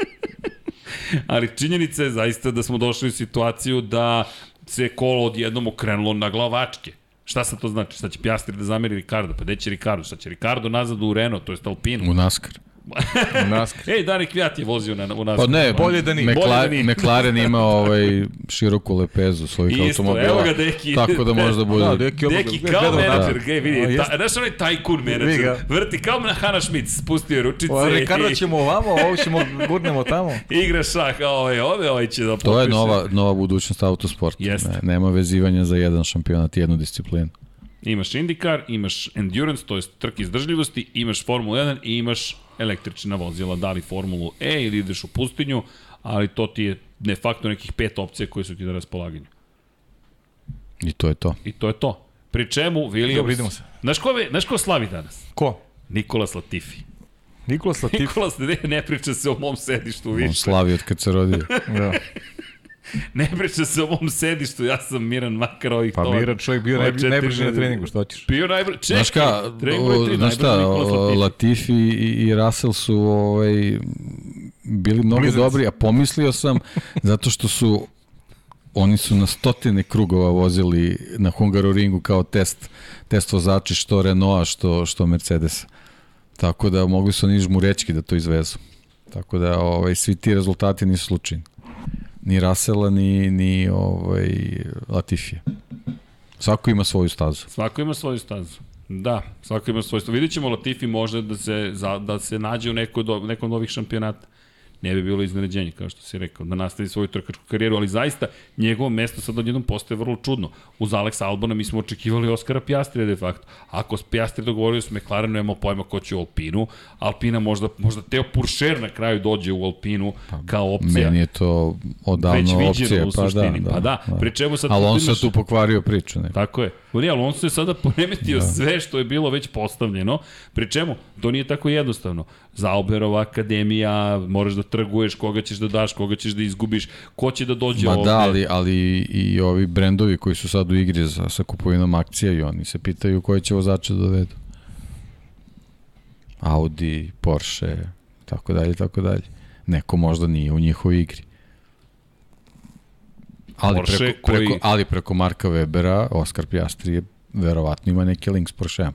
Ali činjenica je zaista da smo došli u situaciju da se kolo odjednom okrenulo na glavačke. Šta sad to znači? Šta će Pjastri da zameri Ricardo? Pa gde će Ricardo? Šta će Ricardo nazad u Renault, to je Alpinu? U NASCAR. U NASCAR. (laughs) Ej, Dani Kvijat je vozio na, u nas. Pa ne, Bolje da nije. Bolje da McLaren, nije. McLaren ima ovaj široku lepezu svojih Isto, automobila. evo ga, deki. Tako da može (laughs) da bude. Da, Deki, Deki gledao, kao da. menadžer, gej, A, vidi, ta, znaš onaj tajkun menadžer, vrti kao na Hana Schmidt, spustio ručice Pa, Ricardo i ćemo ovamo, ovo ćemo, gurnemo tamo. (laughs) igra šah, a ovaj, ove, ovaj će da To je nova, nova budućnost autosporta. Jeste. Ne, nema vezivanja za jedan šampionat i jednu disciplinu. Imaš IndyCar, imaš Endurance, to je trke izdržljivosti, imaš Formulu 1 i imaš električna vozila, da li Formulu E ili ideš u pustinju, ali to ti je de facto nekih pet opcija koje su ti na raspolaganju. I to je to. I to je to. Pri čemu Williams... Dobro, idemo se. Znaš ko, ve- znaš ko slavi danas? Ko? Nikolas Latifi. Nikolas Latifi. (laughs) Nikolas, ne, ne priča se o mom sedištu On više. slavi od kad se rodio. da. (laughs) (laughs) Ne priča se o mom sedištu, ja sam Miran makar ovih Pa toga. Miran čovjek bio četiri najbliži na treningu, što hoćeš? Bio najbolji. Čekaj, Znaš ka, trening broj o, tri, znaš šta, najbolji Latifi. Latifi i, i Russell su ovaj, bili mnogo Blizanci. dobri, a pomislio sam zato što su oni su na stotine krugova vozili na Hungaroringu kao test, test vozači što Renaulta, što, što Mercedesa. Tako da mogli su oni žmurečki da to izvezu. Tako da ovaj, svi ti rezultati nisu slučajni. Ni Rasela, ni, ni ovaj, Latifija. Svako ima svoju stazu. Svako ima svoju stazu. Da, svako ima svoju stazu. Vidjet ćemo Latifi možda da se, da se nađe u nekoj do, nekom novih šampionata. Ne bi bilo iznenađenje, kao što si rekao, da nastavi svoju trkačku karijeru, ali zaista njegovo mesto sad odjednom postaje vrlo čudno. Uz Alex Albona mi smo očekivali Oskara Pjastrija de facto. Ako s Pjastri dogovorio s McLarenu, nema pojma ko će u Alpinu. Alpina možda, možda Teo Puršer na kraju dođe u Alpinu kao opcija. Meni je to odavno već viđeno opcija. u pa suštini. da, pa da, da. pri čemu sad Ali on se tu pokvario priču. Ne? Tako je. Uri, Alonso je sada poremetio da. sve što je bilo već postavljeno, pri čemu to nije tako jednostavno. Zauberova akademija, moraš da trguješ, koga ćeš da daš, koga ćeš da izgubiš, ko će da dođe Ma ovde. da, ali, ali i ovi brendovi koji su sad u igri sa, sa kupovinom akcija i oni se pitaju koje će vozače da dovedu. Audi, Porsche, tako dalje, tako dalje. Neko možda nije u njihovoj igri. Ali Porsche preko, koji- preko, ali preko Marka Webera, Oskar Piastri je verovatno ima neki link s Porscheom.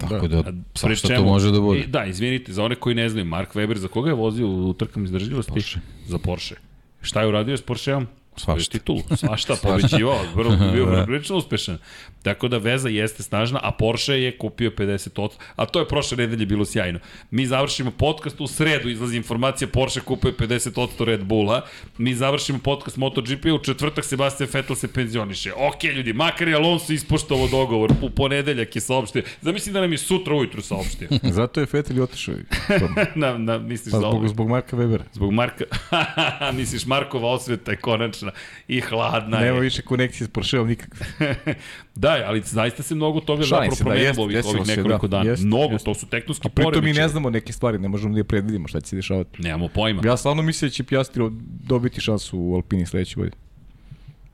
Tako da, da pri svašta to može da bude. Da, izvinite, za one koji ne znaju, Mark Weber, za koga je vozio u trkama izdržljivosti? Porsche. Za Porsche. Šta je uradio s Porscheom? Svašta. Titul, (laughs) svašta, pobeđivao, vrlo (laughs) bio vrlo prilično uspešan. Tako da veza jeste snažna, a Porsche je kupio 50 od, a to je prošle nedelje bilo sjajno. Mi završimo podcast u sredu, izlazi informacija Porsche kupuje 50 od Red Bulla. Mi završimo podcast MotoGP, u četvrtak Sebastian Vettel se penzioniše. Ok, ljudi, makar je Alonso ispoštovao dogovor, u ponedeljak je saopštio. Zamisli da nam je sutra ujutru saopštio. (laughs) Zato je Vettel i otišao. na, na, misliš Pa zbog, zbog Marka Webera. Zbog Marka, misliš Markova osveta je konačna i hladna Nema je. više konekcije s Porscheom nikakve. (laughs) Da, ali zaista se mnogo toga Šalim zapravo da, promenilo jeste, ovih, desilo ovih se, nekoliko da, dana. jeste, mnogo, jeste. to su tektonski A pritom mi ne znamo neke stvari, ne možemo da je predvidimo šta će se dešavati. Nemamo pojma. Ja stvarno mislim da će Piastri dobiti šansu u Alpini sledeće godine.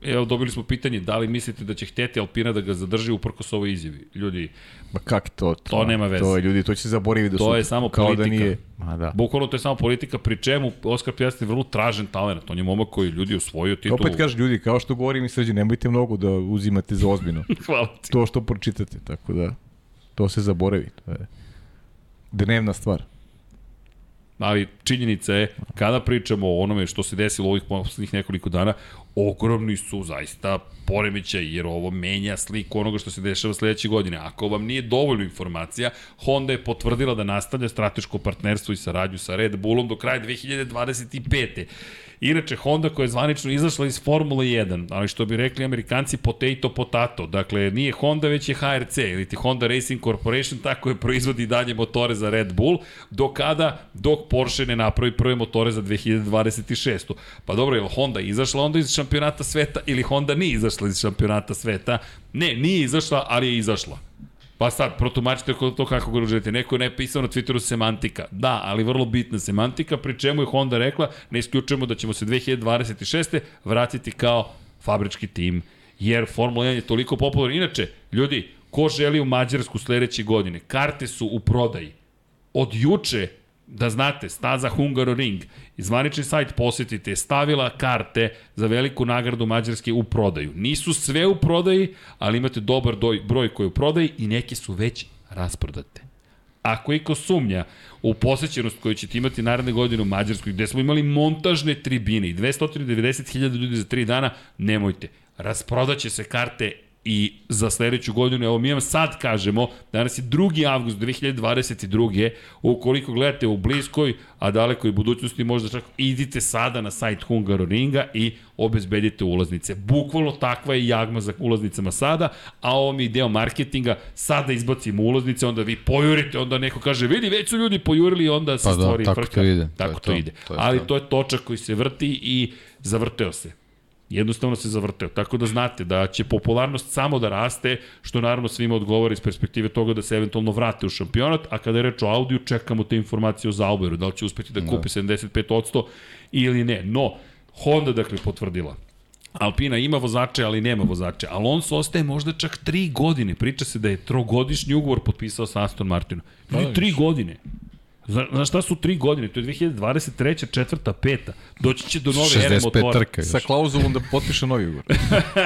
Evo, dobili smo pitanje, da li mislite da će hteti Alpina da ga zadrži uprkos ovoj izjavi? Ljudi, Ma kak to? To, To nema veze. To je, ljudi, to će se zaboraviti da To su... je samo kao politika. Da nije, ma da. bukvalno to je samo politika, pri čemu Oskar Pjastri je vrlo tražen talent. On je momak koji je ljudi osvojio titulu. Opet kaže ljudi, kao što govorim i sređe, nemojte mnogo da uzimate za ozbiljno. (laughs) Hvala ti. to što pročitate, tako da to se zaboravi. To je dnevna stvar. Ali činjenica je, kada pričamo o onome što se desilo ovih poslednjih nekoliko dana, ogromni su zaista poremećaj, jer ovo menja sliku onoga što se dešava sledeće godine. Ako vam nije dovoljno informacija, Honda je potvrdila da nastavlja strateško partnerstvo i saradnju sa Red Bullom do kraja 2025. Inače, Honda koja je zvanično izašla iz Formule 1, ali što bi rekli amerikanci, potato potato. Dakle, nije Honda, već je HRC, ili ti Honda Racing Corporation, tako je proizvodi dalje motore za Red Bull, do kada, dok Porsche ne napravi prve motore za 2026. Pa dobro, je Honda izašla onda iz šampionata sveta ili Honda nije izašla iz šampionata sveta? Ne, nije izašla, ali je izašla. Pa sad, protumačite to kako ga želite. Neko je napisao na Twitteru semantika. Da, ali vrlo bitna semantika, pri čemu je Honda rekla, ne isključujemo da ćemo se 2026. vratiti kao fabrički tim, jer Formula 1 je toliko popularna. Inače, ljudi, ko želi u Mađarsku sledeće godine, karte su u prodaji. Od juče da znate, staza Hungaroring, zvanični sajt posetite, stavila karte za veliku nagradu Mađarske u prodaju. Nisu sve u prodaji, ali imate dobar doj, broj koji u prodaji i neke su već rasprodate. Ako iko sumnja u posećenost koju ćete imati naredne godine u Mađarskoj, gde smo imali montažne tribine i 290.000 ljudi za 3 dana, nemojte. Rasprodaće se karte i za sledeću godinu, evo mi vam sad kažemo, danas je 2. avgust 2022. Ukoliko gledate u bliskoj, a dalekoj budućnosti, možda čak idite sada na sajt Hungaroringa i obezbedite ulaznice. Bukvalno takva je jagma za ulaznicama sada, a ovo mi je deo marketinga, sada izbacimo ulaznice, onda vi pojurite, onda neko kaže, vidi, već su ljudi pojurili, onda se Pa da, stvori tako frka. to ide, to Tako to, to, ide. to je Ali to. to je točak koji se vrti i zavrteo se. Jednostavno se zavrteo. Tako da znate da će popularnost samo da raste, što naravno svima odgovara iz perspektive toga da se eventualno vrate u šampionat, a kada je reč o Audiju, čekamo te informacije o Zauberu, da li će uspeti da kupi da. 75% ili ne. No, Honda dakle potvrdila. Alpina ima vozače, ali nema vozače. Alonso ostaje možda čak tri godine. Priča se da je trogodišnji ugovor potpisao sa Aston Martinom. Pa, tri godine. Zna, znaš šta su tri godine? To je 2023. četvrta, peta. Doći će do nove ere motora. Trka Sa klauzulom da potpiše novi ugovor.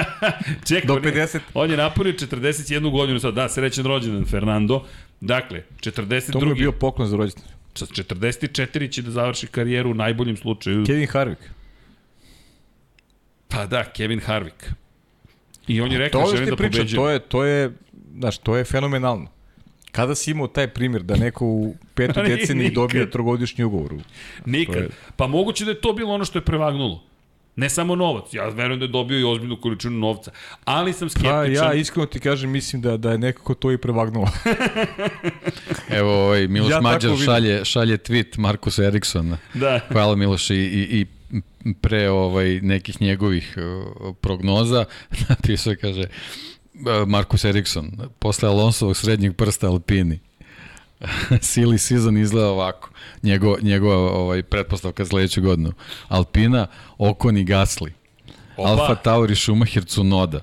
(laughs) Čekaj, do 50. On je napunio 41 godinu sad. Da, srećen rođendan Fernando. Dakle, 42. To mu je bio poklon za rođendan. Sa 44 će da završi karijeru u najboljem slučaju. Kevin Harvick. Pa da, Kevin Harvick. I on je rekao, želim da priča, To je, to je, znaš, to je fenomenalno. Kada si imao taj primjer da neko u petoj (laughs) deceniji dobije trogodišnji ugovor? Nikad. Je... Pa moguće da je to bilo ono što je prevagnulo. Ne samo novac, ja verujem da je dobio i ozbiljnu količinu novca, ali sam skeptičan. Pa ja iskreno ti kažem, mislim da, da je nekako to i prevagnulo. (laughs) Evo, ovaj, Miloš ja Mađar šalje, šalje tweet Markusa Eriksona. Da. Hvala Miloš i, i, i pre ovaj nekih njegovih uh, prognoza (laughs) napisao kaže uh, Markus Eriksson posle Alonsovog srednjeg prsta Alpini. (laughs) Silly season izgleda ovako. Njego, njegova ovaj, pretpostavka sledeću godinu. Alpina, Okon i Gasly. Opa. Alfa Tauri, Schumacher, Cunoda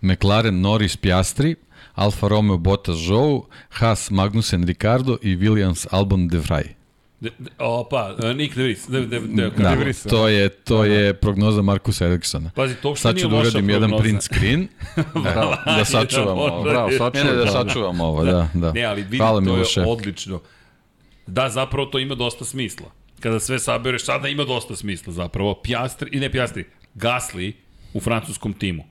McLaren, Norris, Piastri. Alfa Romeo, Bottas, Zhou. Haas, Magnussen, Ricardo i Williams, Albon, De Vrij De, de, opa, e, Nick De Vries. De, de, de, de, da, to je, to je prognoza Markusa Eriksona. Pazi, to što nije da uradim jedan print screen. (laughs) da, da sačuvam ovo. Bravo, sačuvam. Ne, ne, da sačuvam ovo, da, da. Ne, ali vidi, Hvala to Miloše. je odlično. Da, zapravo to ima dosta smisla. Kada sve sabereš, sada ima dosta smisla zapravo. Pjastri, i ne Pjastri, Gasly u francuskom timu.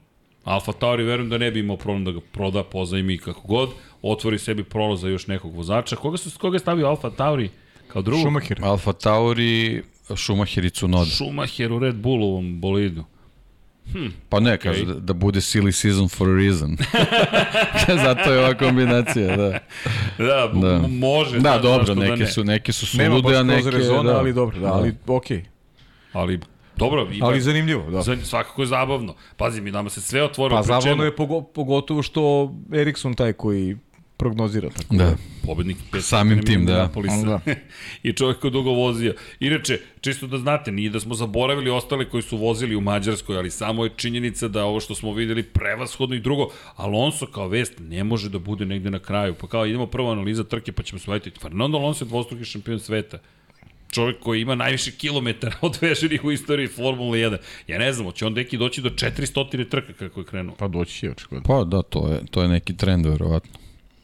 Alfa Tauri verujem da ne bi imao problem da ga proda, pozajmi kako god, otvori sebi prolaz za još nekog vozača. Koga, su, koga je stavio Alfa Tauri? Kao drugo? Schumacher. Alfa Tauri, Schumacher i Tsunoda. Schumacher u Red Bullovom bolidu. Hm, pa ne, okay. kaže da, da bude silly season for a reason. (laughs) (laughs) Zato je ova kombinacija, da. Da, da. može. Da, da dobro, neke, da ne. su, neke su sulude, a neke... Rezona, da. ali dobro, da, ali da. okej. Okay. Ali Dobro, ima, ali zanimljivo, da. Svakako je zabavno. Pazi, mi nama se sve otvorilo. Pa zabavno je pogotovo što Eriksson taj koji prognozira. Tako da. Pobednik pet Samim tim, da. da. (laughs) I čovjek ko dugo vozio. Inače, čisto da znate, nije da smo zaboravili ostale koji su vozili u Mađarskoj, ali samo je činjenica da ovo što smo videli prevashodno i drugo, Alonso kao vest ne može da bude negde na kraju. Pa kao idemo prvo analiza trke pa ćemo shvatiti. Fernando Alonso je dvostruki šampion sveta čovjek koji ima najviše kilometara (laughs) odveženih u istoriji Formule 1. Ja ne znam, će on deki doći do 400 trka kako je krenuo. Pa doći će očigledno. Pa da, to je, to je neki trend, verovatno.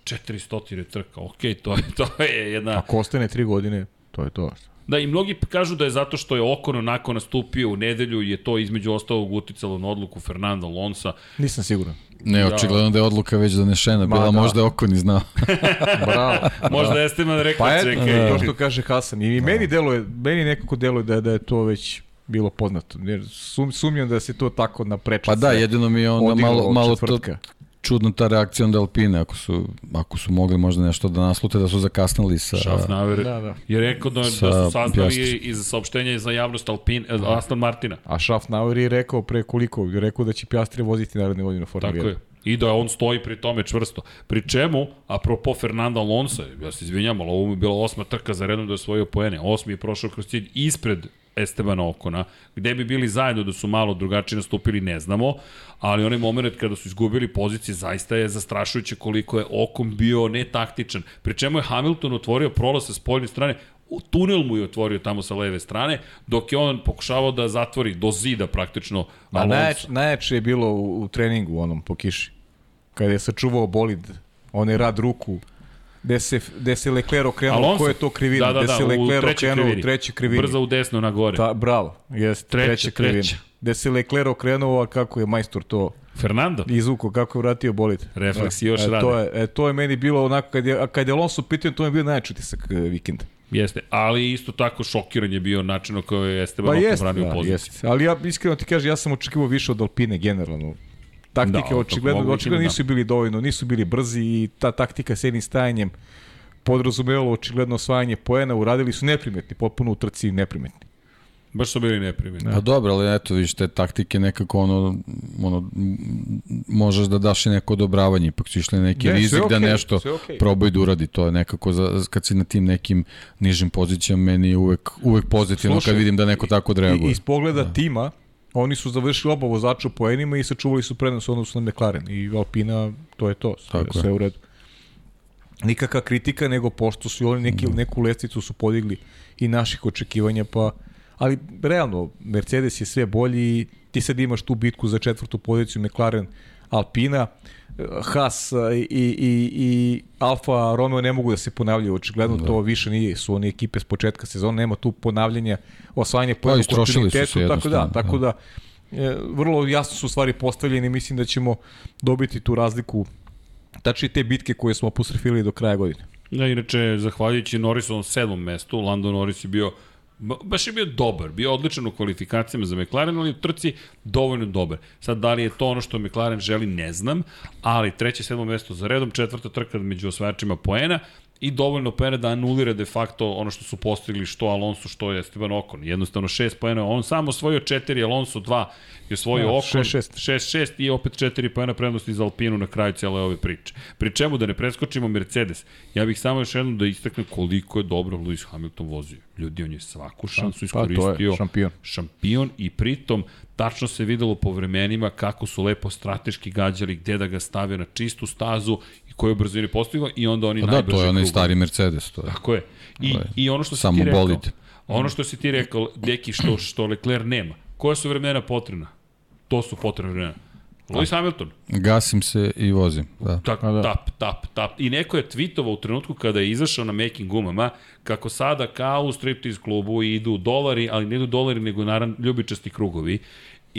400 trka, ok, to je, to je jedna... Ako ostane 3 godine, to je to. Da, i mnogi kažu da je zato što je Okon onako nastupio u nedelju je to između ostalog uticalo na odluku Fernanda Lonsa. Nisam siguran. Ne, očigledno da je odluka već donešena, bila da. možda Okon i znao. (laughs) Bravo. možda da. Esteban rekao, pa čekaj. Da. To što kaže Hasan. I da. meni deluje, meni nekako deluje da, da je to već bilo poznato. Jer sum, sumnjam da se to tako na prečac. Pa da, jedino mi je onda malo, malo to, čudna ta reakcija onda Alpine, ako su, ako su mogli možda nešto da naslute, da su zakasnili sa... Schaffnauer da, da. je rekao da, da su saznali iz saopštenja za javnost Alpine, da. Aston Martina. A Schaffnauer je rekao pre koliko, je rekao da će Piastri voziti naredne godine Formula 1. Tako je. I da on stoji pri tome čvrsto. Pri čemu, apropo Fernanda Alonso, ja se izvinjam, ali ovo mi je bila osma trka za redom da je osvojio poene. Osmi je prošao kroz cilj ispred Estebana Okona. Gde bi bili zajedno da su malo drugačije nastupili, ne znamo, ali onaj moment kada su izgubili pozicije zaista je zastrašujuće koliko je Okon bio netaktičan. Pri čemu je Hamilton otvorio prolaz sa spoljne strane, u tunel mu je otvorio tamo sa leve strane, dok je on pokušavao da zatvori do zida praktično A najjače, najjače je bilo u, u treningu onom po kiši. Kada je sačuvao bolid, onaj rad ruku, gde se, gde se Leclerc okrenuo, Alonso. ko je to krivina, da, da, gde da, se Leclerc okrenuo u trećoj krivini. Brzo u desno na gore. Ta, bravo, jest, treća, treća krivina. Treća. Gde se Leclerc okrenuo, a kako je majstor to Fernando. Izvuko, kako je vratio bolid. Refleksi još e, rade. To je, e, to je meni bilo onako, kad je, kad je Alonso pitao, to je bio najjači utisak e, vikenda. Jeste, ali isto tako šokiran je bio način na koji je Esteban pa jest, branio da, poziciju. Jeste. Ali ja iskreno ti kažem, ja sam očekivao više od Alpine generalno. Taktike da, očigledno, očigledno nisu bili dovoljno, nisu bili brzi i ta taktika s jednim stajanjem podrazumevalo očigledno osvajanje poena, uradili su neprimetni, potpuno u trci neprimetni. Baš su bili neprimjeni. Pa dobro, ali eto, vidiš, te taktike nekako ono, ono, možeš da daš i neko odobravanje, ipak su išli neki Ne, rizik da okej, nešto okej. probaju da uradi, to je nekako, za, kad si na tim nekim nižim pozicijama, meni je uvek, uvek pozitivno Slušaj, kad vidim da neko tako odreaguje. iz pogleda da. tima, oni su završili oba vozača po enima i sačuvali su prednost u odnosu na McLaren. I Alpina, to je to. Sve, Tako je. sve u redu. Nikakva kritika, nego pošto su oni neki, neku lestvicu su podigli i naših očekivanja, pa ali realno, Mercedes je sve bolji i ti sad imaš tu bitku za četvrtu poziciju McLaren Alpina, Haas i, i, i Alfa Romeo ne mogu da se ponavljaju, očigledno da. to više nije, su oni ekipe s početka sezona, nema tu ponavljanja, osvajanje po istrošili su se tako da, tako da e, vrlo jasno su stvari postavljene i mislim da ćemo dobiti tu razliku tačnije te bitke koje smo apostrofili do kraja godine. Da, inače, zahvaljujući Norrisovom sedmom mestu, Lando Norris je bio baš je bio dobar, bio odličan u kvalifikacijama za McLaren, ali u trci dovoljno dobar. Sad, da li je to ono što McLaren želi, ne znam, ali treće, sedmo mesto za redom, četvrta trka među osvajačima poena i dovoljno poena da anulira de facto ono što su postigli što Alonso, što je Esteban Ocon. Jednostavno šest poena, on samo osvojio četiri, Alonso dva i osvojio šest, šest. 6-6 i opet 4 poena prednosti za Alpinu na kraju cijele ove priče. Pri čemu da ne preskočimo Mercedes, ja bih samo još jednom da istaknem koliko je dobro Lewis Hamilton vozio. Ljudi, on je svaku šansu Pa, to je iskoristio. šampion. Šampion i pritom tačno se videlo po vremenima kako su lepo strateški gađali gde da ga stave na čistu stazu i koju brzinu postigao i onda oni Pa da, najbrže to je onaj stari Mercedes, to je. Tako je. I, je i ono što si samo ti rekao, bolid. ono što si ti rekao, deki, što, što Leclerc nema. Koja su vremena potrebna? To su potrebna vremena. Lewis Hamilton, Gasim se i vozim, da. tak, A da. tap, tap, tap. I neko je tweetovao u trenutku kada je izašao na making gumama, kako sada kao u striptease klubu idu dolari, ali ne idu dolari, nego naravno ljubičasti krugovi.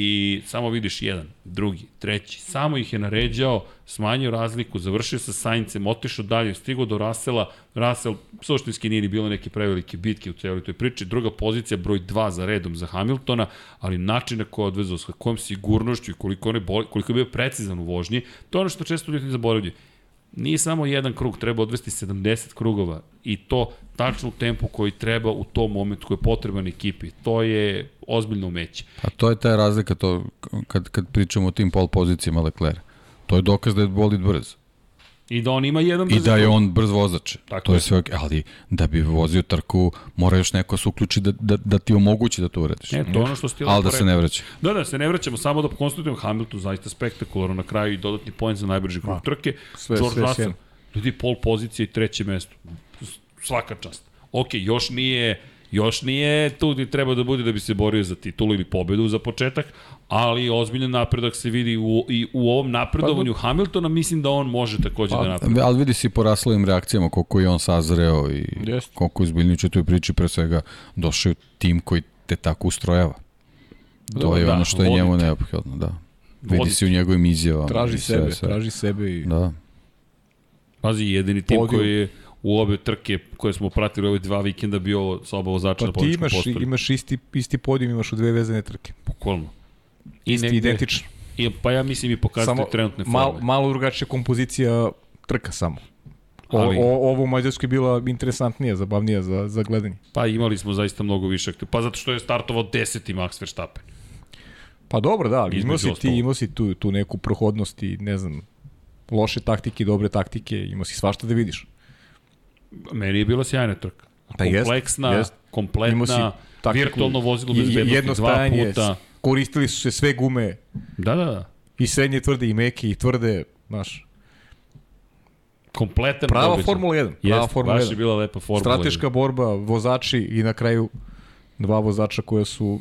I samo vidiš jedan, drugi, treći, samo ih je naređao, smanjio razliku, završio sa Saincem, otišao dalje, stigao do Rasela, Rasel suštinski nije ni bilo neke prevelike bitke u cijeloj toj priči, druga pozicija broj 2 za redom za Hamiltona, ali način na koji je odvezao, s kojom sigurnošću i koliko, on je, bol, koliko je bio precizan u vožnji, to je ono što često ljudi zaboravljaju. Nije samo jedan krug, treba odvesti 70 krugova i to tačno u tempu koji treba u tom momentu koji je potreban ekipi. To je ozbiljno umeće. A to je ta razlika to kad, kad pričamo o tim pol pozicijama Leclerc. To je dokaz da je bolid brz. I da on ima jedan I brzi da je on brz vozač. Tako to je. sve. Ali da bi vozio trku, mora još neko se uključi da, da, da ti omogući da to uradiš. Ne, to ono što ste Ali da se ne vraća. Da, da, se ne vraćamo, samo da konstatujemo Hamilton zaista spektakularno na kraju i dodatni poen za najbrži krug trke. sve- George sve Russell, ljudi pol pozicije i treće mesto. Svaka čast. Ok, još nije još nije tu gde treba da bude da bi se borio za titulu ili pobedu za početak, ali ozbiljan napredak se vidi u, i u ovom napredovanju Hamiltona, mislim da on može takođe da napreduje. Ali vidi si po raslovim reakcijama koliko je on sazreo i Jeste. koliko je u toj priči, pre svega došao je tim koji te tako ustrojava. To je Da, ono što je vodi njemu neophodno, da. Vidi Vodi se u njegovim izjavama. Traži i sve, sebe, sve. traži sebe i... Da. Pazi, jedini tim Podijum. koji je u obe trke koje smo pratili ove dva vikenda bio sa oba vozača Pa na ti pobjedičkom imaš, postolju. imaš isti, isti podijum, imaš u dve vezane trke. Bukvalno. I Isti, negde- identično. I, pa ja mislim i pokazati Samo trenutne forme. mal, malo drugačija kompozicija trka samo. O, Ali- o, ovo u Mađarskoj je bila interesantnija, zabavnija za, za gledanje. Pa imali smo zaista mnogo više aktiv. Pa zato što je startovao deseti Max Verstappen. Pa dobro, da, ali imao si ti, imao si tu, tu neku prohodnost i ne znam, loše taktike, dobre taktike, imao si svašta da vidiš. Meni je bila sjajna trka. Pa jest, kompleksna, jest. Si kompletna, taktiku, virtualno vozilo bezbednosti jedno dva puta. koristili su se sve gume, Da, da, da. i srednje tvrde, i meke, i tvrde, znaš. Kompletan Prava događaj. Formula 1, prava Jeste, Formula baš 1. je bila lepa Formula Strateška borba, vozači i na kraju dva vozača koja su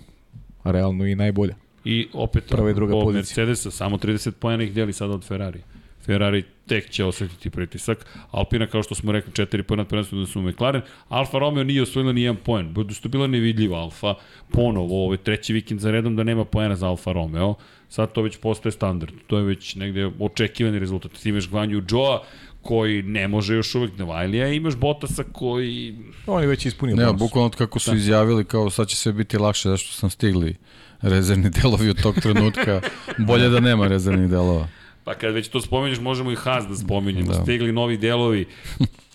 realno i najbolja. I opet Prva i druga po pozicija. Mercedesa, samo 30 pojena ih deli sada od Ferrari. Ferrari tek će osetiti pritisak. Alpina, kao što smo rekli, 4 pojena od prvenstva da su McLaren. Alfa Romeo nije osvojila ni jedan poen. Budu što je bila nevidljiva Alfa. Ponovo, ovo je treći vikend za redom da nema poena za Alfa Romeo. Sad to već postaje standard. To je već negde očekivani rezultat. Ti imaš Gvanju Joa, koji ne može još uvek Nevajlija, imaš Botasa koji... On je već ispunio Ne, bukvalno kako su izjavili kao sad će sve biti lakše zašto sam stigli rezervni delovi od tog trenutka. Bolje da nema rezervnih delova. Pa kad već to spomenješ, možemo i Haas da spomenjemo. Da. Da. Stigli novi delovi.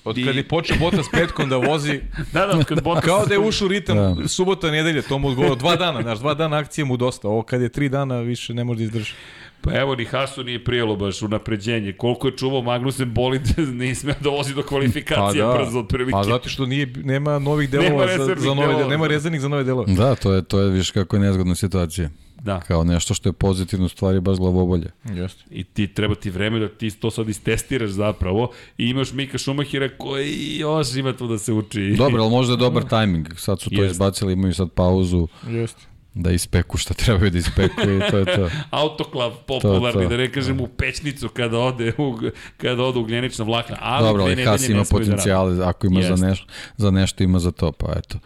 Od I- kad je počeo Bota s petkom da vozi, (laughs) Da, da, kad Bottas... kao da je ušao u ritam Da. subota, nedelje, to mu odgovor, dva dana, znaš, dva dana akcije mu dosta, ovo kad je tri dana više ne može da izdrži. Pa evo, ni Hasu nije prijelo baš u napređenje. Koliko je čuvao Magnusen bolid, nije smeo da vozi do kvalifikacije da. brzo otprilike. Pa zato što nije, nema novih Nema delova za, rezervnih za nove delova. delove, nema rezervnih za nove delove. Da, to je, to je, viš kako je nezgodna situacija. Da. Kao nešto što je pozitivno u stvari baš glavobolje. Jeste. I ti treba ti vreme da ti to sad istestiraš zapravo i imaš Mika Šumahira koji još ima tu da se uči. Dobro, ali možda je dobar tajming. Sad su to Jeste. izbacili, imaju sad pauzu Jeste. da ispeku šta trebaju da ispeku i to je to. (laughs) Autoklav popularni, To, to. da ne kažem u pećnicu kada ode u, kada ode ugljenična vlakna. Ali Dobro, ali Haas ima da potencijale, ako ima Jeste. za, neš, za nešto, ima za to, pa eto.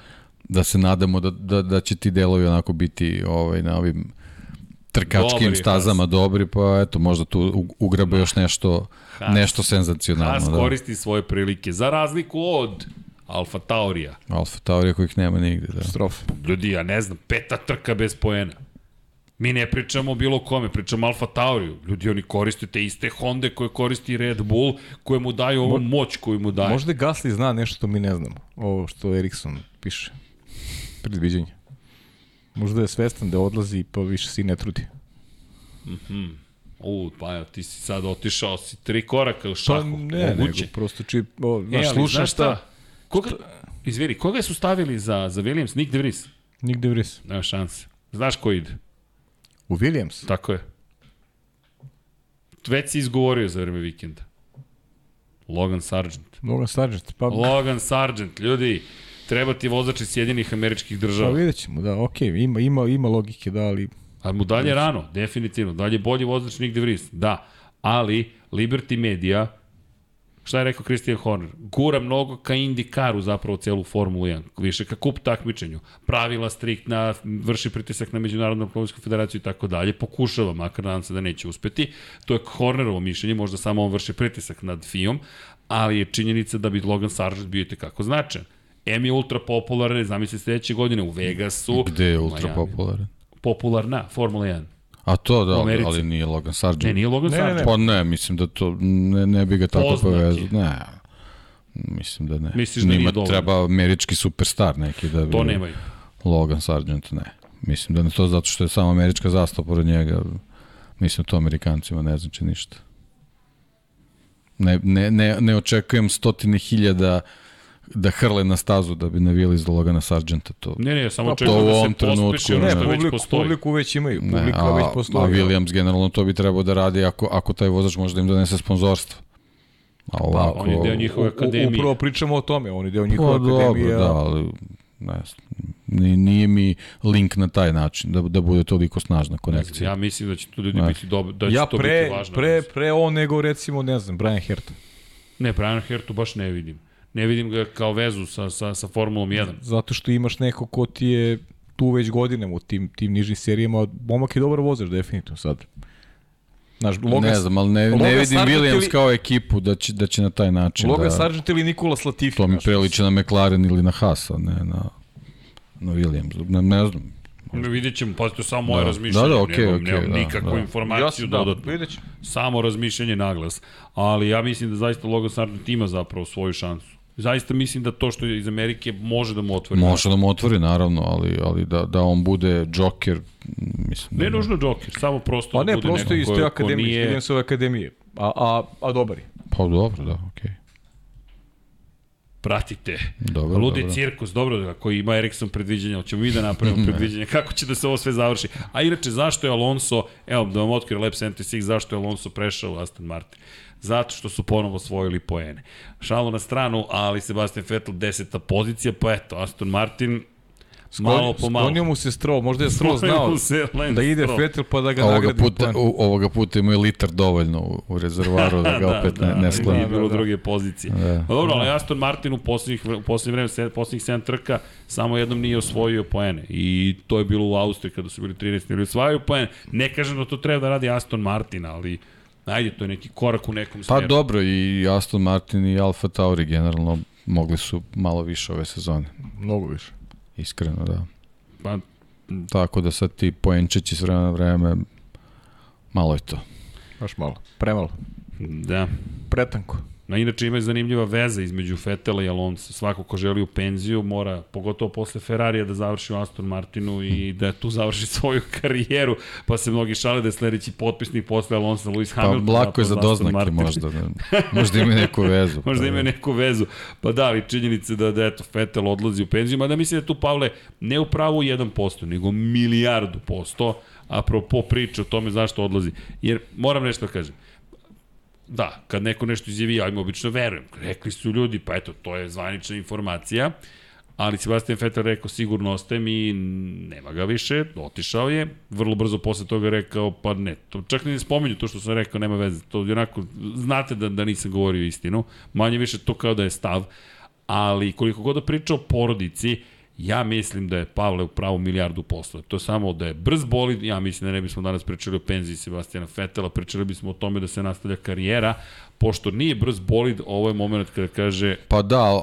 Da se nadamo da, da, da će ti delovi onako biti ovaj, na ovim trkačkim Dobri, stazama dobri, pa eto, možda tu ugrabe još nešto, Haas. nešto Haas senzacionalno. Da. koristi svoje prilike, za razliku od Alfa Taurija. Alfa Taurija kojih nema nigde. Da. Strof. Ljudi, ja ne znam, peta trka bez poena. Mi ne pričamo o bilo kome, pričamo Alfa Tauriju. Ljudi, oni koriste te iste Honda koje koristi Red Bull, koje mu daju ovu moć koju mu daju. Možda Gasly zna nešto što mi ne znamo. Ovo što Eriksson piše. Predviđenje. Možda je svestan da odlazi pa više se i ne trudi. U, pa ja, ti si sad otišao si tri koraka u Pa šahu. ne, Moguće. nego prosto či, o, E, znaš, ali slušam znaš šta. Koga, izviri, koga su stavili za, za Williams? Nick De Vries? Nigde vris. Nema šanse. Znaš ko ide? U Williams? Tako je. Već si izgovorio za vreme vikenda. Logan Sargent. Logan Sargent. Pa, Logan Sargent, ljudi, treba ti vozač iz Sjedinjenih američkih pa država. vidjet ćemo, da, okej, ima, ima, ima logike, da, ali Ali mu dalje rano, definitivno. Dalje bolji vozač Nick De Vries, da. Ali Liberty Media, šta je rekao Christian Horner, gura mnogo ka IndyCaru zapravo celu Formulu 1, više ka kup takmičenju. Pravila striktna, vrši pritisak na Međunarodnu automobilsku federaciju i tako dalje. Pokušava, makar nadam se da neće uspeti. To je Hornerovo mišljenje, možda samo on vrši pritisak nad FIOM, ali je činjenica da bi Logan Sargent bio i kako značajan. M je ultra popularan, zamisli sledeće godine u Vegasu. Gde je ultra Miami. popularan? Popularna, Formula 1. A to da, ali, Americi. ali nije Logan Sargent. Ne, nije Logan Ne, ne, ne. Sargent. Pa ne, mislim da to ne, ne bi ga tako povezao. Ne, mislim da ne. Misliš da Njima nije dovoljno? treba američki superstar neki da bi... To nemaju. Logan Sargent, ne. Mislim da ne to zato što je samo američka zastava pored njega. Mislim da to Amerikancima ne znači ništa. Ne, ne, ne, ne očekujem stotine hiljada da hrle na stazu da bi navijali za Logana Sargenta. To, Ne, ne, samo Pa, u da se trenutku, ne, što ne, već publiku, postoji. publiku već imaju, ne, publika a, već a postoji. Williams generalno to bi trebao da radi ako, ako taj vozač može da im donese sponzorstvo. A ovako... on je deo njihove u- akademije. Upravo pričamo o tome, on je deo Pa njihove dobro, akademije. da, ali ne znam, ni- nije mi link na taj način, da, da bude toliko snažna Ne znam, konekcija. Ja mislim da će to ljudi Ne. biti dobro, da će ja to pre, biti važno. pre, pre on nego recimo, ne znam, Brian Herta. Ne, Brian Hertu baš ne vidim. Ne vidim ga kao vezu sa, sa, sa Formulom 1. Zato što imaš neko ko ti je tu već godinama u tim, tim nižim serijama. Momak je dobar vozač, definitivno sad. Znaš, Logan, ne znam, ali ne, ne vidim Sargent Williams ili- kao ekipu da će, da će na taj način Logan da... Sargent ili Nikola Latifi. To mi priliči na McLaren ili na Haas, a ne na, na Williams. Ne, ne znam. Ne, vidjet ćemo, pazite, samo moje Da. razmišljanje. Da, da, okej, nemam, okej, nemam da, nikakvu da. informaciju da, dodatno. vidjet ćemo. Samo razmišljanje naglas. Ali ja mislim da zaista Logan Sargent ima zapravo svoju šansu. Zaista mislim da to što je iz Amerike može da mu otvori. Može da mu otvori, naravno, ali, ali da, da on bude džoker, mislim Ne da... nužno Joker, samo prosto Pa da ne, bude prosto neko iz ko- te akademije, nije- iz akademije. A, a, a dobar je. Pa dobro, da, okej. Pratite. Dobro, Ludi dobro. cirkus, dobro, da, koji ima Ericsson predviđanja, hoćemo mi da napravimo (laughs) (laughs) predviđanje, kako će da se ovo sve završi. A inače, zašto je Alonso, evo da vam otkrio Lab 76, zašto je Alonso prešao u Aston Martin? Zato što su ponovo osvojili poene. Šalo na stranu, ali Sebastian Vettel deseta pozicija, pa eto, Aston Martin malo po malo. Sklonio mu se stro, možda je stro znao se da ide. Vettel pa da ga Ovoga nagradi. puta, u, ovoga puta imaju litar dovoljno u, u rezervaru da (laughs) ga opet ne, ne skloni. Nije bilo Da, da. druge pozicije. Da. Pa dobro, ali Aston Martin u poslednjih, u poslednje vreme, se- poslednjih 7 trka, samo jednom nije osvojio poene. I to je bilo u Austriji kada su bili 13. ili osvajaju poene. Ne kažem da to treba da radi Aston Martin, ali ajde, to je neki korak u nekom Pa smeru. dobro, i Aston Martin i Alfa Tauri generalno mogli su malo više ove sezone. Mnogo više. Iskreno, da. Pa, Tako da sad ti poenčeći s vremena na vreme, malo je to. Baš malo. Premalo. da. Pretanko. Na inače ima zanimljiva veza između Fetela i Alonso. Svako ko želi u penziju mora, pogotovo posle Ferrarija, da završi u Aston Martinu i da tu završi (laughs) svoju karijeru. Pa se mnogi šale da je sledeći potpisnik posle Alonso Lewis Pa Hamilton. lako je za doznake Martin. možda. Da, (laughs) možda ima neku vezu. Možda pa ima neku vezu. Pa da, ali činjenice da, da eto, Fetel odlazi u penziju, mada mislim da tu Pavle ne u pravu 1%, nego milijardu posto, apropo priče o tome zašto odlazi. Jer moram nešto da kažem, da, kad neko nešto izjavi, ja im obično verujem. Rekli su ljudi, pa eto, to je zvanična informacija, ali Sebastian Vettel rekao sigurno ostajem i nema ga više, otišao je, vrlo brzo posle toga rekao pa ne, to čak ne spominju to što sam rekao, nema veze, to je onako, znate da, da nisam govorio istinu, manje više to kao da je stav, ali koliko god da priča o porodici, ja mislim da je Pavle u pravu milijardu posla. To je samo da je brz bolid, ja mislim da ne bismo danas pričali o penziji Sebastijana Fetela, pričali bismo o tome da se nastavlja karijera, pošto nije brz bolid, ovo je moment kada kaže Pa da,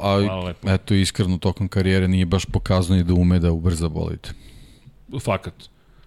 lepo. eto iskreno tokom karijere nije baš pokazano i da ume da ubrza bolid. fakat.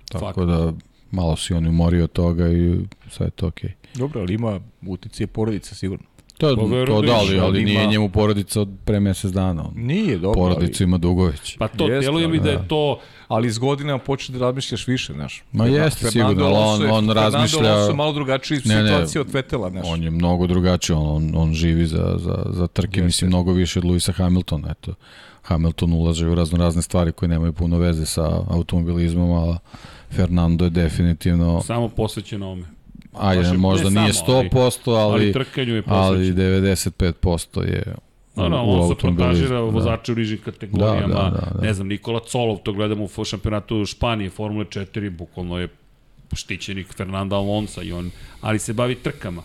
Tako Fakat. da malo si on umorio od toga i sve je to okej. Dobro, ali ima uticije porodica sigurno. To, Pa to da ima, ali, ali ali nije ima- njemu porodica od pre mesec dana. On. Nije, dobro, Porodicu ima Dugović. Pa to, Jeste, deluje mi da je da. to, ali, ali s godinama počne da razmišljaš više, znaš. Ma Fernan- jeste, Fernando sigurno, ali on- Alonso on Fernando razmišlja- Alonso je malo drugačiji Ne, ne, situacija od Vetela, znaš. On je mnogo drugačiji, on, on, on živi za, za, za trke, Jeste. mislim, mnogo više od Luisa Hamiltona. Eto, Hamilton ulaže u razno razne stvari koje nemaju puno veze sa automobilizmom, a Fernando je definitivno, samo posvećeno ome. Ajde, je- možda nije samo, ali- 100%, ali, Ali trkanju je ali posvećeno. 95% je No, no, on se protažira vozače u nižim kategorijama, Da, da, da, da. ne znam, Nikola Colov, to gledamo u šampionatu Španije, Formule 4, bukvalno je štićenik Fernanda Alonso i on, ali se bavi trkama.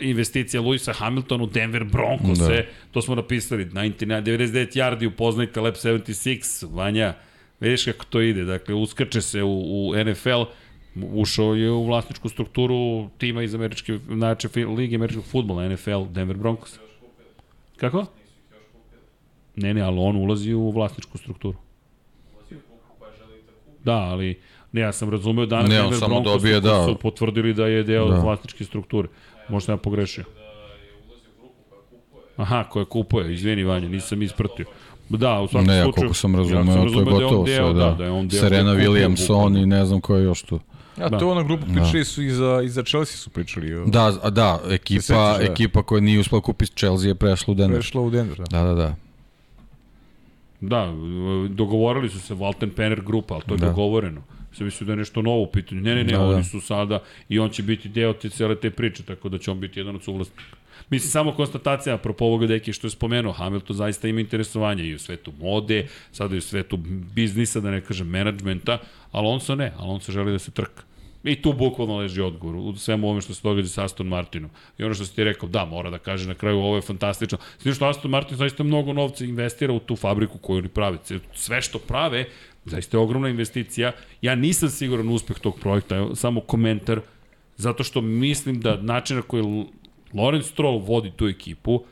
Investicija Luisa Hamiltona u Denver Broncos, Da. da. to smo napisali, 99, 99 yardi, upoznajte Lab 76, Vanja, vidiš kako to ide, dakle, uskače se u, u NFL, ušao je u vlasničku strukturu tima iz američke, znači, Lige američkog futbola, NFL, Denver Broncos. Kako? Ne, ne, ali on ulazi u vlasničku strukturu. Da, ali ne, ja sam razumeo danas Ne, Denver samo Broncos dobije, da. su potvrdili da je deo Da. da. vlasničke strukture. Možda sam ja pogrešio. Aha, koja kupuje, izvini Vanja, nisam ispratio. Da, u svakom Ne, ja slučaju. koliko sam ja razumeo, sam to je razumeo da gotovo deo, sve, da. da, da je on deo Serena Williamson i ne znam ko je još tu. A Da. to je ona grupa pričali su i za, i za Chelsea su pričali. o- Da, a da, ekipa, Se da? ekipa koja nije uspela kupiti Chelsea je prešla u Denver. Prešla u Denver. Da. Da, da, da. Da, dogovorili su se Walton Penner grupa, ali to je Da. da. dogovoreno. Se misli da je nešto novo u pitanju. Ne, ne, ne, Da, da, da. oni su sada i on će biti deo te cele te priče, tako da će on biti jedan od suvlasnika. Mislim, samo konstatacija, apropo ovoga deki što je spomenuo, Hamilton zaista ima interesovanje i u svetu mode, sada i u svetu biznisa, da ne kažem menadžmenta, Alonso ne, Alonso želi da se trka. I tu bukvalno leži odgovor u svemu ovome što se događa sa Aston Martinom. I ono što si ti rekao, da, mora da kaže na kraju ovo je fantastično. Znači što Aston Martin zaista mnogo novca investira u tu fabriku koju oni prave. Sve što prave, zaista je ogromna investicija. Ja nisam siguran uspeh tog projekta, samo komentar, zato što mislim da način na koji Lorenz Stroll vodi tu ekipu,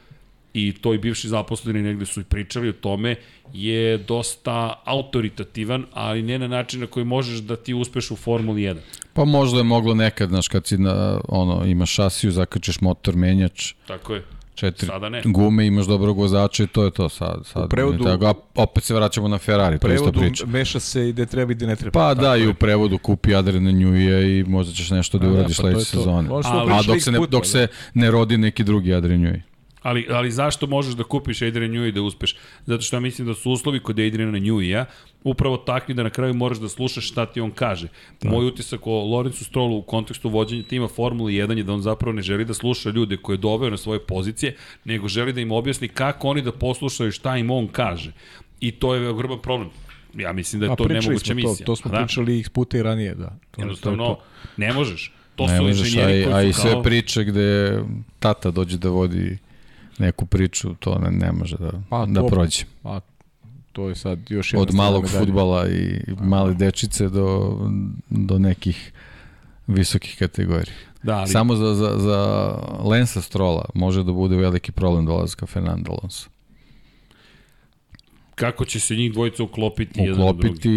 i to i bivši zaposleni negde su i pričali o tome, je dosta autoritativan, ali ne na način na koji možeš da ti uspeš u Formuli 1. Pa možda je moglo nekad, znaš, kad si na, ono, imaš šasiju, zakačiš motor, menjač, Tako je. Četiri Sada ne. gume, imaš dobrog vozača i to je to sad. sad U prevodu- tako, a opet se vraćamo na Ferrari, to je isto Prevodu priča. meša se i gde treba i gde ne treba. Pa da, i u prevodu kupi Adriana Njuija i možda ćeš nešto da da, uradiš pa to je sledeće sezone. A dok se, ne, dok da. se ne rodi neki drugi Adrian Njuj. Ali, ali zašto možeš da kupiš Adrian Newey da uspeš? Zato što ja mislim da su uslovi kod Adriana Newey-a upravo takvi da na kraju moraš da slušaš šta ti on kaže. Da. Moj utisak o Lorenzu Strollu u kontekstu vođenja tima Formule 1 je da on zapravo ne želi da sluša ljude koje je doveo na svoje pozicije, nego želi da im objasni kako oni da poslušaju šta im on kaže. I to je ogroman problem. Ja mislim da je A to nemoguća misija. To, to smo A da? pričali x puta i ranije, da. To, to je Jednostavno, to. ne možeš. To Ne su možeš, a, inženjeri i- a koji i su sve kao... priče gde tata dođe da vodi neku priču, to ne, ne može da, Pa, da to- prođe. A to je sad još jedna Od malog medalje. futbala i male dečice do, do nekih visokih kategorija. Da, ali Samo za, za, za Lensa Strola može da bude veliki problem dolazka Fernanda Alonso. kako će se njih dvojica uklopiti? Uklopiti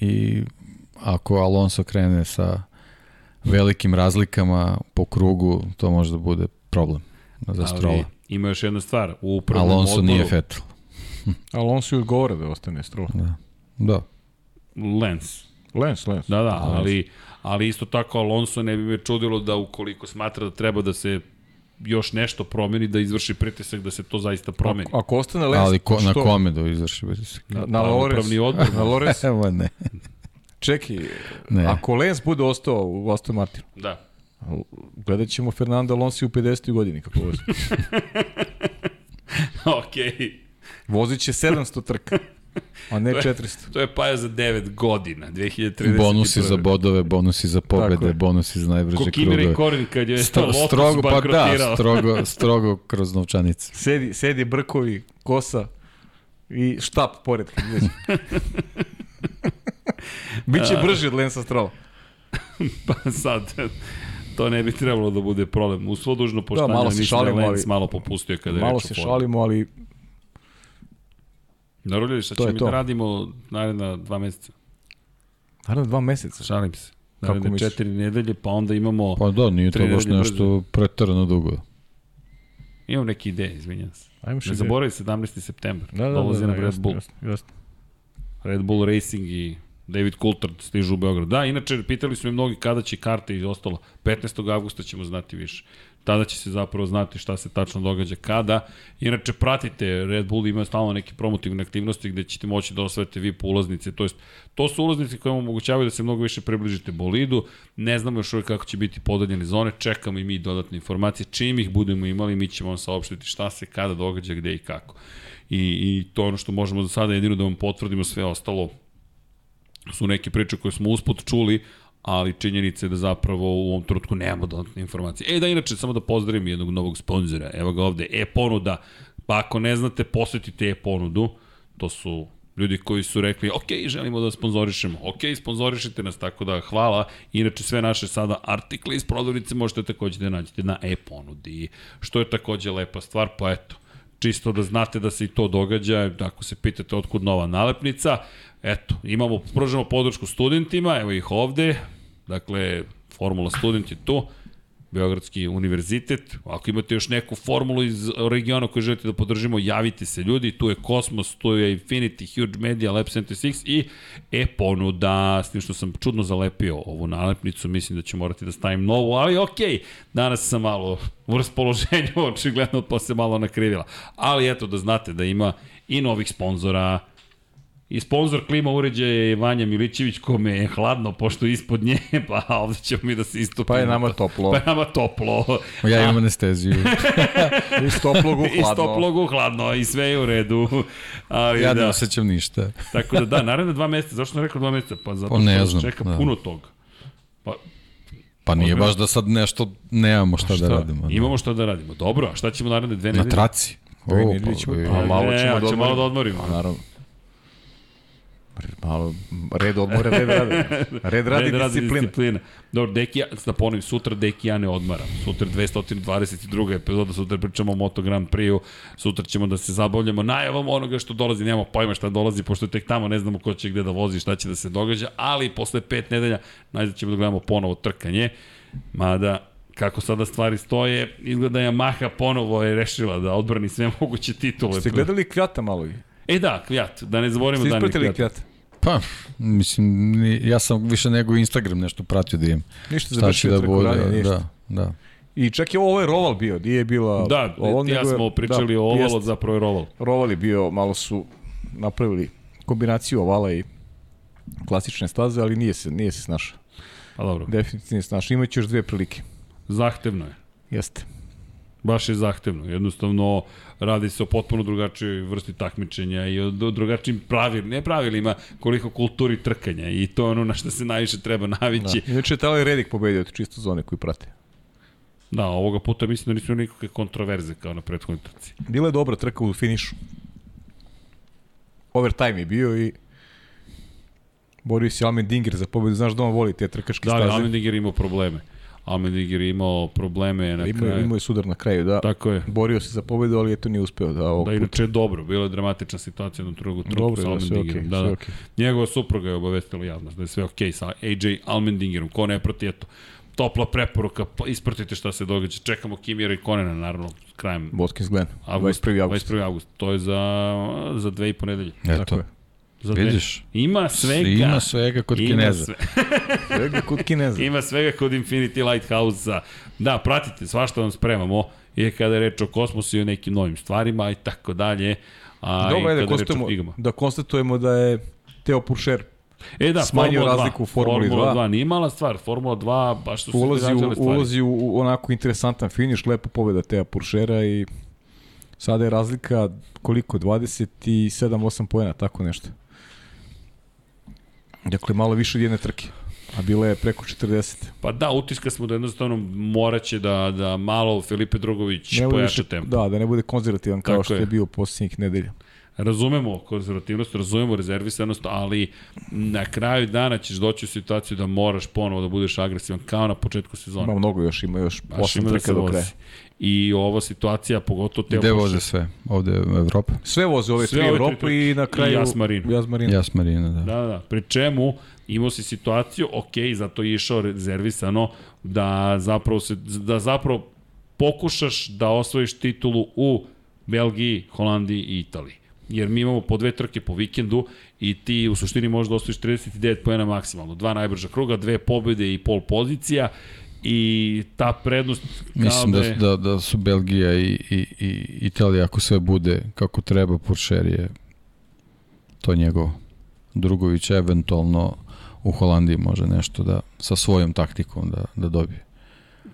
i ako Alonso krene sa velikim razlikama po krugu, to može da bude problem. za Ali Strola. Ima još jedna stvar. U upravnom Alonso odboru, nije Vettel. (laughs) Alonso je odgovara da ostane Stroll. Da. Da. Lens. Lens, Lens. Da, da, ali, ali isto tako Alonso ne bi me čudilo da ukoliko smatra da treba da se još nešto promeni, da izvrši pritisak da se to zaista promeni. Ako, ako ostane Lens, Ali ko, na što? kome da izvrši pritisak? Na, na Lorenz. upravni odbor. Na Lorenz. (laughs) Evo ne. Čekaj, Ne. ako Lens bude ostao u Aston Martinu, Da. Gledat ćemo Fernando Alonso u 50. godini kako vozi. (laughs) Okej. Vozit će 700 trka, a ne (laughs) 400. To je paja za 9 godina, 2030. Bonusi za bodove, bonusi za pobede, je. bonusi za najbrže Ko Kimi krugove. Rekorin kad je Stro, Lotus strogo, pa da, strogo, (laughs) strogo kroz novčanice. Sedi, sedi brkovi, kosa i štap pored. Biće brži od Lensa Strolla. Pa sad, to ne bi trebalo da bude problem. U svo dužno poštanje, malo da, se mislim da je šalimo, ali- malo popustio kada je Malo reč o se šalimo, ali Naravno, šta ćemo mi to. da radimo naredna dva meseca? naravno dva meseca. Šalim se. Kako Naredne misliš? četiri nedelje, pa onda imamo, Pa da, nije to baš nešto pretarano dugo. imamo neke ideje, izvinjam se. Ajmo Ne zaboravi 17. september. Da, da, Dolazi da, da, nam Red jasno, Bull. jasno, jasno. Red Bull Racing i David Coulthard stižu u Beograd. Da, inače, pitali su me mnogi kada će karte i ostalo. 15. avgusta ćemo znati više. Tada će se zapravo znati šta se tačno događa kada. Inače, pratite, Red Bull ima stalno neke promotivne aktivnosti gde ćete moći da osvete VIP ulaznice. To, jest, to su ulaznice koje vam omogućavaju da se mnogo više približite bolidu. Ne znamo još uvijek kako će biti podeljene zone. Čekamo i mi dodatne informacije. Čim ih budemo imali, mi ćemo vam saopštiti šta se kada događa, gde i kako. I, i to ono što možemo za sada jedino da vam potvrdimo sve ostalo su neke priče koje smo usput čuli, ali činjenica je da zapravo u ovom trenutku nemamo dodatne informacije. E da, inače, samo da pozdravim jednog novog sponzora. Evo ga ovde, e-ponuda. Pa ako ne znate, posetite e-ponudu. To su ljudi koji su rekli, ok, želimo da sponzorišemo, ok, sponzorišite nas, tako da hvala. Inače, sve naše sada artikle iz prodavnice možete takođe da nađete na e-ponudi, što je takođe lepa stvar, pa eto, čisto da znate da se i to događa, ako se pitate otkud nova nalepnica, eto, imamo, pružamo podršku studentima, evo ih ovde, dakle, Formula Student je tu, Beogradski univerzitet. Ako imate još neku formulu iz regiona koju želite da podržimo, javite se ljudi. Tu je Kosmos, tu je Infinity, Huge Media, Lab 76 i e-ponuda, s tim što sam čudno zalepio ovu nalepnicu, mislim da ću morati da stavim novu, ali okej, okay. danas sam malo u raspoloženju, (laughs) očigledno pa se malo nakrivila. Ali eto da znate da ima i novih sponzora, I sponsor klima uređaja je Vanja Milićević, kome je hladno, pošto je ispod nje, (laughs) pa ovde ćemo mi da se istopimo. Pa je nama toplo. Pa je nama toplo. Ja imam anesteziju. (laughs) Iz I hladno. toplog u hladno i sve je u redu. (laughs) Ali ja ne da, osjećam ništa. tako da da, naredne dva meseca, zašto sam rekao dva meseca? Pa zato Pa ne što znam, čeka da. puno toga. Pa Pa nije baš da sad nešto nemamo šta, da radimo. da. Imamo šta da radimo. Dobro, a šta ćemo naredne dve Na nedelje? traci. Dve O, nedelje ćemo- pa, A, e, malo Ne, ćemo a da ćemo malo da odmorimo. Naravno. Malo, red odmora, red radi. (laughs) Red radi Red disciplina. disciplina. Dobro, Deki, da ponovim, sutra Deki ja ne odmaram. Sutra 222. epizoda, sutra pričamo o Moto Grand Prix-u, sutra ćemo da se zabavljamo najavom onoga što dolazi, nemamo pojma šta dolazi, pošto je tek tamo ne znamo ko će gde da vozi, šta će da se događa, ali posle pet nedelja najzad ćemo da gledamo ponovo trkanje, mada kako sada stvari stoje, izgleda Yamaha ponovo je rešila da odbrani sve (laughs) moguće titule. Ste gledali kvijata malo? i? E da, kvijat, da ne zaboravimo Ste da ne ispratili kvijat. Pa, mislim, ja sam više nego Instagram nešto pratio da imam. Ništa Šta će završio da bude, ranije, ništa. da, da. I čak je ovo je Roval bio, nije bila... Da, ovo, ja smo pričali da, o ovalu, jest. zapravo je roval. Roval je bio, malo su napravili kombinaciju ovala i klasične staze, ali nije se, nije se snašao. Pa dobro, Definitivno nije se snašao. Imaće još dve prilike. zahtevno je. Jeste. Baš je zahtevno. Jednostavno, radi se o potpuno drugačijoj vrsti takmičenja i o dru- drugačijim pravilima, ne pravilima, koliko kulturi trkanja i to je ono na što se najviše treba navići. Da. Inače je Tali Redik pobedio, čisto za one koji prate. Da. ovoga puta mislim da nisu nikakve kontroverze kao na prethodnoj trci. Bila je dobra trka u finišu. Overtime je bio i borio se Almen Dinger za pobedu. Znaš da on voli te trkaške Da, ali staze. Almendinger je imao probleme. Almendinger je imao probleme na Imao, kraju. imao je sudar na kraju, da. Tako je. Borio se za pobedu, ali eto nije uspeo da ovog Da, puta. inače je dobro. Bila je dramatična situacija na drugu truku Dobro, sa je, da, Almendingerom. okay, da, sve da. okej. Njegova supruga je obavestila javnost da je sve okej okay sa AJ Almendingerom. Ko ne proti, eto. topla preporuka, pa ispratite šta se događa. Čekamo Kimira i Konena, naravno, krajem Watkins Glen, avgust, 21. avgust. 21. avgust. To je za, za dve i po nedelje. Tako Eto, je. Za dve. vidiš. Ima svega. Ima svega kod Ima Kineza. sve- (laughs) Svega kod Kineza. Ima svega kod Infinity Lighthouse-a. Da, pratite, svašta vam spremamo. I kada je reč o kosmosu i o nekim novim stvarima i tako dalje. A da, je o konstatujemo, da konstatujemo da je Teo Puršer E da, smanjio Formula 2. razliku u Formuli Formula 2. 2. Nije mala stvar, Formula 2, baš su ulazi u, ulazi u, u onako interesantan finiš, lepo pobeda Teja Puršera i sada je razlika koliko, 27-8 pojena, tako nešto. Dakle, malo više od jedne trke, a bila je preko 40. Pa da, utiska smo da jednostavno moraće da, da malo Filipe Drogović Ne pojača više, tempo. da, da ne bude konzervativan kao Tako što je. je bio posljednjih nedelja. Razumemo konzervativnost, razumemo rezervisanost, ali na kraju dana ćeš doći u situaciju da moraš ponovo da budeš agresivan kao na početku sezone. Ima mnogo još, ima još Baš 8 ima da trka do kraja. I ova situacija, pogotovo te Gde voze sve? Ovde u Evropa? Sve voze ove Sve tri trke. i na kraju... I Jas Marino. Jas Marino. Jas Marina, da. Da, da, da. Pri čemu imao si situaciju, ok, zato je išao rezervisano, da zapravo, se, da zapravo pokušaš da osvojiš titulu u Belgiji, Holandiji i Italiji. Jer mi imamo po dve trke po vikendu i ti u suštini možeš da osvojiš 39 pojena maksimalno. Dva najbrža kruga, dve pobjede i pol pozicija i ta prednost kao Mislim da, je- da, da su Belgija i, i, i Italija, ako sve bude kako treba, Puršer je to njegovo. Drugović eventualno u Holandiji može nešto da sa svojom taktikom da, da dobije.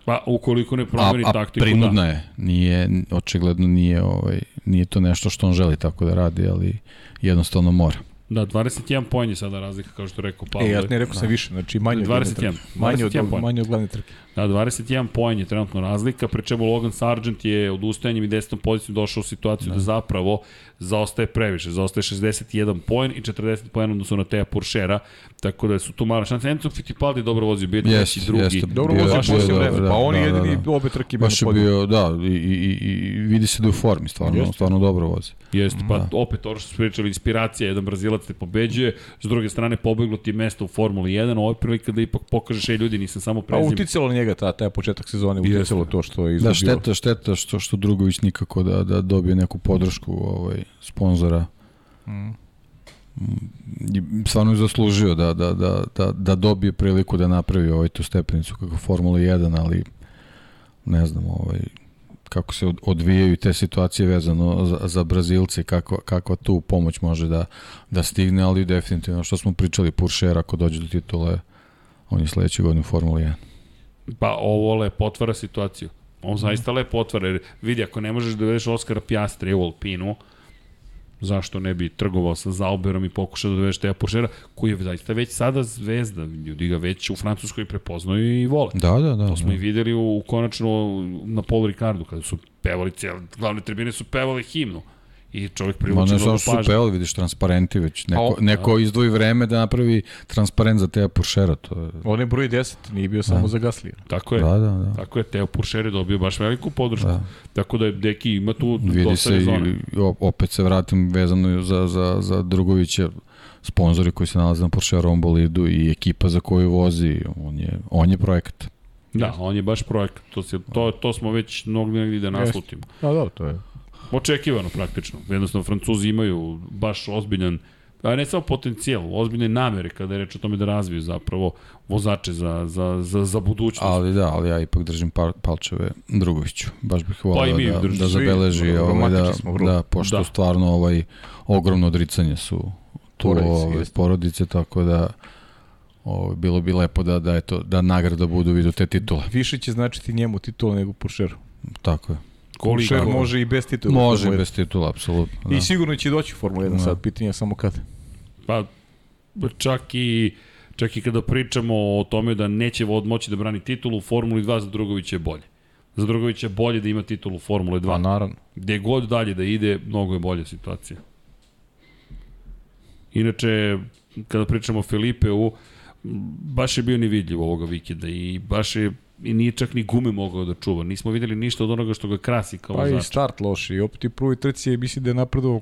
Pa ukoliko ne A, promeni a taktiku, prinudna da. je. Nije, očigledno nije, ovaj, nije to nešto što on želi tako da radi, ali jednostavno mora. Da, 21 poen je sada razlika, kao što rekao Pavle. E, ja ne rekao sam više, znači manje od 21. jedne trke. Manje od, 21 poen. manje od glavne trke. Da, 21 poen je trenutno razlika, pri čemu Logan Sargent je odustajanjem i desetom pozicijom došao u situaciju da. da zapravo zaostaje previše. Zaostaje 61 poen i 40 poen odnosno na Teja Puršera, tako da su tu mala šansa. Enzo Fittipaldi dobro vozi, bio je treći, drugi. jeste. Dobro Bio je- vozi bio je vreme, da, pa on je da, da, jedini da. obe trke Baš je bio, da, i, i, i, vidi se da je u formi, stvarno, Jeste. stvarno dobro vozi. Jeste, pa Da. opet ovo što smo pričali, inspiracija, jedan Brazilac te pobeđuje, s druge strane pobeglo ti mesto u Formuli 1, ovo je prilika da ipak pokažeš, ej ljudi, nisam samo Pa prezim. uticalo na njega ta, taj početak sezone, uticalo to što je izgubio. Da, šteta, šteta što, što Drugović nikako da, da dobije neku podršku ovaj, sponzora. Mm. Stvarno je zaslužio da, da, da, da, da dobije priliku da napravi ovaj tu stepenicu kako Formula 1, ali ne znam ovaj, kako se od- odvijaju te situacije vezano za, za Brazilce, kako, kakva tu pomoć može da, da stigne, ali definitivno što smo pričali, Puršer ako dođe do titule, on je sledeće godine u Formula 1. Pa ovo lepo otvara situaciju. On zaista lepo otvara, jer vidi, ako ne možeš da dovedeš Oskara Pjastre u Alpinu, zašto ne bi trgovao sa Zauberom i pokušao da dovedeš Teja Pošera, koji je zaista već sada zvezda, ljudi ga već u Francuskoj prepoznaju i vole. Da, da, da. To smo da. i videli u, u konačno na Paul Ricardu, kada su pevali, cijel, glavne tribine su pevali himnu. I čovjek Ma privuče ne mnogo samo što su pažnje. pevali, vidiš transparenti već. Neko, A o- neko izdvoji vreme da napravi transparent za Teja Puršera. To je, On je broj 10, nije bio samo za Gaslija. Tako je. da, da, da. Tako je, Teo Puršer je dobio baš veliku podršku. Da. Tako da je Deki ima tu Vidi dosta se rezona. i opet se vratim vezano za, za, za Drugovića sponzori koji se nalaze na Puršerovom bolidu i ekipa za koju vozi, on je, on je projekat. Da, on je baš projekat. To, se, to, to smo već mogli negdje da naslutimo. A da, to je. Očekivano praktično. Jednostavno, Francuzi imaju baš ozbiljan a ne samo potencijal, ozbiljne namere kada je reč o tome da razviju zapravo vozače za, za, za, za budućnost. Ali da, ali ja ipak držim pal, palčeve Drugoviću. Baš bih volao Pa da, da svi, zabeleži ovaj, romantični da, da, pošto Da. stvarno ovaj ogromno odricanje su tu Porodice, ovaj, porodice, tako da ovaj, bilo bi lepo da, da, eto, da nagrada budu vidu te titule. Više će značiti njemu titula nego Puršeru. Tako je. Koliko? može i bez titula. Može Formula bez titula, apsolutno. 1. Da. I sigurno će doći u Formula 1 Da. sad, pitanje je samo kad. Pa čak i čak i kada pričamo o tome da neće vod moći da brani titulu u Formuli 2 za Drugovića je bolje. Za Drugovića je bolje da ima titulu u Formuli 2. Pa naravno. Gde god dalje da ide, mnogo je bolja situacija. Inače, kada pričamo o Filipeu, baš je bio nevidljiv ovoga vikenda i baš je i nije čak ni gume mogao da čuva. Nismo videli ništa od onoga što ga krasi kao Pa i vozač. start loš i opet i prvoj trci je mislim da je napredovao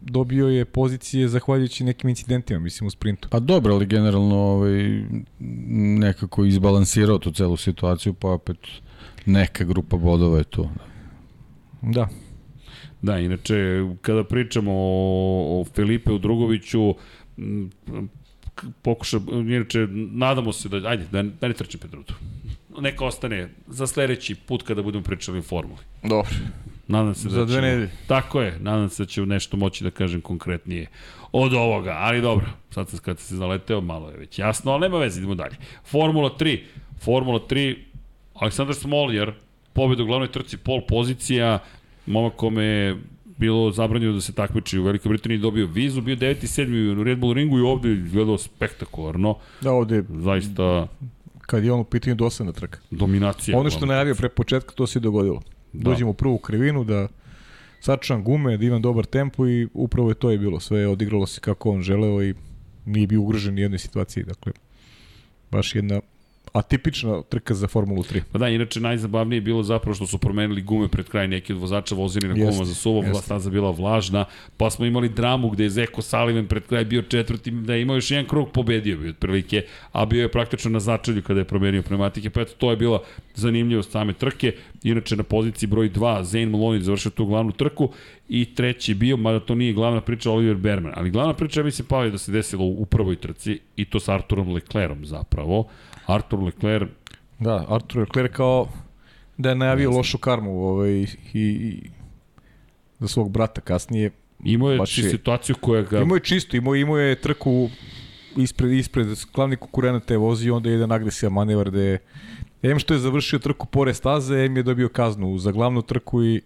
dobio je pozicije zahvaljujući nekim incidentima, mislim, u sprintu. Pa dobro, ali generalno ovaj, nekako izbalansirao tu celu situaciju, pa opet neka grupa bodova je tu. Da. Da, inače, kada pričamo o, o Filipe Drugoviću, pokuša, inače, nadamo se da, ajde, da, da ne trčim Petrutu. Neka ostane za sledeći put kada budemo pričali o formuli. Dobro. Nadam se da Za dve ćemo, nedelje. Tako je, nadam se da ću nešto moći da kažem konkretnije od ovoga, ali dobro, sad sam kada se zaleteo, malo je već jasno, ali nema veze, idemo dalje. Formula 3, Formula 3, Aleksandar Smoljer, pobjeda u glavnoj trci, pol pozicija, momak kome bilo zabranjeno da se takmiči u Velikoj Britaniji, dobio vizu, bio 9. i 7. u Red Bull ringu i ovde je izgledao spektakularno, Da, ovde, zaista kad je on u pitanju dosadna trka. dominacija. Ono što je najavio pre početka, to se i dogodilo. Da. Dođemo u prvu krivinu, da sačuvam gume, da imam dobar tempo i upravo je to je bilo. Sve je odigralo se kako on želeo i nije bio ugrožen ni u jednoj situaciji. Dakle, baš jedna atipična trka za Formulu 3. Pa da, inače najzabavnije je bilo zapravo što su promenili gume pred kraj neki od vozača vozili na gumama za suvo, jeste. staza bila vlažna, pa smo imali dramu gde je Zeko Sullivan pred kraj bio četvrti, da je imao još jedan krug pobedio bi otprilike, a bio je praktično na začelju kada je promenio pneumatike, pa eto to je bila zanimljivost same trke, inače na poziciji broj 2 Zane Maloney završio tu glavnu trku i treći bio, mada to nije glavna priča Oliver Berman, ali glavna priča bi se pao da se desilo u prvoj trci i to sa Arturom Leclerom zapravo, Artur Leclerc Da, Artur Leclerc kao da je najavio lošu karmu ovaj, i, i za svog brata kasnije. Imao je Baš je- situaciju koja ga... Imao je čisto, imao, imao je trku ispred, ispred glavni konkurenata je vozio, onda je jedan agresivan manevar da je Em što je završio trku pored staze, em je dobio kaznu za glavnu trku i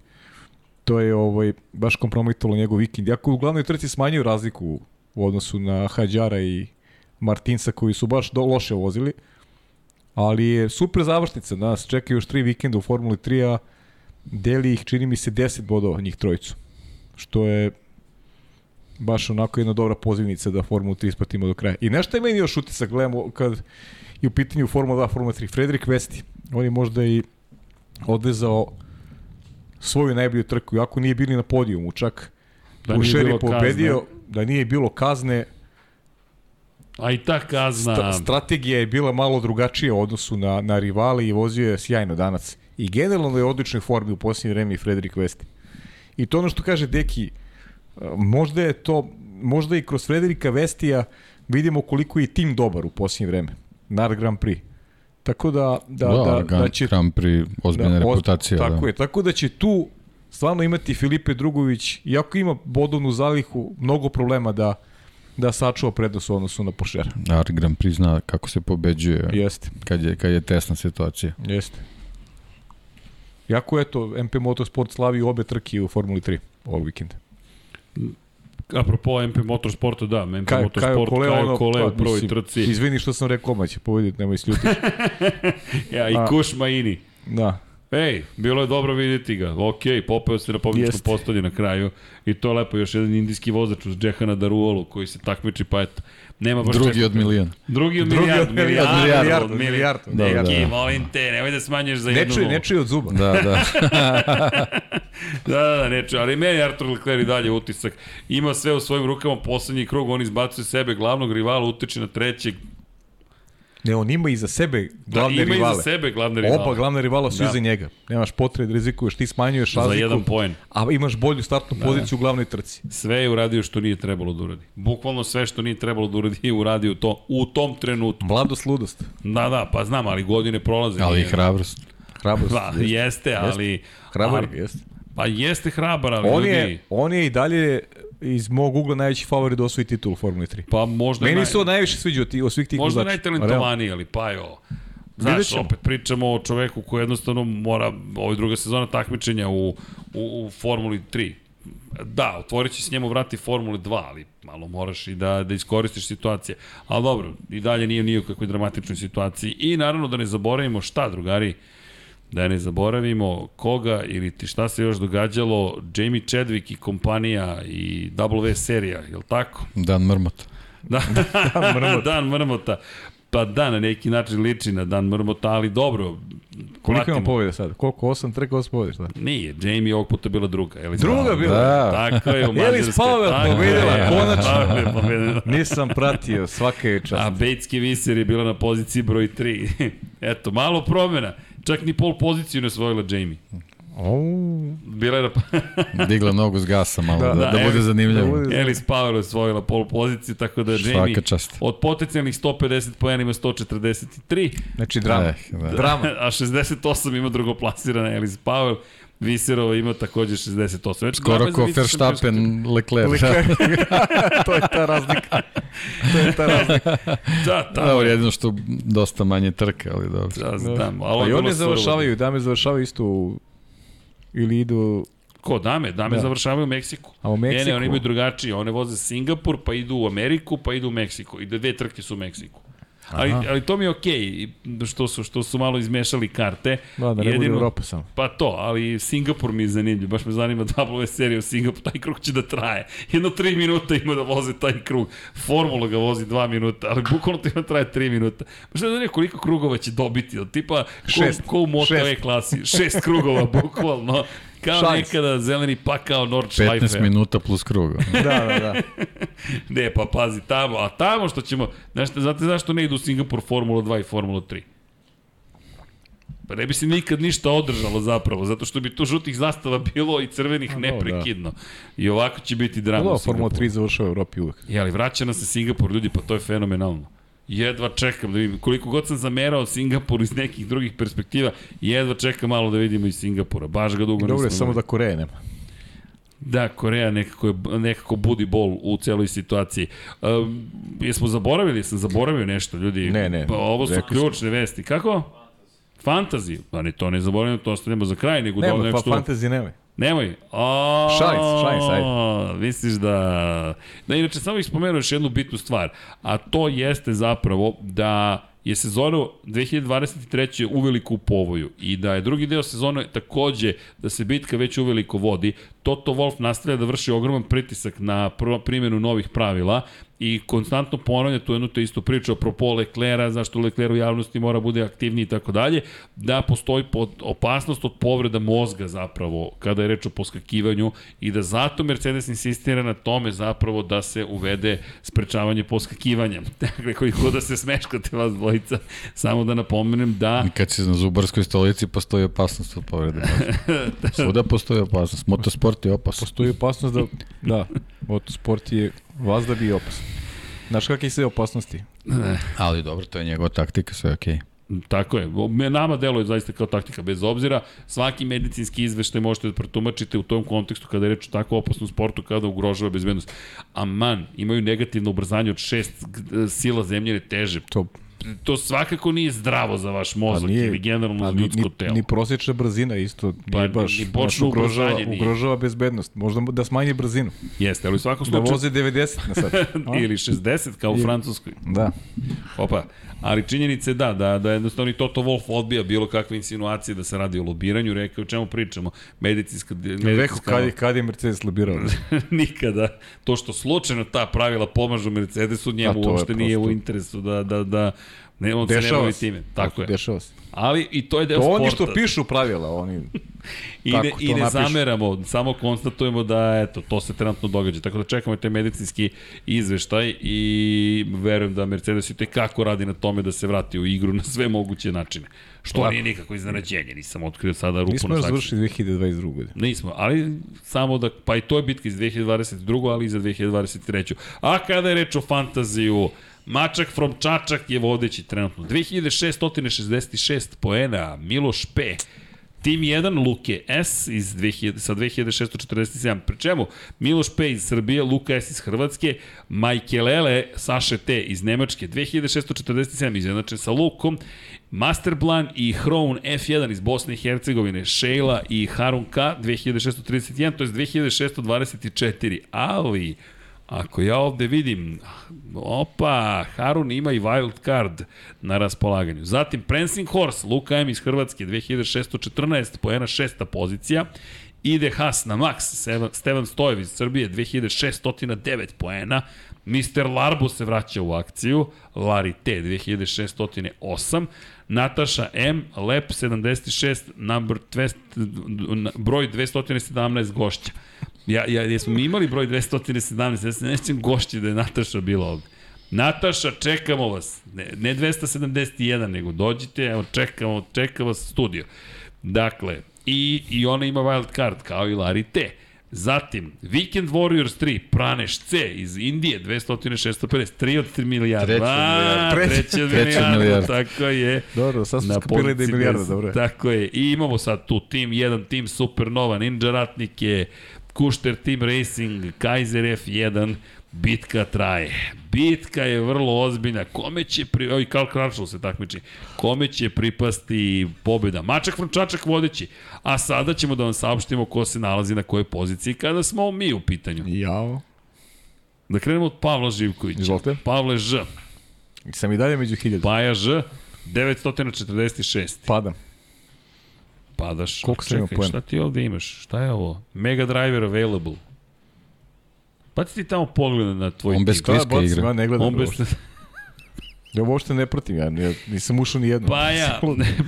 to je ovaj, baš kompromitovalo njegov vikend. Jako u glavnoj trci smanjio razliku u odnosu na Hadjara i Martinsa koji su baš do, loše vozili, ali je super završnica. Nas čekaju još tri vikenda u Formuli 3, a deli ih, čini mi se, 10 bodova njih trojicu. Što je baš onako jedna dobra pozivnica da Formulu 3 ispratimo do kraja. I nešto je meni još utisak, gledamo kad je u pitanju Formula 2, Formula 3. Frederik Vesti, on je možda i odvezao svoju najbolju trku, iako nije bili na podijumu čak. Da Da nije Ušer bilo je pobedio, da nije bilo kazne, A i ta kazna... sta, strategija je bila malo drugačija u odnosu na, na rivali i vozio je sjajno danas. I generalno je u odličnoj formi u posljednje vreme i Frederik Vesti. I to ono što kaže Deki, možda je to, možda i kroz Frederika Vestija vidimo koliko je tim dobar u posljednje vreme. NAR Grand Prix. Tako da, da, da, da, da će Grand Prix, ozbiljna da, reputacija. Tako da. je, tako da će tu stvarno imati Filipe Drugović, iako ima bodovnu zalihu, mnogo problema da da sačuva prednost u odnosu na Porsche. Ar Grand Prix zna kako se pobeđuje Jeste, kad je, kad je tesna situacija. jeste. Jako eto, MP Motorsport slavi obe trke u Formuli 3 ovog vikenda. Apropo MP Motorsporta, da, MP Kaj, Motorsport, Kole, Kajo ono, Kole u pa, prvoj mislim, trci, Izvini što sam rekao, ma će povediti, nemoj sljuti. (laughs) ja, i a- Kuš Maini. da. Ej, bilo je dobro vidjeti ga. Ok, popeo se na pobjedičkom Jeste. postolju na kraju. I to je lepo, još jedan indijski vozač uz Džehana Daruolu koji se takmiči, pa eto, nema baš Drugi čega. od miliona. Drugi od Drugi milijardu. od milijardu, milijardu, milijardu, od milijardu. milijardu. Da, Neki, da. molim te, nemoj da smanješ za jednu nulu. ne čuje od zuba. Da, da. (laughs) Da, da, da, ne čuje, ali meni Artur Leclerc i dalje utisak. Ima sve u svojim rukama, poslednji krug, on izbacuje sebe, glavnog rivala, utiče na trećeg. Ne, on ima iza sebe Da, glavne ima rivale. iza sebe glavne rivale. Oba glavna rivala su Da. da. iza njega. Nemaš potrebe da rizikuješ, ti smanjuješ Za razliku. jedan poen. A imaš bolju startnu Da. poziciju u glavnoj trci. Sve je uradio što nije trebalo da uradi. Bukvalno sve što nije trebalo da uradi je uradio to u tom trenutku. Mladost, ludost. Da, da, pa znam, ali godine prolaze. Ali i hrabrost. Hrabrost. Pa, jeste, ali... Hrabar, Ar- jeste. Pa jeste hrabar, ali On ljudi... je, on je i dalje iz mog ugla najveći favorit da osvoji titul u Formuli 3. Pa možda... Meni naj- se najviše sviđa ti, od svih tih Možda najtalentovaniji, ali pa jo. Znaš, opet pričamo o čoveku koji jednostavno mora, ovo druga sezona takmičenja u, u, u Formuli 3. Da, otvorit će se njemu vrati Formuli 2, ali malo moraš i da, da iskoristiš situacije. Ali dobro, i dalje nije nije u kakvoj dramatičnoj situaciji. I naravno da ne zaboravimo šta, drugari, da ne zaboravimo koga ili ti šta se još događalo, Jamie Chadwick i kompanija i W serija, je li tako? Dan Mrmot. (laughs) Da, Dan Mrmota. Dan Mrmota. Pa da, na neki način liči na Dan Mrmota, ali dobro. Koliko pratimo. ima pobjede sad? Koliko? 8 trka, 8 pobjede, šta? Nije, Jamie ovog puta bila druga. Ellis Druga Powell. bila? Da. Tako je, u (laughs) Mađarskoj. Tako je. pobedila, konačno. Tako je, pobedila. (laughs) Nisam pratio, svaka je čast. A Bejtski Viser je bila na poziciji broj 3. Eto, malo promjena. Čak ni pol poziciju ne osvojila Jamie. Oh. Bila je na... (laughs) Digla nogu s gasa malo, da, Da, da, da, da, bude zanimljivo. da bude- je osvojila pol poziciju, tako da Jamie čast. od potencijalnih 150 pojena ima 143, Znači drama. Eh, da. Drama. (laughs) a 68 ima drugoplasirana Ellis Powell. Viserova ima takođe 68. Već Skoro dvama za ko Verstappen, Leclerc. (laughs) (laughs) to je ta razlika. To je ta razlika. Da, tamo Dobro, je. jedino što dosta manje trke, ali dobro. Da, znam, ali Pa i završavaju, dame završavaju isto u... Ili idu... Ko, dame? Dame Da. završavaju u Meksiku. A u Ne, Meksiku? ne, oni imaju drugačije. One voze Singapur, pa idu u Ameriku, pa idu u Meksiku. I dve trke su u Meksiku. Ali, ali to mi je okej, okay, što, su, što su malo izmešali karte. Da, da ne bude Europa samo. Pa to, ali Singapur mi je zanimljiv, baš me zanima W serija u Singapur, taj krug će da traje. Jedno tri minuta ima da voze taj krug. Formula ga vozi dva minuta, ali bukvalno to ima traje tri minuta. Baš me zanima koliko krugova će dobiti, od tipa ko, Šest. ko u Moto. E klasi, šest krugova (laughs) bukvalno. Kao Šans. nekada zeleni pakao Nordschleife. 15 minuta plus kruga. (laughs) Da, da, da. (laughs) Ne, pa pazi tamo, a tamo što ćemo, znaš, znate zašto ne idu u Singapur Formula 2 i Formula 3? Pa ne bi se nikad ništa održalo zapravo, zato što bi tu žutih zastava bilo i crvenih A, neprekidno. I ovako će biti drama Da, u Formula Singapuru. 3 završava u Evropi uvek. Je, ali vraća nas se Singapur, ljudi, pa to je fenomenalno. Jedva čekam da vidim, koliko god sam zamerao Singapur iz nekih drugih perspektiva, jedva čekam malo da vidimo iz Singapura. Baš ga dugo Dobro je samo da Koreje nema. Da, Koreja nekako, je, nekako budi bol u celoj situaciji. Um, jesmo zaboravili, jesam zaboravio nešto, ljudi? Ne, ne, Pa ovo su ključne vesti. Kako? Fantazi. Pa ne, to ne zaboravimo, to ostavljamo za kraj, nego da Nema, pa nešto... fantasy nemoj. A, Šalim se, šalim se, ajde. Misliš da... Da, inače, samo bih spomenuo još jednu bitnu stvar, a to jeste zapravo da je sezona 2023. uveliko u povoju i da je drugi deo sezone takođe da se bitka već uveliko vodi. Toto Wolf nastavlja da vrši ogroman pritisak na primjenu novih pravila i konstantno ponavlja tu jednu te istu priču apropo Leclera, zašto Lecler u javnosti mora bude aktivniji i tako dalje, da postoji pod, opasnost od povreda mozga zapravo kada je reč o poskakivanju i da zato Mercedes insistira na tome zapravo da se uvede sprečavanje poskakivanja. (laughs) Dakle, koji god da se smeškate vas dvojica, samo da napomenem da kad si na zubarskoj stolici postoji opasnost od povrede. mozga. (laughs) Svuda postoji opasnost. Motosport je opasan. Postoji opasnost da, da, motosport je vazda bi opasan. Znaš kakve sve opasnosti? Ali dobro, to je njegova taktika, sve je okej. Tako je. Me nama deluje zaista kao taktika bez obzira. Svaki medicinski izveštaj možete da protumačite u tom kontekstu kada je reč o tako opasnom sportu kada ugrožava bezbednost. Aman, imaju negativno ubrzanje od šest sila zemljene teže. To To svakako nije zdravo za vaš mozak nije- ili generalno Pa za ljudsko ni, telo. ni prosječna brzina isto Pa nije ni- baš. ni bočno ugrožava, ugrožava bezbednost. Možda da smanji brzinu. Jeste, ali u svakom Da slučaju... voze 90 na sat. (laughs) Ili 60 kao u Francuskoj. Da. Opa, ali činjenica je da, da, da jednostavno i Toto Wolf odbija bilo kakve insinuacije da se radi o lobiranju, rekao o čemu pričamo, medicinska... Rekao, medicinska kad, je, kad je Mercedes lobirao? (laughs) nikada. To što slučajno ta pravila pomažu Mercedesu, njemu uopšte nije u prosto- interesu da, da, da ne, on se ne Dešava bavi time. Tako je. Dešava se. Ali i to je deo To sporta. oni što pišu pravila, oni... (laughs) I ne, to i ne napišu. zameramo, samo konstatujemo da eto, to se trenutno događa. Tako da čekamo taj medicinski izveštaj i verujem da Mercedes i tekako radi na tome da se vrati u igru na sve moguće načine. Što Tako. nije nikako iznenađenje, nisam otkrio sada rupu Nismo na još saksiji. završili 2022. godine. Nismo, ali samo da, pa i to je bitka iz 2022. ali i za 2023. A kada je reč o fantaziju, Mačak from Čačak je vodeći trenutno. 2666 poena, Miloš P. Tim 1, Luke S iz 2000, sa 2647. Pri čemu Miloš P iz Srbije, Luka S iz Hrvatske, Majkelele, Saše T iz Nemačke, 2647 izjednačen sa Lukom, Masterblan i Hroun F1 iz Bosne i Hercegovine, Sheila i Harun K 2631, to je 2624, ali ako ja ovde vidim, opa, Harun ima i wild card na raspolaganju. Zatim Prancing Horse, Luka M iz Hrvatske, 2614, poena šesta pozicija. Ide Haas na Max, Stevan- Stojev iz Srbije, 2609 poena. Mr. Larbo se vraća u akciju, Larry T 2608, Nataša M, Lep 76, number 200, broj 217 gošća. Ja, ja, jesmo mi imali broj 217, ja se nećem gošći da je Nataša bila ovde. Nataša, čekamo vas. Ne, ne 271, nego dođite, evo, čekamo, čekamo vas studio. Dakle, i, i ona ima wild card, kao i Larry T. Zatim, Weekend Warriors 3, Praneš C iz Indije, 200, 650, 3 od 3 milijarda. Treća milijarda. Treća, Treća milijarda, milijarda. tako je. Dobro, sad smo Na skapili da je milijarda, 10. dobro je. Tako je. I imamo sad tu tim 1, tim Supernova, Ninja Ratnike, Kušter Team Racing, Kaiser F1, bitka traje. Bitka je vrlo ozbiljna. Kome će, pri... oj, Karl Kračel se takmiči, kome će pripasti pobjeda? Mačak Frančačak vodeći. A sada ćemo da vam saopštimo ko se nalazi na kojoj poziciji kada smo mi u pitanju. Jao. Da krenemo od Pavla Živkovića. Izvolite. Pavle Ž. Sam i dalje među hiljadu. Paja Ž. 946. Padam. Padaš. Koliko sam imao poena? Šta ti ovde imaš? Šta je ovo? Mega Driver available. Pa ti tamo pogleda na tvoj On bez Da, bacim, igra. Ja ne gledam. On bez... uopšte. (laughs) Ja uopšte ne pratim, ja ne, nisam ušao ni jedno. Paja,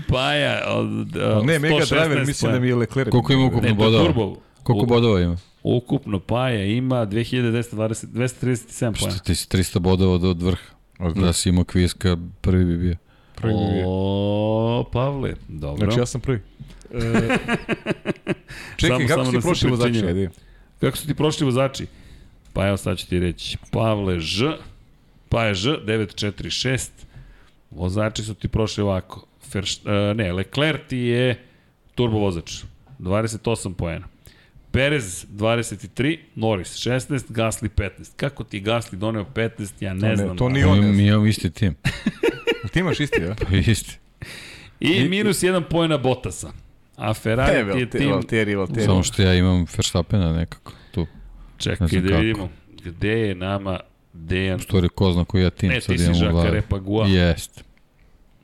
Paja, od, uh, Ne, Mega 116 Driver, mislim da mi je Leclerc. Koliko ima ukupno Ne, bodova? turbo. Koliko bodova ima? Ukupno Paja ima 2220, 237 Šta pojena. ti si 300 bodova od, od vrha? Od- Da si imao Kviska, prvi bi bio. Prvi mi je. O, Pavle, dobro. Znači ja sam prvi. E, (laughs) čekaj, Samo- kako samo si da prošli vozači? Kako su ti prošli vozači? Pa evo sad ću ti reći. Pavle Ž, pa je Ž, 946. Vozači su ti prošli ovako. Ferš, uh, ne, Leclerc ti je turbo vozač. 28 poena. Perez 23, Norris 16, Gasly 15. Kako ti je Gasly doneo 15, ja ne ne, znam. to da. ni on Mi, imamo isti tim. (laughs) Ti imaš isti, ja? Pa isti. I minus 1 poena Bottasa. A Ferrari E, ti je tim... Valteri, Valteri. Samo što ja imam Verstappena nekako. Čekaj ne da kako. vidimo. Gde je nama Dejan? U stvari ko zna koji ja tim Ne, sad ti si imam u Žaka glavi. Repagua. Jest,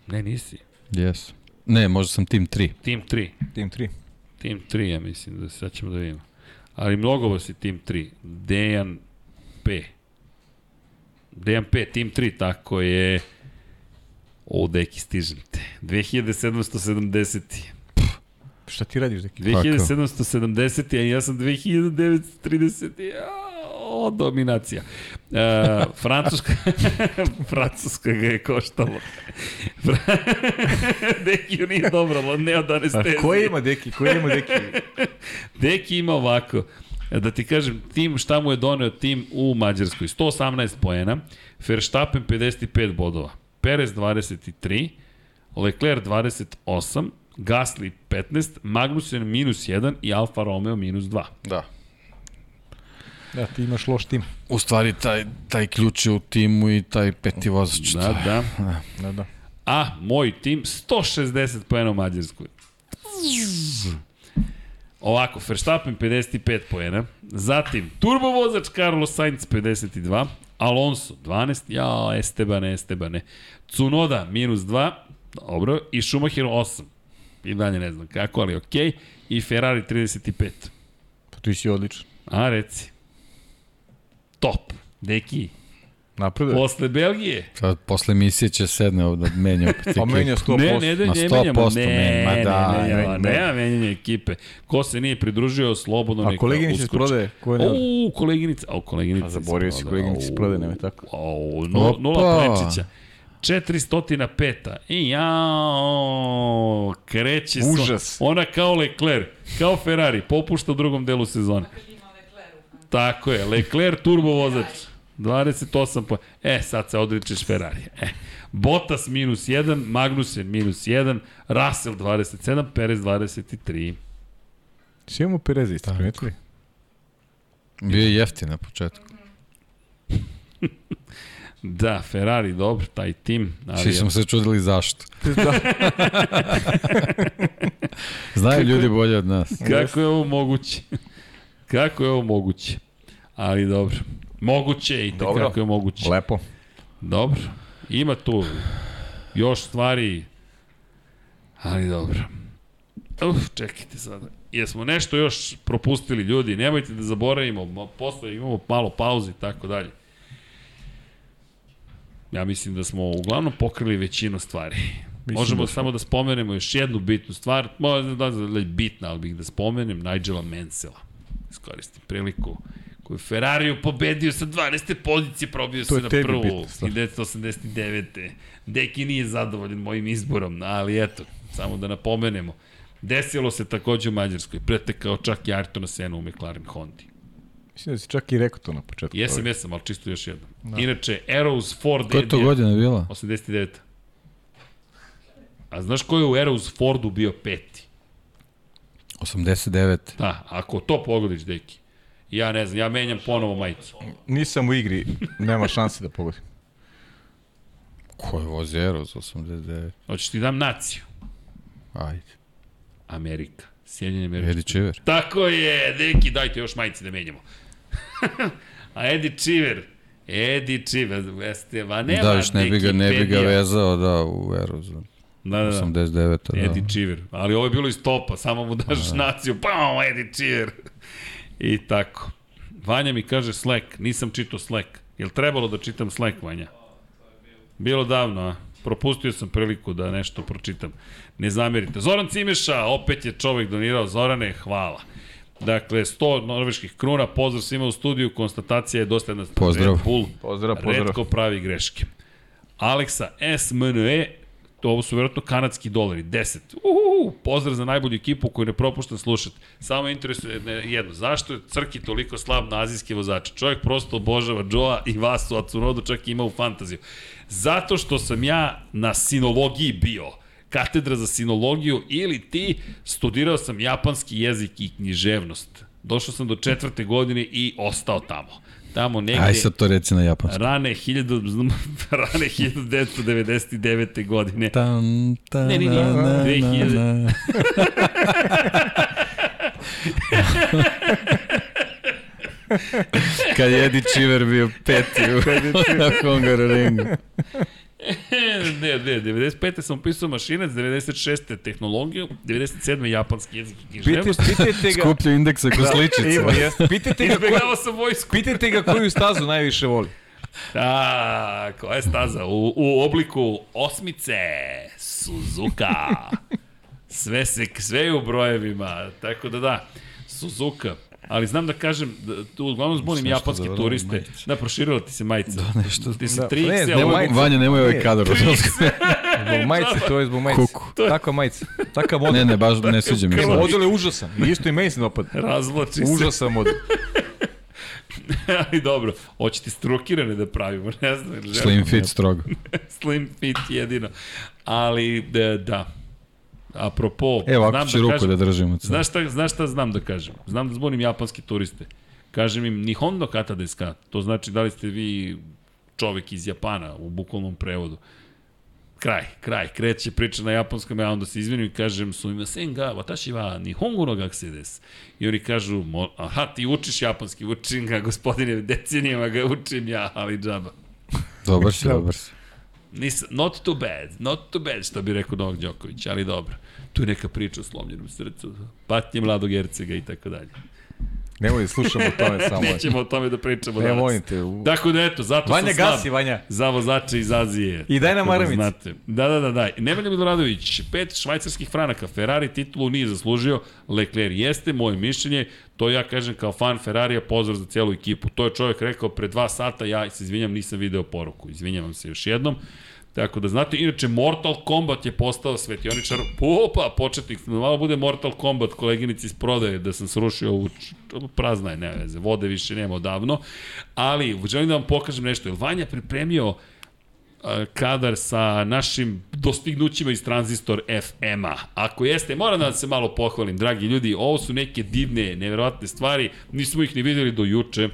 Ne, nisi. jest. Ne, možda sam tim 3. Tim 3. Tim 3. Tim 3, ja mislim, da sad ćemo da vidimo. Ali mnogo vas je Tim 3. Dejan P. Dejan P, Tim 3, tako je... O, deki, stižem te. 2770. Šta ti radiš, Deki? 2770, a ja sam 2930. O, dominacija. E, Francuska, (laughs) Francuska ga je koštalo. (laughs) Deki nije dobro, ne od A anestezije. koji ima Deki? Koji ima Deki? Deki ima ovako. Da ti kažem, tim šta mu je doneo tim u Mađarskoj. 118 poena, Verstappen 55 bodova, Perez 23, Leclerc 28, Gasly 15, Magnussen minus 1 i Alfa Romeo minus 2. Da. Da, ti imaš loš tim. U stvari, taj, taj ključ je u timu i taj peti vozač. Da, da. Da, da. A, moj tim 160 poena u Mađarskoj. Ovako, Verstappen 55 poena, zatim turbo vozač Carlos Sainz 52, Alonso 12, ja, Estebane, Estebane, Cunoda minus 2, dobro, i Schumacher 8, i dalje ne znam kako, ali okej, okay. i Ferrari 35. Pa ti si odličan. A, reci. Top. Deki, Napreduje. posle Belgije. Sad, posle emisije će sedne ovde da menja opet Pa ekipu. menja 100%. Ne, ne, ne, ne 100% menjamo. Ne, ma ne, da, ne, menja, ne, menja. nema menjanja ekipe. Ko se nije pridružio, slobodno A neka koleginici iz uskoči. prodaje? Ko ne... O, koleginica, o, koleginica. A zaboravio si koleginici iz prodaje, nemoj tako. O, nula prečića. 405. I jao, kreće se. Užas. Ona kao Leclerc, kao Ferrari, popušta u drugom delu sezone. Tako je, Leclerc turbo vozač. 28 po... E, sad se odričeš Ferrari. E. Bottas minus 1, Magnussen minus 1, Russell 27, Perez 23. Svi imamo Pereza isto, primetili? Bio je jeftin na početku. (laughs) Da, Ferrari, dobro, taj tim. Ali, Svi smo se čudili zašto. da. (laughs) Znaju ljudi bolje od nas. Kako je ovo moguće? Kako je ovo moguće? Ali dobro. Moguće i Dobro. kako je moguće. Lepo. Dobro. Ima tu još stvari, ali dobro. Uf, čekajte sada. Jesmo nešto još propustili ljudi, nemojte da zaboravimo, posle imamo malo pauze i tako dalje. Ja mislim da smo uglavnom pokrili većinu stvari. (laughs) Mislim Možemo da smo. samo da spomenemo još jednu bitnu stvar, možda da je bitna, ali bih da spomenem Nigela Mansella. Iskoristim priliku koju je Ferrariju pobedio sa 12. pozicije, probio se na prvu bitna stvar. 1989. Deki nije zadovoljen mojim izborom, ali eto, samo da napomenemo. Desilo se takođe u Mađarskoj, pretekao čak i Ayrtona Sena u McLaren Hondi. Mislim da si čak i rekao to na početku. Jesam, jesam, ali čisto još jednom. Da. Inače, Arrows Ford Koja je to godina bila? 89. A znaš ko je u Arrows Fordu bio peti? 89. Da, ako to pogodiš, deki. Ja ne znam, ja menjam ponovo majicu. Nisam u igri, nema šanse da pogodim. Ko je vozi Eros 89? Hoćeš ti dam naciju? Ajde. Amerika. Sjedinje Američke. Tako je, deki, dajte još majice da menjamo. (laughs) A Eddie Cheever, Eddie Cheever, jeste, ma nema da, još ne bi ga, ne bi ga vezao, da, u Eros. Da, da, da. 89. Da. Eddie Cheever. Ali ovo je bilo iz topa, samo mu daš naciju, pam, Eddie Cheever. (laughs) I tako. Vanja mi kaže Slack, nisam čitao Slack. Jel trebalo da čitam Slack, Vanja? Bilo davno, a? Propustio sam priliku da nešto pročitam. Ne zamerite. Zoran Cimeša, opet je čovek donirao. Zorane, hvala. Dakle, 100 norveških kruna, pozdrav svima u studiju, konstatacija je dosta jedna. Pozdrav. Red Bull, Pozdrav, pozdrav. redko pravi greške. Aleksa SMNE, to ovo su vjerojatno kanadski dolari, 10. Uhu, pozdrav za najbolju ekipu koju ne propuštam slušati. Samo interesuje jedno, zašto je Crki toliko slab na azijske vozače? Čovjek prosto obožava Joa i vas u Atsunodu čak ima u fantaziju. Zato što sam ja na sinologiji bio katedra za sinologiju ili ti studirao sam japanski jezik i književnost. Došao sam do četvrte godine i ostao tamo. Tamo negde... Aj sad to reci na japanskom. Rane, 1000, (laughs) rane 1999. godine. Tan, tan, Ne, ne, ne, na, na, 2000. na, na. (laughs) Kad je Eddie Cheever bio peti u na Hungaroringu. Ne, ne, 95. sam upisao mašinac, 96. tehnologiju, 97. japanski jezik i Pite, književnost. pitajte ga... Skuplju indeksa ko sličice. Ima, jeste. Pitajte ga, Izbjegavao sam vojsku. pitajte ga koju stazu najviše voli. A, koja je staza? U, u obliku osmice, Suzuka. Sve se, sve je u brojevima, tako da da, Suzuka. Ali znam da kažem, da, tu uglavnom zbunim Sve japanske zavrlo, turiste. majice. Da, proširila ti se majica. Da, nešto. Ti Da, 3 ne, XL, nemoj- ovo- majice. Vanja, nemoj ovaj kadar. Zbog majice, to je zbog majice. Kuku. Takva majica. Takav model. Ne, ne, baš ne sviđa mi se. Model je užasan. Isto i meni se dopad. razvlači se. Užasan model. (laughs) Ali dobro, hoćete strukirane da pravimo, ne znam. Slim fit strogo. (laughs) Slim fit jedino. Ali, da, da. Apropo, Evo, znam će ruku kažem, da držimo. Znaš šta, znaš šta znam da kažem? Znam da zbunim japanske turiste. Kažem im Nihondo kata desu ka. To znači da li ste vi čovek iz Japana u bukvalnom prevodu. Kraj, kraj, kreće priča na japanskom, ja onda se izvinim i kažem su ima sen ga, watashi wa nihongo no gakusei desu. I oni kažu, "Mo- aha, ti učiš japanski, učim ga, gospodine, decenijama ga učim ja, ali džaba. Dobar si, dobar si. Nis, not too bad, not too bad, što bi rekao Novak Đoković, ali dobro. Tu je neka priča o slomljenom srcu, patnje mladog Ercega i tako dalje. Nemoj slušamo o tome samo. Nećemo o tome da pričamo Ne danas. molim te. u- Tako da eto, zato Vanja sam slab. gasi, Vanja. Za vozače iz Azije. I daj nam Tako da znate. Da, da, da, da. Nemanja Miloradović, pet švajcarskih franaka. Ferrari titulu nije zaslužio. Leclerc jeste, moje mišljenje. To ja kažem kao fan Ferrarija, pozdrav za cijelu ekipu. To je čovjek rekao pre dva sata, ja se izvinjam, nisam video poruku. Izvinjam se još jednom. Tako da znate, inače Mortal Kombat je postao svetioničar, opa, početnik, da malo bude Mortal Kombat koleginici iz prodaje, da sam srušio ovu, prazna je, ne veze, vode više nema odavno, ali želim da vam pokažem nešto, jer Vanja pripremio a, kadar sa našim dostignućima iz Transistor FM-a. Ako jeste, moram da se malo pohvalim, dragi ljudi, ovo su neke divne, neverovatne stvari, nismo ih ni videli do juče,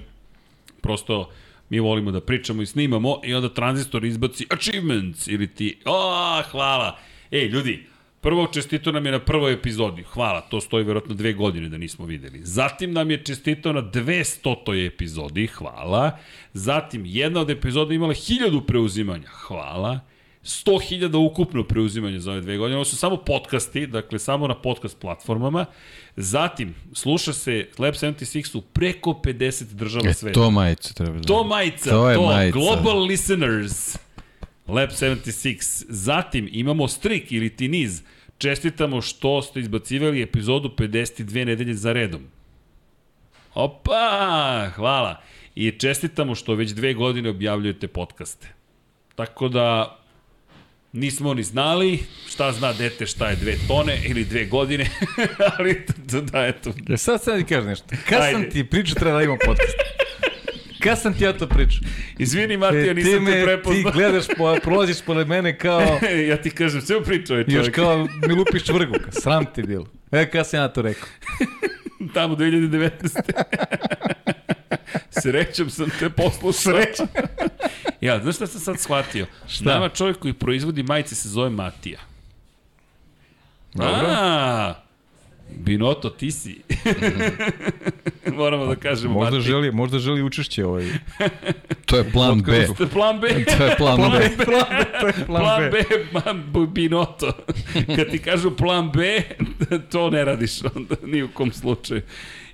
prosto mi volimo da pričamo i snimamo i onda Transistor izbaci achievements ili ti, o, hvala. Ej, ljudi, Prvo čestito nam je na prvoj epizodi. Hvala, to stoji verovatno dve godine da nismo videli. Zatim nam je čestito na 200. epizodi. Hvala. Zatim jedna od epizoda imala 1000 preuzimanja. Hvala. 100.000 ukupno preuzimanja za ove dve godine. Ovo su samo podcasti, dakle samo na podcast platformama. Zatim, sluša se Lab 76 u preko 50 država E, sveta. to majice treba da. To majica, To je to majica. Global Listeners. Lab 76. Zatim imamo Strik ili Tiniz. Čestitamo što ste izbacivali epizodu 52 nedelje za redom. Opa, hvala. I čestitamo što već dve godine objavljujete podcaste. Tako da, nismo ni znali šta zna dete šta je dve tone ili dve godine, (laughs) ali da, eto. Ja sad sad ti kažeš nešto. Kad sam ti pričao treba da imam podcast? Kad sam ti ja to pričao? Izvini Matija, nisam me, te prepoznao. Ti gledaš, po, prolaziš pored mene kao... (laughs) ja ti kažem, sve pričao je čovjek. Još kao mi lupiš čvrgu. Sram ti bilo. E, kad sam ja to rekao? (laughs) Tamo 2019. (laughs) Srećom sam te poslušao. Srećom. (laughs) ja, znaš šta sam sad shvatio? Šta? Nama čovjek koji proizvodi majice se zove Matija. Dobro. A, Binoto, ti si. (laughs) Moramo da kažemo Možda Matija. želi, možda želi učešće ovaj. To je plan B. To je plan B. To je plan B. to je Plan B, plan B, Binoto. Kad ti kažu plan B, to ne radiš onda, ni u kom slučaju.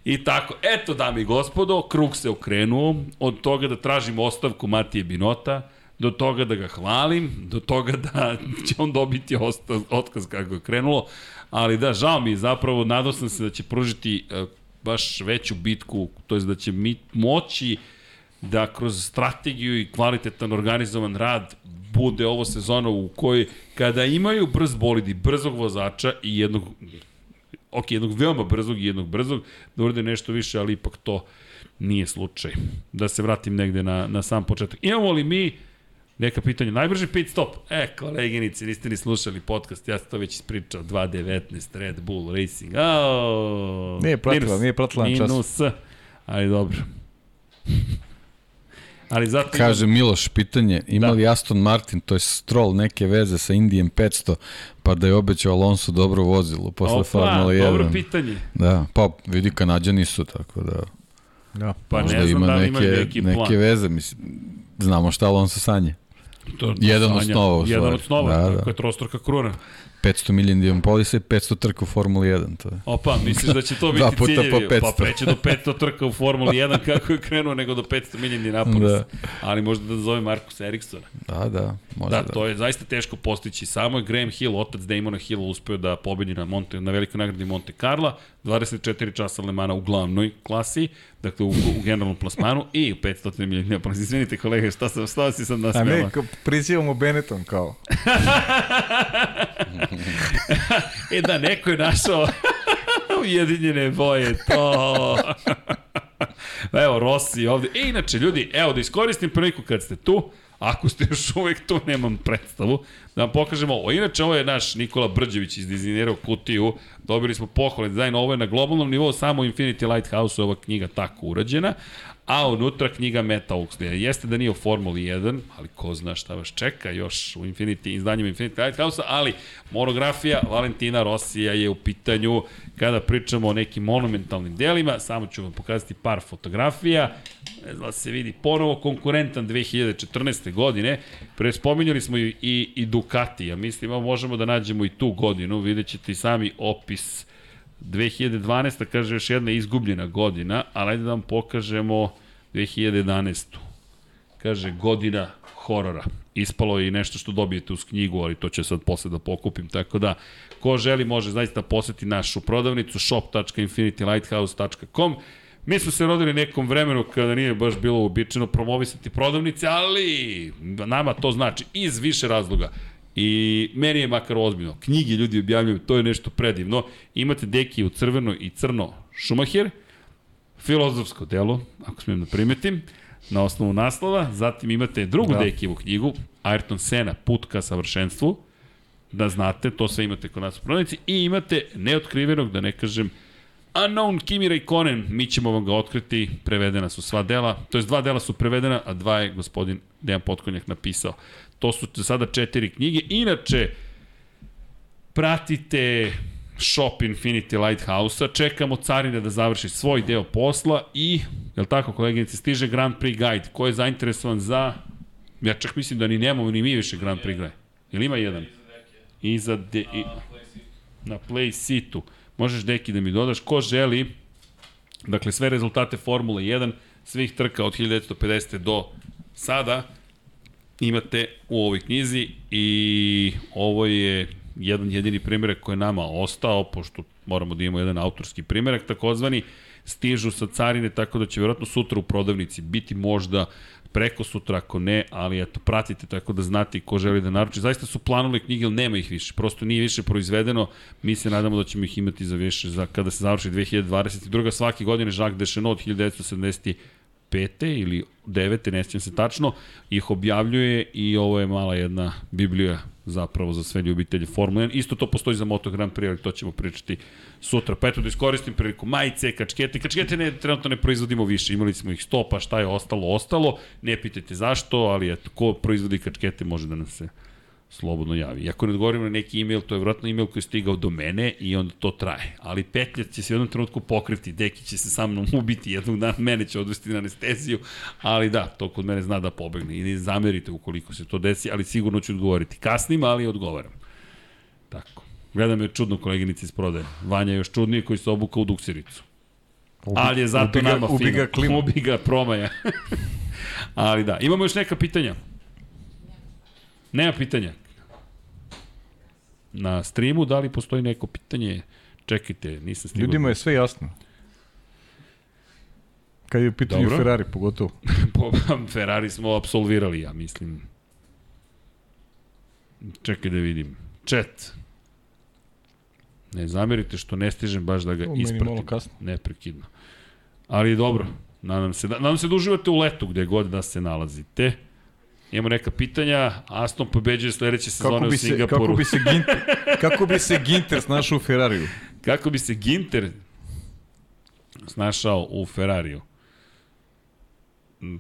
I tako, eto, dame i gospodo, krug se okrenuo od toga da tražim ostavku Matije Binota, do toga da ga hvalim, do toga da (laughs) će on dobiti ostav, otkaz kako je krenulo, ali da, žao mi je zapravo, nadao sam se da će pružiti uh, baš veću bitku, to je da će mi moći da kroz strategiju i kvalitetan organizovan rad bude ovo sezona u kojoj kada imaju brz bolid i brzog vozača i jednog ok, jednog veoma brzog i jednog brzog, da urade nešto više, ali ipak to nije slučaj. Da se vratim negde na, na sam početak. Imamo li mi neka pitanja? Najbrži pit stop. E, koleginici, niste ni slušali podcast, ja sam to već ispričao, 2.19, Red Bull Racing. Ao, Nije pratila, minus, nije pratila na čas. Minus, ali dobro. Ali zato Kaže Miloš, pitanje, ima Da. li Aston Martin, to je Stroll, neke veze sa Indijem 500, pa da je obećao Alonso dobro vozilo posle Opa, Formula 1? dobro pitanje. Da, pa vidi Kanadjani su, tako da Da. Pa možda ne znam ima da li neke, imaju neki plan. neke veze, mislim, znamo šta Alonso sanje. To, Jedan od Sanja, snova, u Jedan od snova, Da, da, da. tako je trostorka kruna. 500 milija Indianapolisa i 500 trka u Formuli 1, to je. Opa, misliš da će to (laughs) biti puta ciljevi? po 500. Pa preće do 500 trka u Formuli 1 (laughs) kako je krenuo nego do 500 milija Indianapolis. Da. Ali možda da zove Markus Eriksona. Da, da, može Da, da. to je zaista teško postići. Samo je Graham Hill, otac Damona Hilla, uspeo da pobedi na, Monte, na velikoj nagradi Monte Carla, 24 časa Lemana u glavnoj klasi, dakle u, u generalnom plasmanu i 500 milija Indianapolis. Izvinite kolege, šta, sam, šta si sad A nasmela? ne, kao prizivamo Benetton kao. (laughs) E da, neko je našao ujedinjene boje, to... (laughs) Evo, Rossi ovde. E, inače, ljudi, evo da iskoristim priliku kad ste tu, ako ste još uvek tu, nemam predstavu, da vam pokažemo ovo. Inače, ovo je naš Nikola Brđević izdizajnirao kutiju, dobili smo pohvale dizajn, ovo je na globalnom nivou, samo Infinity Lighthouse ova knjiga tako urađena, a unutra knjiga Meta Oxley. Jeste da nije u Formuli 1, ali ko zna šta vas čeka još u Infinity, izdanjima Infinity Lighthouse, ali monografija Valentina Rosija je u pitanju kada pričamo o nekim monumentalnim delima, samo ću vam pokazati par fotografija, ne znam da se vidi ponovo konkurentan 2014. godine, pre spominjali smo i, i, i Ducati, ja mislim, možemo da nađemo i tu godinu, vidjet ćete i sami opis 2012. kaže još jedna izgubljena godina, ali ajde da vam pokažemo 2011. Kaže godina horora. Ispalo je i nešto što dobijete uz knjigu, ali to će sad posle da pokupim, tako da ko želi može zaista poseti našu prodavnicu shop.infinitylighthouse.com Mi smo se rodili nekom vremenu kada nije baš bilo uobičajeno promovisati prodavnice, ali nama to znači iz više razloga. I meni je makar ozbiljno. Knjige ljudi objavljuju, to je nešto predivno. Imate deki u crveno i crno Schumacher, filozofsko delo, ako smijem da primetim, na osnovu naslova. Zatim imate drugu da. Dekijevu knjigu, Ayrton Sena, Put ka savršenstvu, da znate, to sve imate kod nas u prodavnici. I imate neotkrivenog, da ne kažem, Unknown Kimi Raikkonen, mi ćemo vam ga otkriti, prevedena su sva dela, to jest dva dela su prevedena, a dva je gospodin Dejan Potkonjak napisao. To su sada četiri knjige. Inače, pratite shop Infinity Lighthouse-a, čekamo carine da završi svoj deo posla i, je tako koleginice, stiže Grand Prix Guide, ko je zainteresovan za, ja čak mislim da ni nemamo ni mi više Grand Prix Guide. Ili ima jedan? Iza de, i, na Play Seatu. Možeš deki da mi dodaš, ko želi, dakle sve rezultate Formule 1, svih trka od 1950. do sada, imate u ovoj knjizi i ovo je jedan jedini primjerak koji je nama ostao, pošto moramo da imamo jedan autorski primjerak takozvani, stižu sa carine, tako da će vjerojatno sutra u prodavnici biti možda preko sutra, ako ne, ali eto, pratite tako da znate ko želi da naruči. Zaista su planule knjige, ali nema ih više, prosto nije više proizvedeno, mi se nadamo da ćemo ih imati za više, za kada se završi 2022. Svake godine Jacques Deschenot od 1970 pete ili devete, ne sjećam se tačno, ih objavljuje i ovo je mala jedna biblija zapravo za sve ljubitelje Formule 1. Isto to postoji za Moto Grand Prix, ali to ćemo pričati sutra. Pa eto da iskoristim priliku majice, kačkete. Kačkete ne, trenutno ne proizvodimo više, imali smo ih 100, pa šta je ostalo, ostalo. Ne pitajte zašto, ali eto, ko proizvodi kačkete može da nam se slobodno javi. I ako ne odgovorim na neki email, to je vratno email koji je stigao do mene i onda to traje. Ali petljac će se u jednom trenutku pokriti, Deki će se sa mnom (laughs) ubiti jednog dana, mene će odvesti na anesteziju, ali da, to kod mene zna da pobegne i ne zamerite ukoliko se to desi, ali sigurno ću odgovoriti. Kasnim, ali odgovaram. Tako. Gledam je čudno koleginici iz prodaje. Vanja je još čudniji koji se obuka u duksericu. Ubi, ali je zato ubiga, nama ubiga fino. klimu. Ubiga promaja. (laughs) ali da, imamo još neka pitanja. Nema pitanja. Na streamu, da li postoji neko pitanje? Čekajte, nisam stigao. Ljudima je sve jasno. Kad je u pitanju Dobro. Ferrari, pogotovo. (laughs) Po Ferrari smo absolvirali, ja mislim. Čekaj da vidim. Chat. Ne zamerite što ne stižem baš da ga O, ispratim. Neprekidno. Ali dobro. Nadam se da, nadam se da uživate u letu gde god da se nalazite. Imamo neka pitanja. Aston pobeđuje sledeće sezone Kako u bi, se, Singapuru. kako, bi se Ginter, (laughs) kako bi se Ginter snašao u Ferrariju? Kako bi se Ginter snašao u Ferrariju?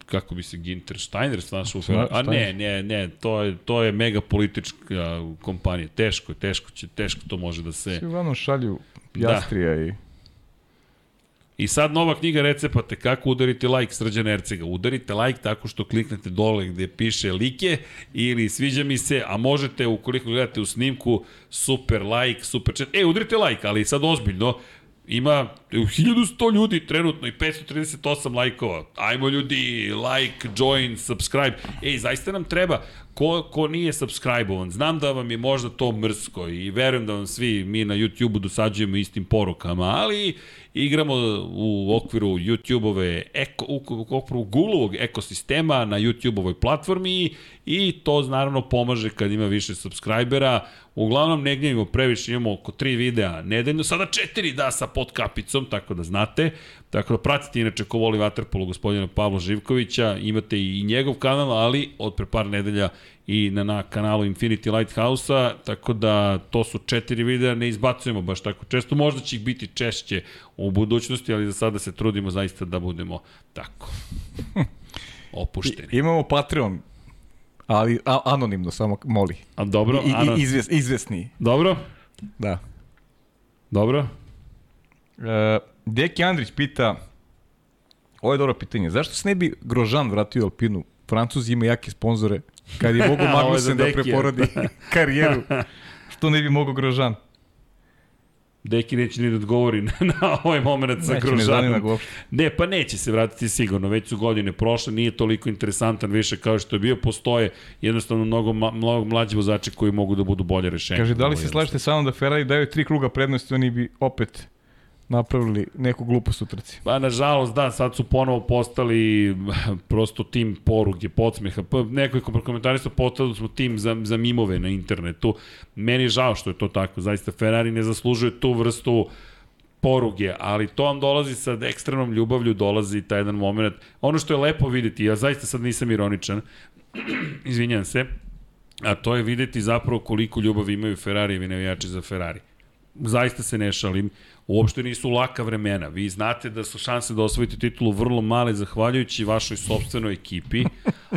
Kako bi se Ginter Steiner snašao u Ferrariju? A ne, ne, ne, to je, to je mega politička kompanija. Teško, teško će, teško to može da se... Svi uglavnom šalju Da. Jastrija i... I sad nova knjiga recepate kako udariti like Srđana Ercega. Udarite like tako što kliknete dole gde piše like ili sviđa mi se, a možete ukoliko gledate u snimku super like, super chat. E, udarite like, ali sad ozbiljno. Ima 1100 ljudi trenutno i 538 lajkova. Ajmo ljudi, like, join, subscribe. Ej, zaista nam treba ko, ko nije subscribe-ovan. Znam da vam je možda to mrsko i verujem da vam svi mi na YouTube-u dosađujemo istim porukama, ali igramo u okviru YouTube-ove, u okviru Google-ovog ekosistema na YouTube-ovoj platformi i to naravno pomaže kad ima više subscribera. Uglavnom ne gnjavimo previše, imamo oko tri videa nedeljno, sada četiri da sa pod kapicom, tako da znate. Tako da pratite inače ko voli Waterpolo gospodina Pavla Živkovića, imate i njegov kanal, ali od pre par nedelja i na, na kanalu Infinity Lighthouse-a, tako da to su četiri videa, ne izbacujemo baš tako često, možda će ih biti češće u budućnosti, ali za sada se trudimo zaista da budemo tako (laughs) opušteni. I, imamo Patreon, ali a, anonimno, samo moli. A dobro, I, i, Ana, izves, izvesniji, dobro, da. dobro. E, Deki Andrić pita, ovo je dobro pitanje, zašto se ne bi Grožan vratio u Alpinu? Francuzi ima jake sponzore, kad je mogo (laughs) Magnussen da Dekija. preporodi (laughs) karijeru. (laughs) Što ne bi mogo Grožan? Deki neće ni da odgovori (laughs) na, na ovaj moment sa ga uopšte. Ne, pa neće se vratiti sigurno, već su godine prošle, nije toliko interesantan više kao što je bio, postoje jednostavno mnogo, mnogo mlađi vozači koji mogu da budu bolje rešenje. Kaže, da li se slažete sa mnom da Ferrari daju tri kruga prednosti, oni bi opet napravili neku glupost u trci. Pa nažalost da, sad su ponovo postali (laughs) prosto tim poruge, podsmeha. Pa, nekoliko komentarista postali da smo tim za, za mimove na internetu. Meni je žao što je to tako. Zaista Ferrari ne zaslužuje tu vrstu poruge, ali to vam dolazi sa ekstremnom ljubavlju, dolazi taj jedan moment. Ono što je lepo videti, ja zaista sad nisam ironičan, (clears throat) izvinjam se, a to je videti zapravo koliko ljubavi imaju Ferrarijevi navijači za Ferrari. Zaista se ne šalim, uopšte nisu laka vremena. Vi znate da su šanse da osvojite titulu vrlo male zahvaljujući vašoj sobstvenoj ekipi,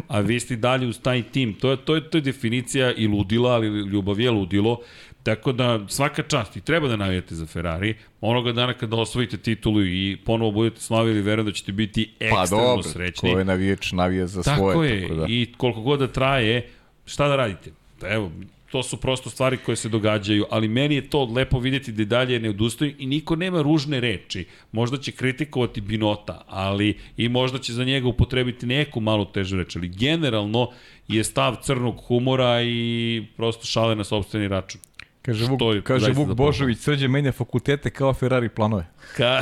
a vi ste dalje uz taj tim. To je, to je, to je definicija i ludila, ali ljubav je ludilo. Tako da svaka čast i treba da navijate za Ferrari. Onoga dana kada osvojite titulu i ponovo budete slavili, verujem da ćete biti Pa ekstremno dobro, srećni. ko je navijač, navija za Tako svoje. je, Tako da. i koliko god da traje, šta da radite? Pa evo, to su prosto stvari koje se događaju, ali meni je to lepo videti da i dalje ne odustaju i niko nema ružne reči. Možda će kritikovati Binota, ali i možda će za njega upotrebiti neku malo težu reč, ali generalno je stav crnog humora i prosto šale na sobstveni račun. Kaže Vuk, je kaže Vuk da Božović, srđe menja fakultete kao Ferrari planove. Ka... (laughs)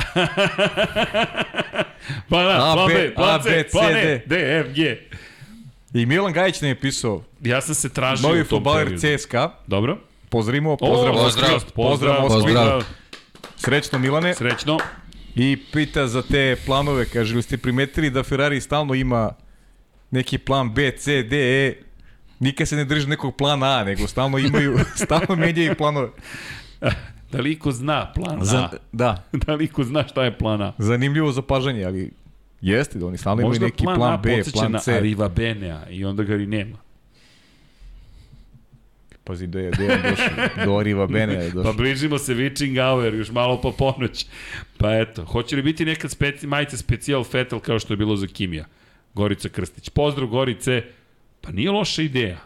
pa da, plan B, plan C, plan. E, D, F, G. I Milan Gajić nam je pisao, Ja sam se tražio novi futbaler. CSKA, Dobro. pozdravimo, pozdrav, O, pozdrav, pozdrav, pozdrav, pozdrav, pozdrav. srećno Milane, Srećno. i pita za te planove, kaže, ili ste primetili da Ferrari stalno ima neki plan B, C, D, E, nikad se ne drži nekog plana A, nego stalno imaju, (laughs) stalno menjaju planove. Da li iko zna plan A? Za, da, (laughs) Da li iko zna šta je plan A? zanimljivo zapažanje, ali jeste da oni stalno imaju Možda neki plan, plan, B, plan C. Arriva Benea i onda ga i nema. Pazi, do je, je došao, do Arriva Bene je (laughs) Pa došao. bližimo se witching hour, još malo po ponoć. Pa eto, hoće li biti neka speci, majica specijal Fetel kao što je bilo za Kimija? Gorica Krstić. Pozdrav Gorice, pa nije loša ideja.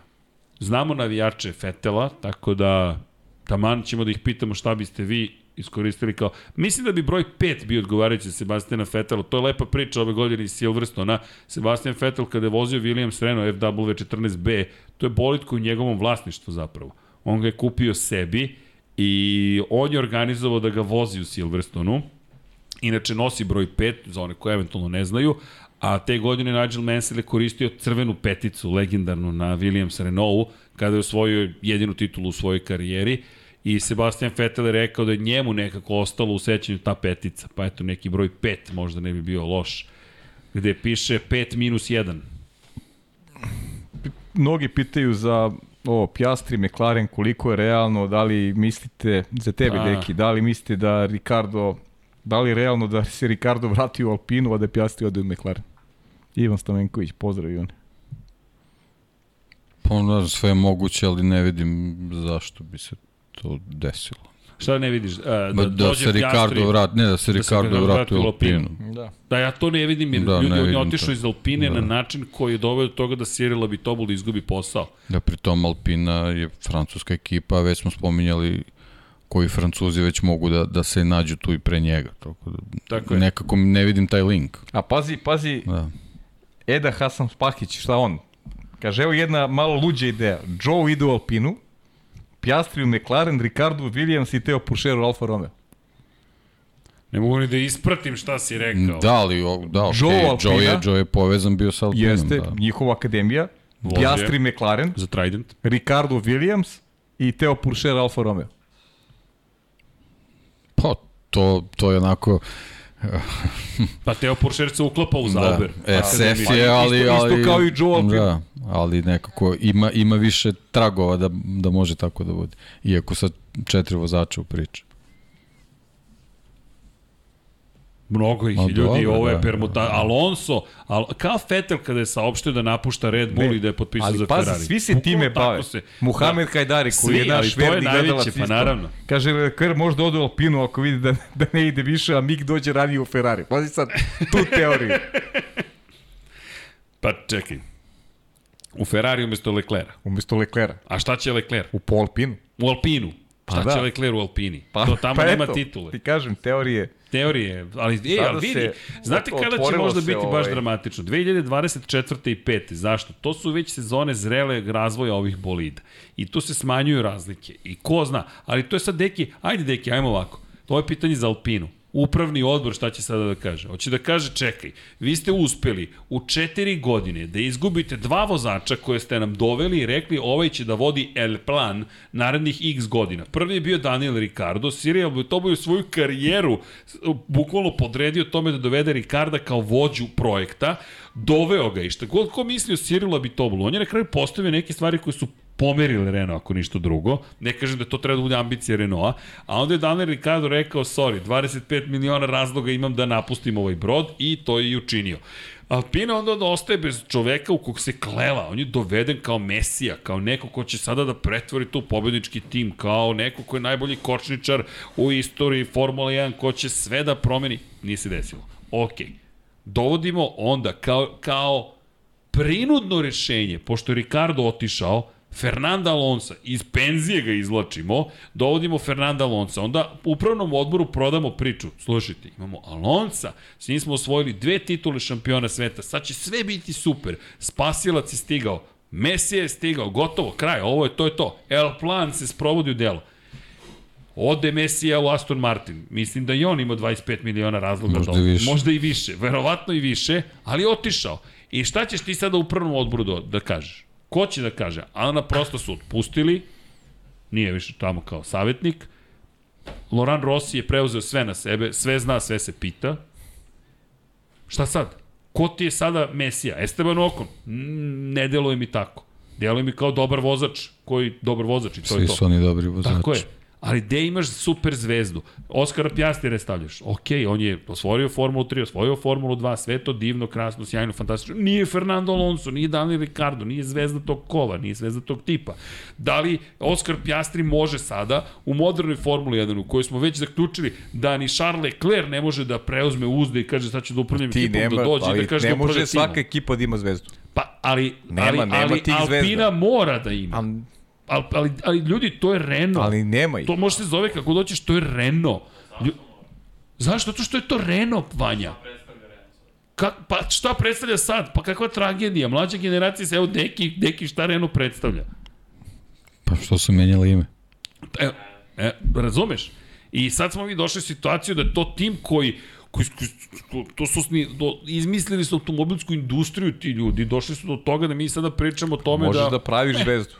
Znamo navijače Fetela, tako da taman ćemo da ih pitamo šta biste vi iskoristili kao... Mislim da bi broj 5 bio odgovarajući za Sebastijana Fetela. To je lepa priča ove godine iz Silverstona. Sebastian Vettel kada je vozio Williams Renault FW14B, to je bolid koji u njegovom vlasništvu zapravo. On ga je kupio sebi i on je organizovao da ga vozi u Silverstonu. Inače nosi broj 5, za one koje eventualno ne znaju, a te godine Nigel Mansell je koristio crvenu peticu, legendarnu na Williams Renault, kada je osvojio jedinu titulu u svojoj karijeri i Sebastian Vettel je rekao da je njemu nekako ostalo u sećanju ta petica, pa eto neki broj 5 možda ne bi bio loš, gde piše 5 minus 1. Mnogi pitaju za ovo, Piastri, McLaren, koliko je realno, da li mislite, za tebe, A. Deki, da li mislite da Ricardo, da li je realno da se Ricardo vrati u Alpinu, a da Piastri ode u McLaren? Ivan Stamenković, pozdrav Ivan. Pa onda sve je moguće, ali ne vidim zašto bi se to desilo. Šta ne vidiš? Da, Da, da, da dođe se Ricardo vrati, ne da se da Ricardo Ricardo vrati u Alpinu. Da. Da, ja to ne vidim, jer Da, da, ne ljudi, on je otišao to. iz Alpine Da. na način koji je doveo do toga da Cyril Abitobul izgubi posao. Da pritom Alpina je francuska ekipa, već smo spominjali koji Francuzi već mogu da, da se nađu tu i pre njega. Tako da Tako je. nekako ne vidim taj link. A pazi, pazi, Da. Eda Hasan Spahić, šta on? Kaže, evo jedna malo luđa ideja. Joe ide u Alpinu, Piastri u McLaren, Ricardo Williams i Teo Puršer u Alfa Romeo. Ne mogu ni da ispratim šta si rekao. Da, ali o- da, okay, Joe Joe, Alpina. je, Joe je povezan bio sa Alpinom. Jeste, Da. njihova akademija, Vozio. Piastri McLaren, Za Trident. Ricardo Williams i Teo Puršer Alfa Romeo. Pa, to, to je onako... Pa Teo Porcher se uklapa u Da, Zauber. SF Pa, je, ali... isto ali kao i Joe Alpina. Da, ali nekako ima, ima više tragova da, da može tako da bude. Iako sa četiri vozača u priči. Mnogo ih Ma ljudi, dobro, ovo je da. permuta... Alonso, al, kao Vettel kada je saopštio da napušta Red Bull Ne, i da je potpisao Ali za pazi, Ferrari. svi se time bave. Se, Muhamed da. Hajdari, koji Svi, je ali naš verni gledalac pa isto. naravno. Kaže, Leclerc možda ode u Alpinu ako vidi da, da ne ide više, a Mick dođe ranije u Ferrari. Pazi sad tu teoriju. Pa čekaj. U Ferrari umesto Leclera. Umesto Leclerca. A šta će Lecler? U po Alpinu. U Alpinu. Pa Šta da. će Lecler u Alpini? to tamo nema titule. Ti kažem, teorije. Teorije, ali, e, ali vidi, se znate kada će možda biti baš ovaj- dramatično? 2024. i 5. Zašto? To su već sezone zrele razvoja ovih bolida. I tu se smanjuju razlike. I ko zna, ali to je sad deki, ajde deki, ajmo ovako. To je pitanje za Alpinu. Upravni odbor šta će sada da kaže? Hoće da kaže, čekaj, vi ste uspeli u četiri godine da izgubite dva vozača koje ste nam doveli i rekli ovaj će da vodi El Plan narednih x godina. Prvi je bio Daniel Ricardo, Sirija Butobo je svoju karijeru bukvalno podredio tome da dovede Ricarda kao vođu projekta, doveo ga i šta god ko misli o Cirilu Abitobulu, on je na kraju postavio neke stvari koje su pomerili Renault ako ništa drugo. Ne kažem da to treba da bude ambicija Renaulta, a onda je Daniel Ricardo rekao, sorry, 25 miliona razloga imam da napustim ovaj brod i to je i učinio. Alpina onda ostaje bez čoveka u kog se klela. On je doveden kao mesija, kao neko ko će sada da pretvori tu pobednički tim, kao neko ko je najbolji kočničar u istoriji Formula 1, ko će sve da promeni. Nije se desilo. Okej. Dovodimo onda kao, kao prinudno rešenje, pošto je Ricardo otišao, Fernanda Alonso, iz penzije ga izlačimo, dovodimo Fernanda Alonso, onda u upravnom odboru prodamo priču. Slušajte, imamo Alonso, s njim smo osvojili dve titule šampiona sveta, sad će sve biti super. Spasilac je stigao, Messi je stigao, gotovo, kraj, ovo je, to je to. El Plan se sprovodi u delo. Ode Mesija u Aston Martin. Mislim da i on ima 25 miliona razloga. Možda da, i više. Možda i više. Verovatno i više, ali je otišao. I šta ćeš ti sada u prvom odboru da, da kažeš? Ko će da kaže? Ana prosto su otpustili, nije više tamo kao savjetnik. Loran Rossi je preuzeo sve na sebe, sve zna, sve se pita. Šta sad? Ko ti je sada Mesija? Esteban Okon? Mm, ne deluje mi tako. Deluje mi kao dobar vozač, koji dobar vozač i to Svi je to. su oni dobri vozači. Tako je. Ali gde imaš super zvezdu? Oskara Pjastire stavljaš. Ok, on je osvojio Formulu 3, osvojio Formulu 2, sve to divno, krasno, sjajno, fantastično. Nije Fernando Alonso, nije Daniel Ricardo, nije zvezda tog kova, nije zvezda tog tipa. Da li Oskar Pjastri može sada u modernoj Formuli 1 u kojoj smo već zaključili da ni Charles Leclerc ne može da preuzme uzde i kaže sad ću da upravljam Ti ekipom, nema, da dođe i da kaže ne da može upravlja svaka timom. ekipa da ima zvezdu. Pa, ali, Nema- ali, nema ali Alpina zvezda. mora da ima. Ali, Ali, ali, ali ljudi, to je Renault. ali nema ih. To može se zove kako doćeš, to je Renault. Lju... Zašto? Zato što je to Renault, Vanja. Ka, pa šta predstavlja sad? Pa kakva tragedija? Mlađa generacija se, evo Deki, Deki šta Renault predstavlja? Pa što su menjali ime? E, e, razumeš? I sad smo mi došli u situaciju da je to tim koji koji, koji to su sni, do, izmislili su automobilsku industriju ti ljudi, došli su do toga da mi sada pričamo o tome Možeš da... da praviš zvezdu.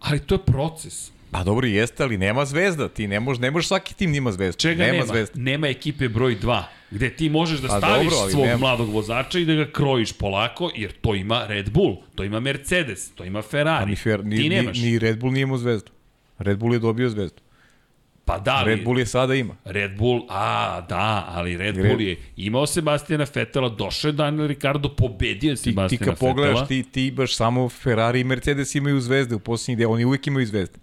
Ali to je proces. Pa dobro jeste, ali nema zvezda. Ti ne možeš, ne možeš svaki tim da ima zvezdu. Čega nema? nema zvezda. nema ekipe broj 2, gde ti možeš da Pa staviš dobro, svog nema- mladog vozača i da ga krojiš polako, jer to ima Red Bull, to ima Mercedes, to ima Ferrari. A ni, Fer, ni, ti ni, nemaš. ni Red Bull nije imao zvezdu. Red Bull je dobio zvezdu. Pa da, ali, Red Bull je sada ima. Red Bull, a, da, ali Red Red- Bull je imao Sebastijana Fetela, došao je Daniel Ricardo, pobedio je Ti, ti Sebastijana kad pogledaš, Fetela. ti, ti baš samo Ferrari i Mercedes imaju zvezde u posljednjih deo. Oni uvijek imaju zvezde.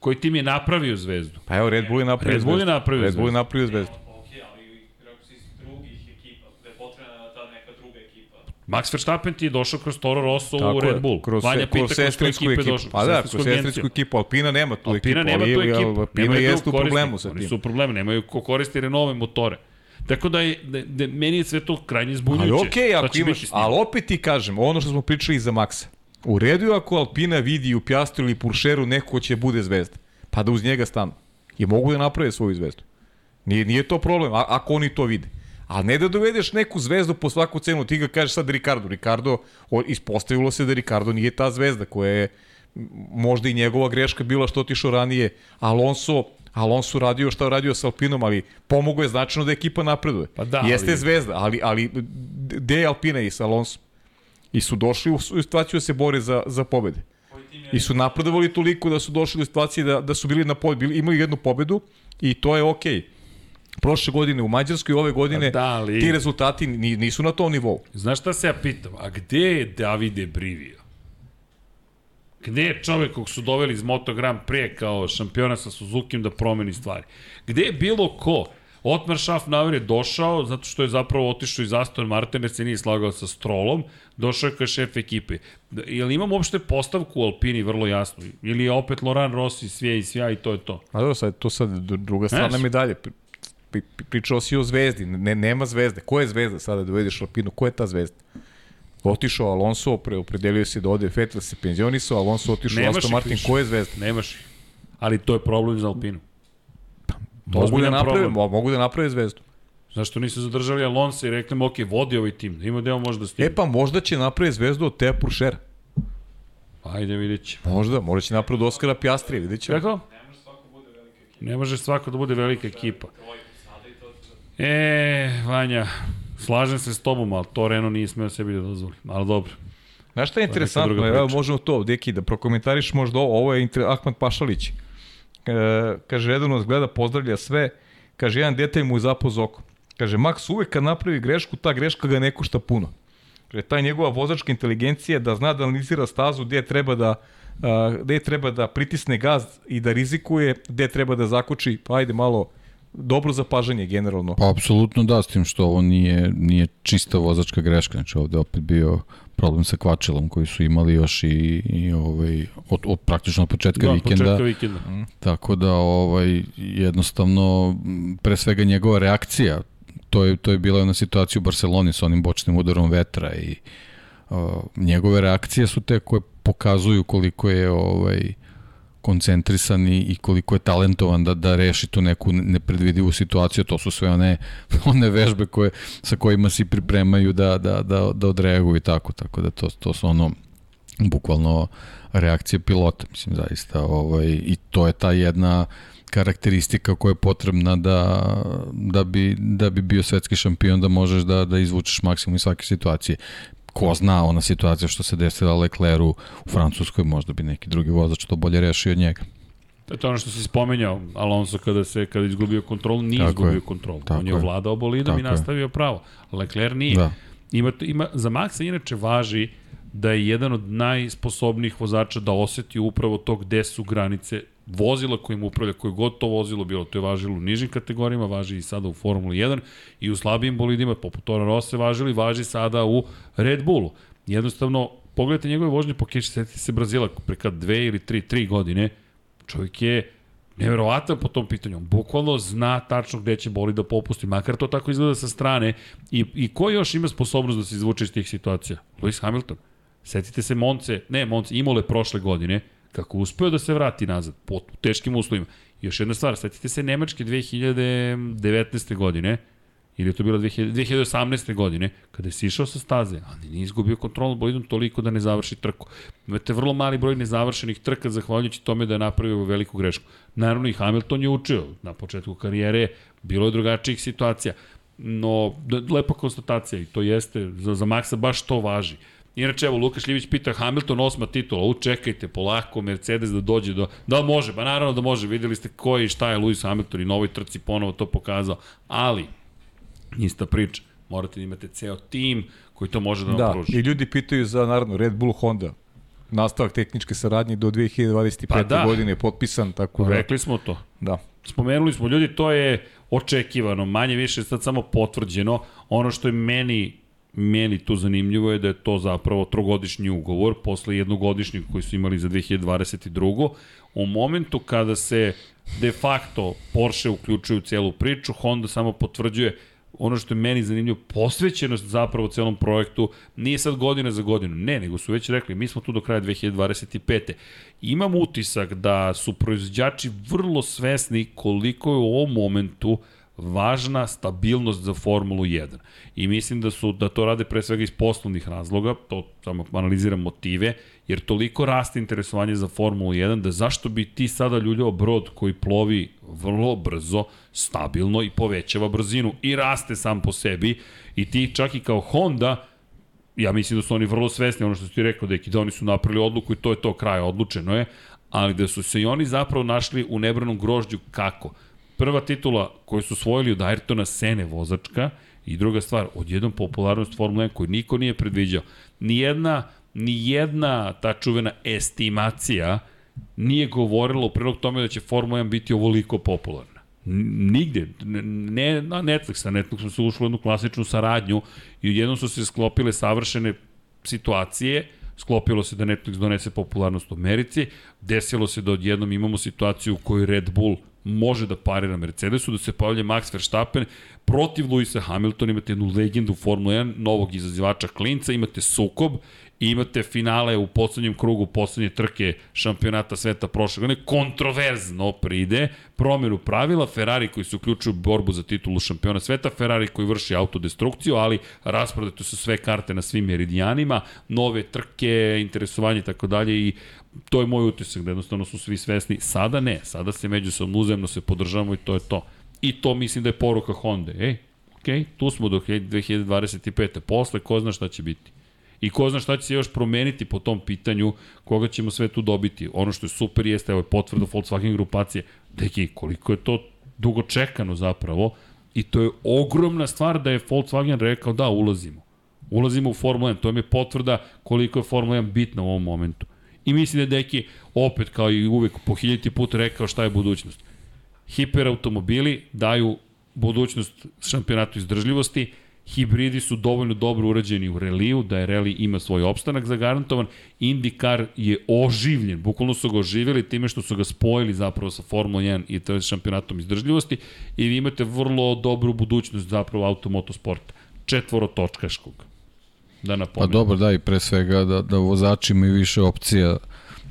Koji tim je napravio zvezdu? Pa evo, Red Bull je napravio Red Bull je zvezdu. napravio Red Bull je zvezdu. napravio zvezdu. Ok, ali rekao si iz drugih ekipa, da je potrebna ta neka druga ekipa. Max Verstappen ti je došao kroz Toro Rosso u Tako Red je, Bull. Kroz, Vanja pita kroz kroz ekipe ekipu. došao. Pa da, kroz sestrinsku ekipu. Alpina nema tu Alpina ekipu. nema ali- tu ekipu. Alpina jeste drugog u problemu sa Oni tim. su u problemu, nemaju ko koristi Renove motore. Tako da, je, da, da meni je sve to krajnje zbunjujuće. Ali okej, Šta ako imaš, ali opet ti kažem, ono što smo pričali i za Maxa. U redu je ako Alpina vidi u Pjastru ili Puršeru neko ko će bude zvezda, pa da uz njega stanu. I mogu da naprave svoju zvezdu. Nije, nije to problem, a, ako oni to vide. A ne da dovedeš neku zvezdu po svaku cenu, ti ga kažeš sad Ricardo. Ricardo, ispostavilo se da Ricardo nije ta zvezda koja je možda i njegova greška bila što otišao ranije. Alonso, Alonso radio šta je radio sa Alpinom, ali pomogo je značajno da ekipa napreduje. Pa da, Jeste ali- zvezda, ali, ali gde je Alpina i sa Alonso? I su došli u situaciju da se bore za, za pobede. I su napredovali toliko da su došli do situacije da, da su bili na pobedi, bili, imaju jednu pobedu i to je okej. Okay. Prošle godine u Mađarskoj, ove godine, da, ali- ti rezultati ni- nisu na tom nivou. Znaš šta se ja pitam? A gde je Davide Brivio? Gde je čovek kog su doveli iz Moto Grand Prix kao šampiona sa Suzuki da promeni stvari? Gde je bilo ko? Otmar Schaffnauer je došao zato što je zapravo otišao iz Aston Martin jer se nije slagao sa Strolom, došao je kao šef ekipe. Da- Jel imamo uopšte postavku u Alpini vrlo jasno? Ili je opet Loran Rossi svije i svija i to je to? A dobro, sad, to sad dru- druga strana Znaš. medalje. Pri- pri- pri- Pričao si o zvezdi, ne, nema zvezde. Ko je zvezda sada da uvedeš Alpinu? Ko je ta zvezda? Otišao Alonso, pre, opredelio se da ode Vettel se penzionisao, Alonso otišao Nemaš Aston Martin, ko je zvezda? Nemaš ih. Ali to je problem za Alpinu. Mogu da, naprave, problem. mo- mogu da naprave zvezdu. Zašto nisu zadržali Alonso i rekli mu, ok, vodi ovaj tim, da ima deo možda stigne. E pa možda će napraviti zvezdu od Teja Puršera. Ajde, vidjet ćemo. Možda, možda će napraviti od Oskara Pjastrija, vidjet ćemo. Kako? Ne može svako da bude velika ekipa. E, Vanja, slažem se s tobom, ali to Renault nije smeo sebi da dozvoli. Ali dobro. Znaš šta je interesantno? druga Evo, možemo to, Deki, da prokomentariš možda ovo. Ovo je inter... Ahmad Pašalić. E, kaže, redovno nas gleda, pozdravlja sve. Kaže, jedan detalj mu je zapao za oko. Kaže, Max uvek kad napravi grešku, ta greška ga ne košta puno. Kaže, ta njegova vozačka inteligencija da zna da analizira stazu gde treba da a, gde treba da pritisne gaz i da rizikuje, gde treba da zakoči, pa ajde malo dobro zapažanje generalno. Pa apsolutno da, s tim što ovo nije, nije čista vozačka greška, znači ovde opet bio problem sa kvačilom koji su imali još i, i ovaj, od, od praktično od početka Da, vikenda. početka vikenda. Tako da ovaj jednostavno pre svega njegova reakcija to je to je bila jedna situacija u Barseloni sa onim bočnim udarom vetra i uh, njegove reakcije su te koje pokazuju koliko je ovaj koncentrisan i, i koliko je talentovan da, da reši tu neku nepredvidivu situaciju, to su sve one, (laughs) one vežbe koje, sa kojima se pripremaju da, da, da, da odreaguju i tako, tako da to, to su ono bukvalno reakcije pilota, mislim zaista, ovaj, i to je ta jedna karakteristika koja je potrebna da, da, bi, da bi bio svetski šampion, da možeš da, da izvučeš maksimum iz svake situacije ko zna ona situacija što se desila Lecleru u Francuskoj, možda bi neki drugi vozač to bolje rešio od njega. To je ono što si spomenjao, Alonso kada se kada je izgubio kontrolu, nije Tako izgubio je. kontrolu. Tako On je je. ovladao bolidom i Tako je. nastavio pravo. Leclerc nije. Da. Ima, ima, za Maxa inače važi da je jedan od najsposobnijih vozača da oseti upravo to gde su granice vozila kojim upravlja, koje god to vozilo bilo, to je važilo u nižim kategorijama, važi i sada u Formuli 1 i u slabijim bolidima, poput Toro Rosse važili, važi sada u Red Bullu. Jednostavno, pogledajte njegove vožnje po keši, setite se Brazila pre kad dve ili tri, tri godine, čovjek je neverovatan po tom pitanju. Bukvalno zna tačno gde će boli da popusti, makar to tako izgleda sa strane. I, i ko još ima sposobnost da se izvuče iz tih situacija? Lewis Hamilton. Setite se Monce, ne Monce, Imole prošle godine, kako uspeo da se vrati nazad, po u teškim uslovima. Još jedna stvar, setite se Nemačke 2019. godine, ili je to bilo 2000, 2018. godine, kada je sišao sa staze, ali nije izgubio kontrolu bolidom toliko da ne završi trku. Imate vrlo mali broj nezavršenih trka zahvaljujući tome da je napravio veliku grešku. Naravno i Hamilton je učio na početku karijere, bilo je drugačijih situacija, no lepa konstatacija i to jeste, za, za Maxa baš to važi. Inače, evo, Lukaš Ljivić pita Hamilton osma titula, u čekajte polako, Mercedes da dođe do... Da li može? Ba naravno da može, videli ste ko i šta je Lewis Hamilton i na ovoj trci ponovo to pokazao, ali ista priča. Morate da imate ceo tim koji to može da vam Da, pruži. i ljudi pitaju za, naravno, Red Bull Honda. Nastavak tehničke saradnje do 2025. Pa da. godine je potpisan, tako da... Rekli smo to. Da. Spomenuli smo, ljudi, to je očekivano, manje više sad samo potvrđeno. Ono što je meni meni tu zanimljivo je da je to zapravo trogodišnji ugovor posle jednogodišnjeg koji su imali za 2022. U momentu kada se de facto Porsche uključuju u celu priču, Honda samo potvrđuje ono što je meni zanimljivo, posvećenost zapravo celom projektu nije sad godina za godinu, ne, nego su već rekli, mi smo tu do kraja 2025. Imam utisak da su proizvođači vrlo svesni koliko je u ovom momentu važna stabilnost za Formulu 1. I mislim da su da to rade pre svega iz poslovnih razloga, to samo analiziram motive, jer toliko raste interesovanje za Formulu 1 da zašto bi ti sada ljuljao brod koji plovi vrlo brzo, stabilno i povećava brzinu i raste sam po sebi i ti čak i kao Honda ja mislim da su oni vrlo svesni, ono što ti rekao, deki, da oni su napravili odluku i to je to kraj, odlučeno je, ali da su se i oni zapravo našli u nebranom grožđu kako? Prva titula koju su osvojili od Ayrtona Sene vozačka i druga stvar, odjednom popularnost Formula 1 koju niko nije predviđao. Nijedna, nijedna ta čuvena estimacija nije govorila u prilog tome da će Formula 1 biti ovoliko popularna. Nigde, ne na Netflix, na Netflixu su ušli u jednu klasičnu saradnju i jednom su se sklopile savršene situacije, sklopilo se da Netflix donese popularnost u Americi, desilo se da odjednom imamo situaciju u kojoj Red Bull može da parira Mercedesu, da se pojavlja Max Verstappen. Protiv Luisa Hamiltona, imate jednu legendu Formula 1, novog izazivača klinca, imate sukob i imate finale u poslednjem krugu poslednje trke šampionata sveta prošle godine, kontroverzno pride, promjenu pravila, Ferrari koji se uključuju u borbu za titulu šampiona sveta, Ferrari koji vrši autodestrukciju, ali rasprodate su sve karte na svim meridijanima, nove trke, interesovanje i tako dalje i to je moj utisak da jednostavno su svi svesni. Sada ne, sada se međusobno uzemno se podržavamo i to je to. I to mislim da je poruka Honda. Ej, ok, tu smo do 2025. Posle, ko zna šta će biti. I ko zna šta će se još promeniti po tom pitanju, koga ćemo sve tu dobiti. Ono što je super jeste, evo je potvrda Volkswagen grupacije. Deki, koliko je to dugo čekano zapravo. I to je ogromna stvar da je Volkswagen rekao da, ulazimo. Ulazimo u Formula 1, to mi je potvrda koliko je Formula 1 bitna u ovom momentu. I mislim da je Deki opet kao i uvek po hiljati put rekao šta je budućnost. Hiperautomobili daju budućnost šampionatu izdržljivosti, Hibridi su dovoljno dobro urađeni u reliju, da je reli ima svoj opstanak zagarantovan. IndyCar je oživljen, bukvalno su ga oživjeli time što su ga spojili zapravo sa Formula 1 i to šampionatom izdržljivosti i vi imate vrlo dobru budućnost zapravo automotosporta. Četvorotočkaškog. Da Pa napomenem. dobro, da, i pre svega da, da vozači imaju više opcija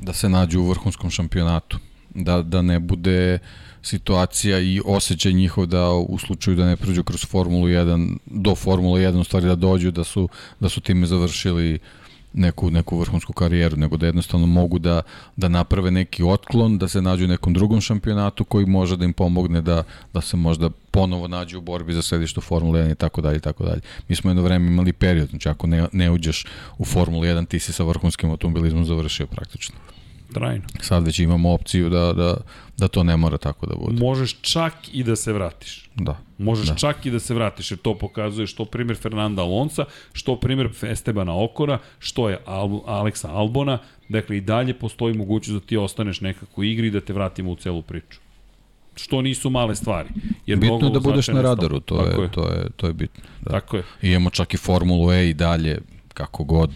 da se nađu u vrhunskom šampionatu. Da, da ne bude situacija i osjećaj njihov da u slučaju da ne prođu kroz Formulu 1, do Formule 1 u stvari da dođu, da su, da su time završili neku, neku vrhunsku karijeru, nego da jednostavno mogu da, da naprave neki otklon, da se nađu u nekom drugom šampionatu koji može da im pomogne da, da se možda ponovo nađu u borbi za središte Formule 1 i tako dalje i tako dalje. Mi smo jedno vreme imali period, znači ako ne, ne uđeš u Formulu 1, ti si sa vrhunskim automobilizmom završio praktično. Trajno. Sad već imamo opciju da, da, da to ne mora tako da bude. Možeš čak i da se vratiš. Da. Možeš da. Čak i da se vratiš, jer to pokazuje što primjer Fernanda Alonsa, što primjer Estebana Okora, što je Al Aleksa Albona, dakle i dalje postoji mogućnost da ti ostaneš nekako u igri i da te vratimo u celu priču. Što nisu male stvari. Jer Bitno je da budeš na radaru, to Tako je, to je, to je bitno. Da. Tako je. I imamo čak i Formulu E i dalje, kako god,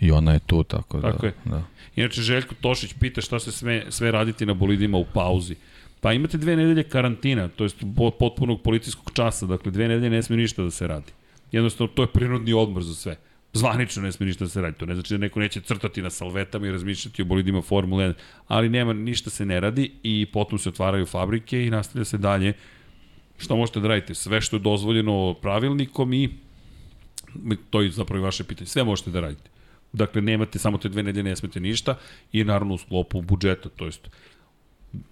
i ona je tu, tako da. Tako je. Da. Inače, Željko Tošić pita šta se sve, sve raditi na bolidima u pauzi. Pa imate dve nedelje karantina, to po- potpunog policijskog časa, dakle dve nedelje ne smije ništa da se radi. Jednostavno, to je prinudni odmor za sve. Zvanično ne smije ništa da se radi. To ne znači da neko neće crtati na salvetama i razmišljati o bolidima Formule 1, ali nema, ništa se ne radi i potom se otvaraju fabrike i nastavlja se dalje. Šta možete da radite? Sve što je dozvoljeno pravilnikom i to je zapravo vaše pitanje. Sve možete da radite. Dakle, nemate samo te dve nedelje, ne smete ništa i naravno u sklopu budžeta, to jest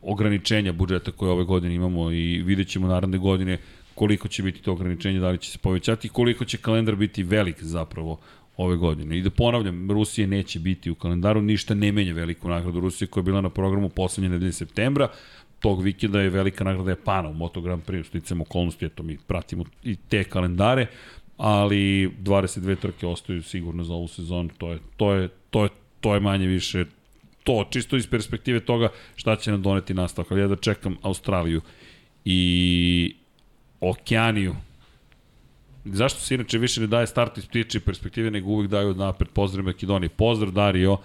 ograničenja budžeta koje ove godine imamo i vidjet ćemo naredne godine koliko će biti to ograničenje, da li će se povećati i koliko će kalendar biti velik zapravo ove godine. I da ponavljam, Rusije neće biti u kalendaru, ništa ne menja veliku nagradu Rusije koja je bila na programu poslednje nedelje septembra, tog vikenda je velika nagrada Japana u Moto Grand Prix, sticam okolnosti, eto mi pratimo i te kalendare, ali 22 trke ostaju sigurno za ovu sezonu, to je, to je, to je, to je manje više to, čisto iz perspektive toga šta će nam doneti nastavak, ali ja da čekam Australiju i Okeaniju. Zašto se inače više ne daje start iz ptiče perspektive, nego uvek daju napred pozdrav Makedoniji. Pozdrav Dario,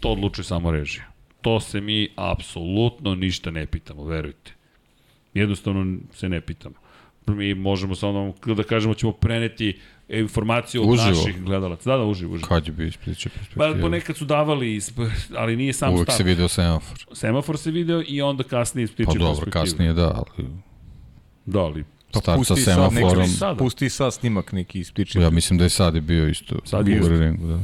to odlučuje samo režija. To se mi apsolutno ništa ne pitamo, verujte. Jednostavno se ne pitamo. Mi možemo samo da kažemo ćemo preneti informaciju od Uživo. naših gledalaca. Da, da, uživo, uživo. Kad je bio ispriča Pa perspektive? ponekad su davali, isp- ali nije sam Uvek stav. se video semafor. Semafor se video i onda kasnije iz ptiče Pa dobro, kasnije da, ali Da, ali Pa start sa pusti sad semaforom. neki, Sada. pusti sad snimak neki iz priče. Ja mislim da je sad je bio isto Sad je isto. ringu, da.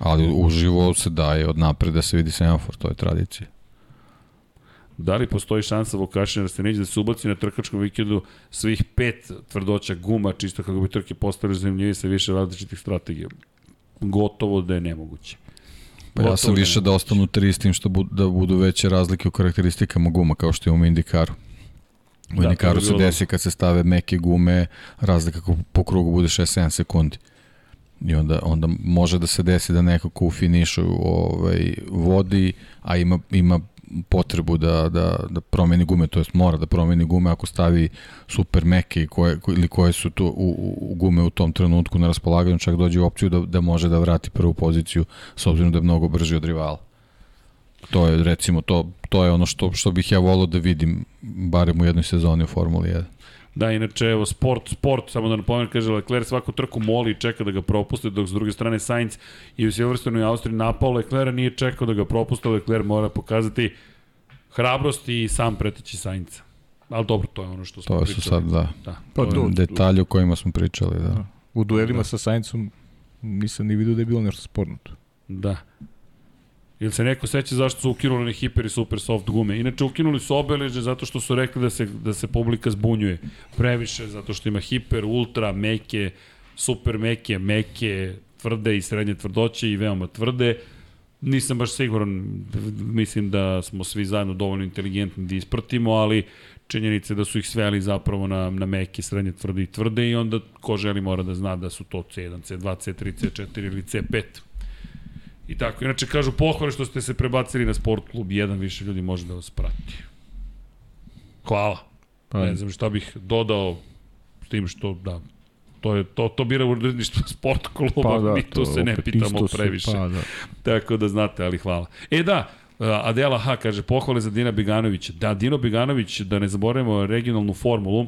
Ali uživo se daje od napred da se vidi semafor, to je tradicija. Da li postoji šansa Vukašina Rastenić da se ubaci na trkačkom vikendu svih pet tvrdoća guma, čisto kako bi trke postale zanimljivi sa više različitih strategija? Gotovo da je nemoguće. Pa ja sam da više da ostanu tri s tim što bu, da budu veće razlike u karakteristikama guma, kao što je u Indikaru. U Da, da, Indikaru se desi kad se stave meke gume, razlika po krugu bude 6-7 sekundi. I onda, onda može da se desi da neko ko u finišu ovaj, vodi, a ima, ima potrebu da, da, da promeni gume, to jest mora da promeni gume ako stavi super meke koje, ko- ili koje su tu u, u, gume u tom trenutku na raspolaganju, čak dođe u opciju da, da može da vrati prvu poziciju s obzirom da je mnogo brži od rivala. To je recimo to to je ono što što bih ja voleo da vidim barem u jednoj sezoni u Formuli 1. Da, inače, evo, sport, sport, samo da napomenem, kaže Leclerc svaku trku moli i čeka da ga propuste, dok s druge strane Sainz i u Silverstonu i Austriji napao Leclerca, nije čekao da ga propuste, Leclerc mora pokazati hrabrost i sam preteći Sainca. Ali dobro, to je ono što smo To pričali. su sad da Da, Pa to je- to- detalji o kojima smo pričali, da. U duelima Da. sa Saincom nisam ni vidio da je bilo nešto sporno tu. Da. Ili se neko seća zašto su ukinuli one hiper i super soft gume? Inače, ukinuli su obeleže zato što su rekli da se, da se publika zbunjuje previše, zato što ima hiper, ultra, meke, super meke, meke, tvrde i srednje tvrdoće i veoma tvrde. Nisam baš siguran, mislim da smo svi zajedno dovoljno inteligentni da ispratimo, ali činjenice da su ih sveli zapravo na, na meke, srednje tvrde i tvrde i onda ko želi mora da zna da su to C1, C2, C3, C4 ili C5. I tako, inače kažu pohvale što ste se prebacili na sport klub 1, više ljudi može da vas prati. Hvala. Pa, Ne znam šta bih dodao s tim što, da, To, je, to, to bira uredništvo (laughs) sport kluba, pa da, mi tu se ne pitamo previše. Pa, da. (laughs) Tako da znate, ali hvala. E da, Adela H. kaže, pohvale za Dina Biganovića. Da, Dino Biganović, da ne zaboravimo regionalnu formulu,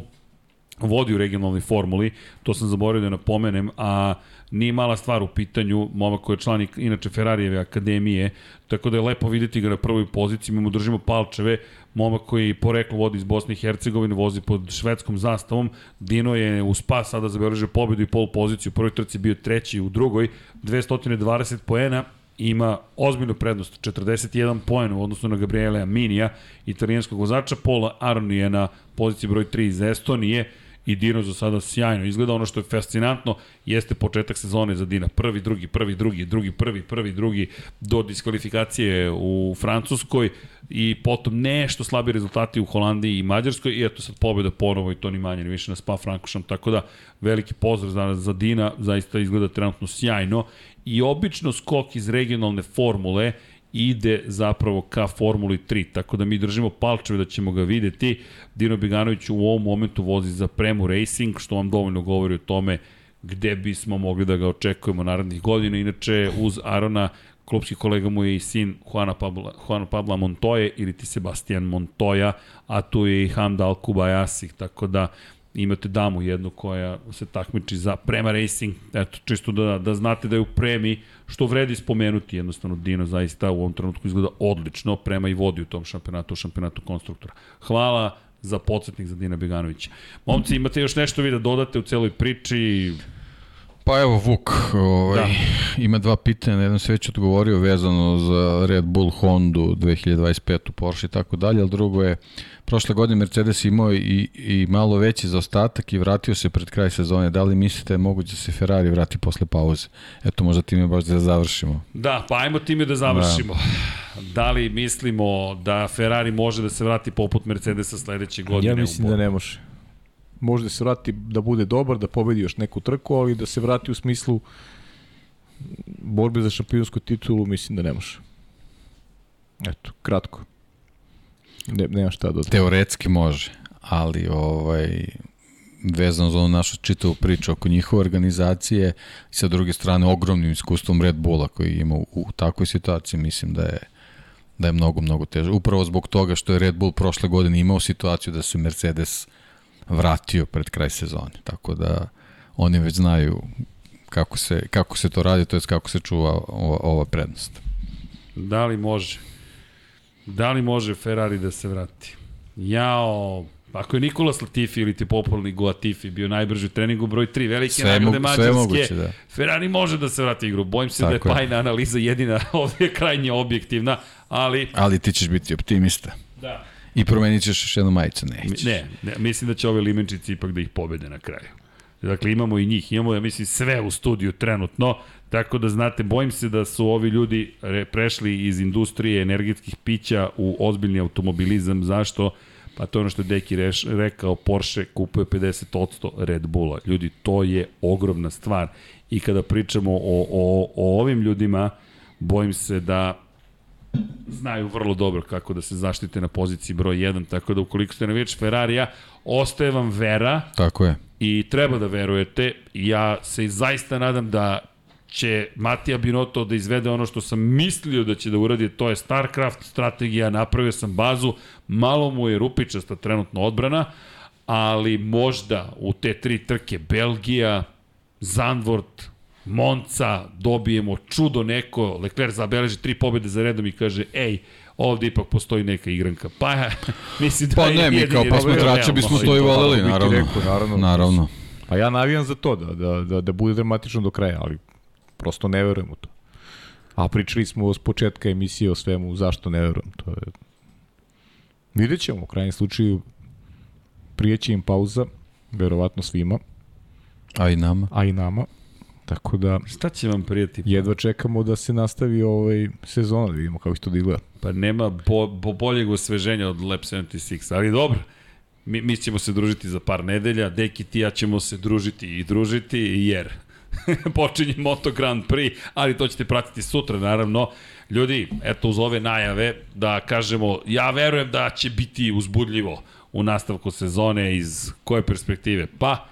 vodi u regionalnoj formuli, to sam zaboravio da napomenem, a nije mala stvar u pitanju, momak koji je član inače Ferrarijeve akademije, tako da je lepo videti ga na prvoj poziciji, mi mu držimo palčeve, momak koji poreklo vodi iz Bosne i Hercegovine, vozi pod švedskom zastavom, Dino je u spas sada zabeležio pobedu i pol poziciju, u prvoj trci bio treći, u drugoj 220 poena, ima ozbiljnu prednost, 41 poen u odnosu na Gabriele Aminija, italijanskog vozača, Paul Aron je na poziciji broj 3 iz Estonije, i Dino za sada sjajno izgleda. Ono što je fascinantno jeste početak sezone za Dina. Prvi, drugi, prvi, drugi, drugi, prvi, prvi, drugi do diskvalifikacije u Francuskoj i potom nešto slabi rezultati u Holandiji i Mađarskoj i eto sad pobjeda ponovo i to ni manje ni više na Spa Frankušom, tako da veliki pozdrav za, za Dina, zaista izgleda trenutno sjajno i obično skok iz regionalne formule ide zapravo ka Formuli 3, tako da mi držimo palčeve da ćemo ga videti. Dino Biganović u ovom momentu vozi za Premu Racing, što vam dovoljno govori o tome gde bismo mogli da ga očekujemo narednih godina. Inače, uz Arona, klubski kolega mu je i sin Juana Pabla, Juana Pabla Montoya ili ti Sebastian Montoya, a tu je i Hamdal Kubayasi, tako da imate damu jednu koja se takmiči za Prema Racing, eto, čisto da, da znate da je u Premi, što vredi spomenuti, jednostavno Dino zaista u ovom trenutku izgleda odlično, Prema i vodi u tom šampionatu, u šampionatu konstruktora. Hvala za podsjetnik za Dina Beganovića. Momci, imate još nešto vi da dodate u celoj priči? Pa evo Vuk, ovaj, da. ima dva pitanja, na jedno se već odgovorio vezano za Red Bull, Honda 2025, Porsche i tako dalje, ali drugo je prošle godine Mercedes imao i, i malo veći zaostatak i vratio se pred kraj sezone. Da li mislite je moguće da se Ferrari vrati posle pauze? Eto, možda time baš da završimo. Da, pa ajmo time da završimo. Da. da li mislimo da Ferrari može da se vrati poput Mercedesa sledeće godine? Ja mislim da ne može. Može da se vrati da bude dobar, da pobedi još neku trku, ali da se vrati u smislu borbe za šampionsku titulu, mislim da ne može. Eto, kratko. Ne, nema šta dodati. Teoretski može, ali ovaj vezano za onu našu čitavu priču oko njihove organizacije i sa druge strane ogromnim iskustvom Red Bulla koji ima u, u takvoj situaciji mislim da je da je mnogo, mnogo teže. Upravo zbog toga što je Red Bull prošle godine imao situaciju da se Mercedes vratio pred kraj sezone. Tako da oni već znaju kako se, kako se to radi, to je kako se čuva ova, ova prednost. Da li može? Da li može Ferrari da se vrati? Jao, Ako je Nikola Latifi ili ti popularni Latifi bio najbrži u treningu broj 3, velike sve nagrade Mađarske, sve moguće, da. Ferrari može da se vrati igru. Bojim se Tako da je pajna analiza jedina (laughs) ovdje je krajnje objektivna, ali... Ali ti ćeš biti optimista. Da. I promenit ćeš još jednu majicu, nećeš. Ne, ne, mislim da će ove limenčici ipak da ih pobede na kraju. Dakle, imamo i njih, imamo, ja mislim, sve u studiju trenutno, tako da znate, bojim se da su ovi ljudi prešli iz industrije energetskih pića u ozbiljni automobilizam. Zašto? Pa to je ono što je Deki reš, rekao, Porsche kupuje 50% Red Bulla. Ljudi, to je ogromna stvar. I kada pričamo o, o, o ovim ljudima, bojim se da znaju vrlo dobro kako da se zaštite na poziciji broj 1, tako da ukoliko ste navijač Ferrarija, ostaje vam vera. Tako je. I treba da verujete. Ja se zaista nadam da će Matija Binotto da izvede ono što sam mislio da će da uradi, to je StarCraft strategija, napravio sam bazu, malo mu je rupičasta trenutno odbrana, ali možda u te tri trke Belgija, Zandvoort, Monca, dobijemo čudo neko, Leclerc zabeleži tri pobjede za redom i kaže, ej, ovde ipak postoji neka igranka. Pa ja, (laughs) mislim da pa ne, mi kao posmatrače bismo to i voleli, naravno. Rekao, naravno. naravno. Pa ja navijam za to, da, da, da, da bude dramatično do kraja, ali prosto ne verujem u to. A pričali smo s početka emisije o svemu, zašto ne verujem. To je... Vidjet ćemo, u krajnjem slučaju prijeće im pauza, verovatno svima. A i nama. A i nama. Tako da... Šta će vam prijeti? Jedva čekamo da se nastavi ovaj sezona, da vidimo kako će to da izgleda. Pa nema bo, bo boljeg osveženja od Lab 76, ali dobro. Mi, mi ćemo se družiti za par nedelja, Deki ti ja ćemo se družiti i družiti, jer (laughs) počinje Moto Grand Prix, ali to ćete pratiti sutra, naravno. Ljudi, eto uz ove najave, da kažemo, ja verujem da će biti uzbudljivo u nastavku sezone iz koje perspektive? Pa,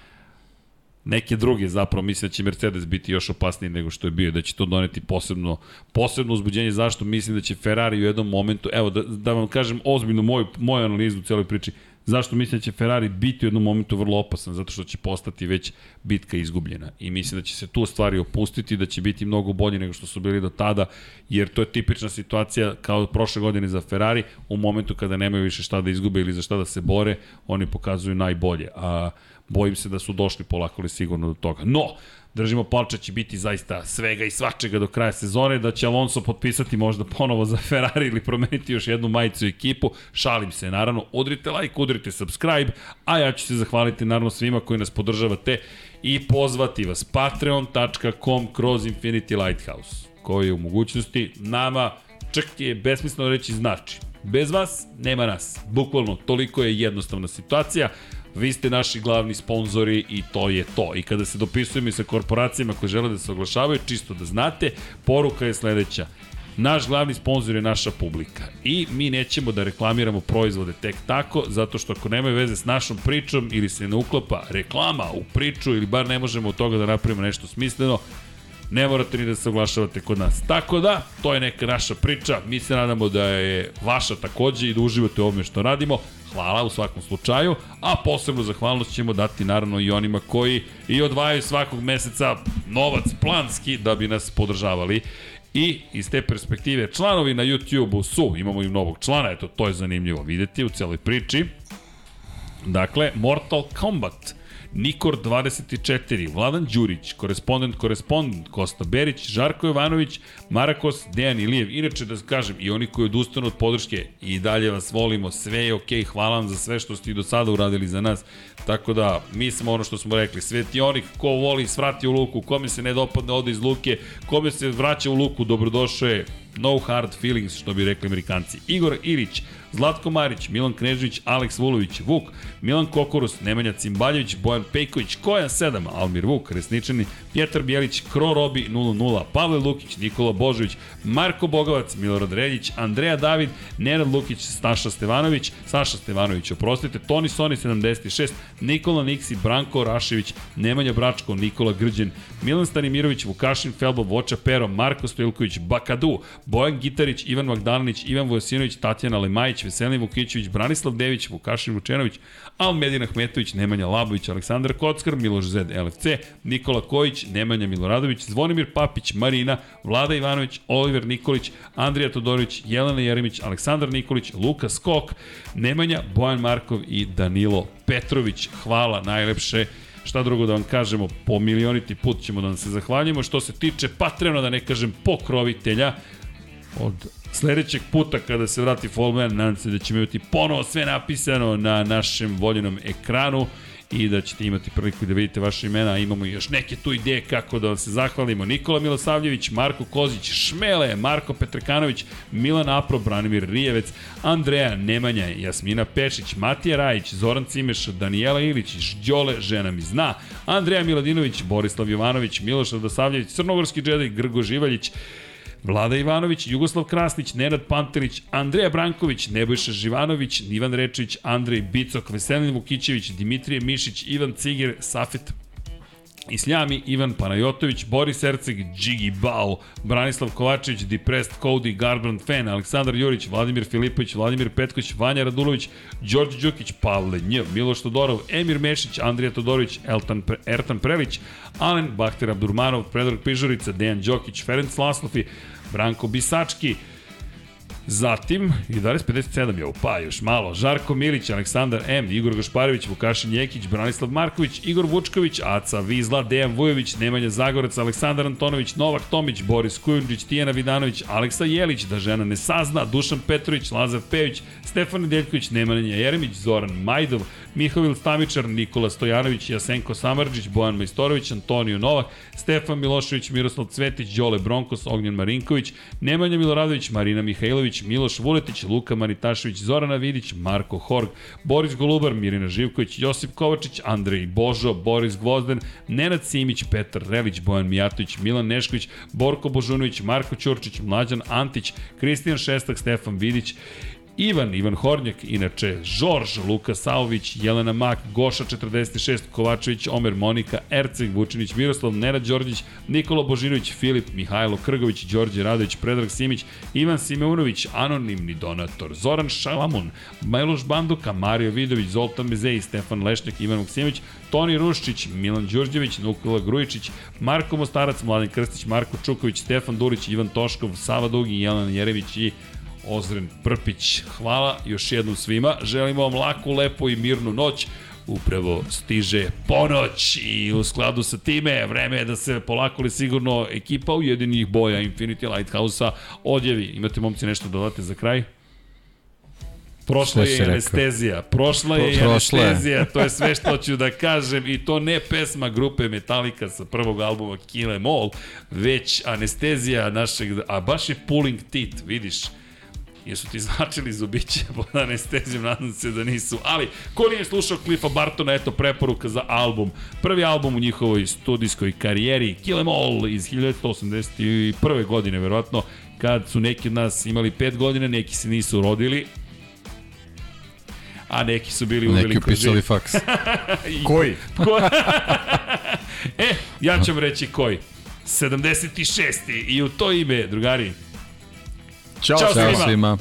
neke druge zapravo mislim da će Mercedes biti još opasniji nego što je bio, da će to doneti posebno, posebno uzbuđenje, zašto mislim da će Ferrari u jednom momentu, evo da, da vam kažem ozbiljno moju, moju analizu u celoj priči, Zašto mislim da će Ferrari biti u jednom momentu vrlo opasan? Zato što će postati već bitka izgubljena. I mislim da će se tu stvari opustiti, da će biti mnogo bolji nego što su bili do tada, jer to je tipična situacija kao prošle godine za Ferrari, u momentu kada nemaju više šta da izgube ili za šta da se bore, oni pokazuju najbolje. A bojim se da su došli polako li sigurno do toga. No, držimo palče će biti zaista svega i svačega do kraja sezone, da će Alonso potpisati možda ponovo za Ferrari ili promeniti još jednu majicu i ekipu. Šalim se, naravno, udrite like, udrite subscribe, a ja ću se zahvaliti naravno svima koji nas podržavate i pozvati vas patreon.com kroz Infinity Lighthouse, koji je u mogućnosti nama čak je besmisleno reći znači. Bez vas nema nas. Bukvalno, toliko je jednostavna situacija vi ste naši glavni sponzori i to je to. I kada se dopisujemo i sa korporacijama koje žele da se oglašavaju, čisto da znate, poruka je sledeća. Naš glavni sponsor je naša publika i mi nećemo da reklamiramo proizvode tek tako, zato što ako nemaju veze s našom pričom ili se ne uklapa reklama u priču ili bar ne možemo od toga da napravimo nešto smisleno, ne morate ni da se oglašavate kod nas. Tako da, to je neka naša priča, mi se nadamo da je vaša takođe i da uživate u ovome što radimo. Hvala u svakom slučaju, a posebno zahvalnost ćemo dati naravno i onima koji i odvajaju svakog meseca novac planski da bi nas podržavali. I iz te perspektive članovi na YouTube-u su, imamo i novog člana, eto to je zanimljivo videti u celoj priči. Dakle, Mortal Kombat Nikor 24, Vladan Đurić, korespondent, korespondent, Kosta Berić, Žarko Jovanović, Marakos, Dejan Ilijev. Inače da kažem, i oni koji odustanu od podrške i dalje vas volimo, sve je okej, okay, hvala vam za sve što ste i do sada uradili za nas. Tako da, mi smo ono što smo rekli, sveti onih ko voli svrati u luku, kome se ne dopadne ode iz luke, kome se vraća u luku, dobrodošao je, no hard feelings, što bi rekli amerikanci. Igor Ilić, Zlatko Marić, Milan Knežević, Aleks Vulović, Vuk, Milan Kokorus, Nemanja Cimbaljević, Bojan Pejković, Kojan 7, Almir Vuk, Resničani, Pjetar Bjelić, Kro Robi 00, Pavle Lukić, Nikola Božović, Marko Bogovac, Milorad Reljić, Andreja David, Nenad Lukić, Staša Stevanović, Saša Stevanović, oprostite, Toni Soni 76, Nikola Niksi, Branko Rašević, Nemanja Bračko, Nikola Grđen, Milan Stanimirović, Vukašin Felbo, Voča Pero, Marko Stojilković, Bakadu, Bojan Gitarić, Ivan Magdalanić, Ivan Vojsinović, Tatjana Lemajić, Veselin Vukićević, Branislav Dević, Vukašin Vučenović, Almedina Hmetović, Nemanja Labović, Aleksandar Kockar, Miloš Zed, LFC, Nikola Kojić, Nemanja Miloradović, Zvonimir Papić, Marina, Vlada Ivanović, Oliver Nikolić, Andrija Todorović, Jelena Jeremić, Aleksandar Nikolić, Luka Skok, Nemanja, Bojan Markov i Danilo Petrović. Hvala najlepše šta drugo da vam kažemo, po milioniti put ćemo da vam se zahvaljujemo. Što se tiče Patreona, da ne kažem pokrovitelja, od sledećeg puta kada se vrati Fallman, nadam se da ćemo imati ponovo sve napisano na našem voljenom ekranu i da ćete imati priliku da vidite vaše imena, a imamo još neke tu ideje kako da vam se zahvalimo. Nikola Milosavljević, Marko Kozić, Šmele, Marko Petrekanović, Milan Apro, Branimir Rijevec, Andreja Nemanja, Jasmina Pešić, Matija Rajić, Zoran Cimeš, Danijela Ilić, Žđole, žena mi zna, Andreja Miladinović, Borislav Jovanović, Miloš Radosavljević, Crnogorski džedaj, Grgo Živaljić, Vlada Ivanović, Jugoslav Krasnić, Nenad Pantelić, Andreja Branković, Nebojša Živanović, Ivan Rečić, Andrej Bicok, Veselin Vukićević, Dimitrije Mišić, Ivan Ciger, Safet Isljami, Ivan Panajotović, Boris Erceg, Džigi Bao, Branislav Kovačević, Depressed Cody, Garbrand Fan, Aleksandar Jurić, Vladimir Filipović, Vladimir Petković, Vanja Radulović, Đorđe Đukić, Pavle Nj, Miloš Todorov, Emir Mešić, Andrija Todorović, Eltan, Ertan Prelić, Alen Bahter Abdurmanov, Predrag Pižurica, Dejan Đokić, Ferenc Laslofi, Branko Bisački, Zatim, i danas 57 je ovo, pa još malo, Žarko Milić, Aleksandar M, Igor Gašparević, Vukašin Jekić, Branislav Marković, Igor Vučković, Aca Vizla, Dejan Vujović, Nemanja Zagorac, Aleksandar Antonović, Novak Tomić, Boris Kujundžić, Tijena Vidanović, Aleksa Jelić, da žena ne sazna, Dušan Petrović, Lazar Pević, Stefan Nedeljković, Nemanja Jeremić, Zoran Majdov, Mihovil Stamičar, Nikola Stojanović, Jasenko Samarđić, Bojan Majstorović, Antonio Novak, Stefan Milošević, Miroslav Cvetić, Đole Bronkos, Ognjen Marinković, Nemanja Miloradović, Marina Mihajlović, Miloš Vuletić, Luka Manitašević, Zorana Vidić, Marko Horg, Boris Golubar, Mirina Živković, Josip Kovačić, Andrej Božo, Boris Gvozden, Nenad Simić, Petar Relić, Bojan Mijatović, Milan Nešković, Borko Božunović, Marko Ćurčić, Mlađan Antić, Kristijan Šestak, Stefan Vidić, Ivan, Ivan Hornjak, inače Žorž, Luka Saović, Jelena Mak, Goša 46, Kovačević, Omer Monika, Erceg, Vučinić, Miroslav, Nenad Đorđić, Nikola Božinović, Filip, Mihajlo Krgović, Đorđe Radović, Predrag Simić, Ivan Simeunović, anonimni donator, Zoran Šalamun, Majloš Banduka, Mario Vidović, Zoltan Bezej, Stefan Lešnjak, Ivan Maksimović, Toni Ruščić, Milan Đurđević, Nikola Grujičić, Marko Mostarac, Mladen Krstić, Marko Čuković, Stefan Durić, Ivan Toškov, Sava Dugi, Jelena Jerević i Ozren Prpić. Hvala još jednom svima. Želimo vam laku, lepu i mirnu noć. Upravo stiže ponoć i u skladu sa time vreme je da se polako li sigurno ekipa ujedinih boja Infinity Lighthouse-a odjevi. Imate momci nešto dodate za kraj? Prošla je anestezija. Prošla je Prošla je. anestezija. To je sve što ću da kažem. I to ne pesma grupe Metallica sa prvog albuma Kill Em All, već anestezija našeg... A baš je pulling teeth, vidiš. Jesu ti značili zubiće pod (laughs) anestezijom, nadam se da nisu. Ali, ko nije slušao Cliffa Bartona, eto preporuka za album. Prvi album u njihovoj studijskoj karijeri, Kill Em All iz 1981. godine, verovatno, kad su neki od nas imali 5 godina, neki se nisu rodili, a neki su bili uveli Neki upisali život. faks. (laughs) Koji? Ko... (laughs) e, ja ću vam reći koji. 76. I u to ime, drugari, Ćao, Ćao Ćao svima. svima.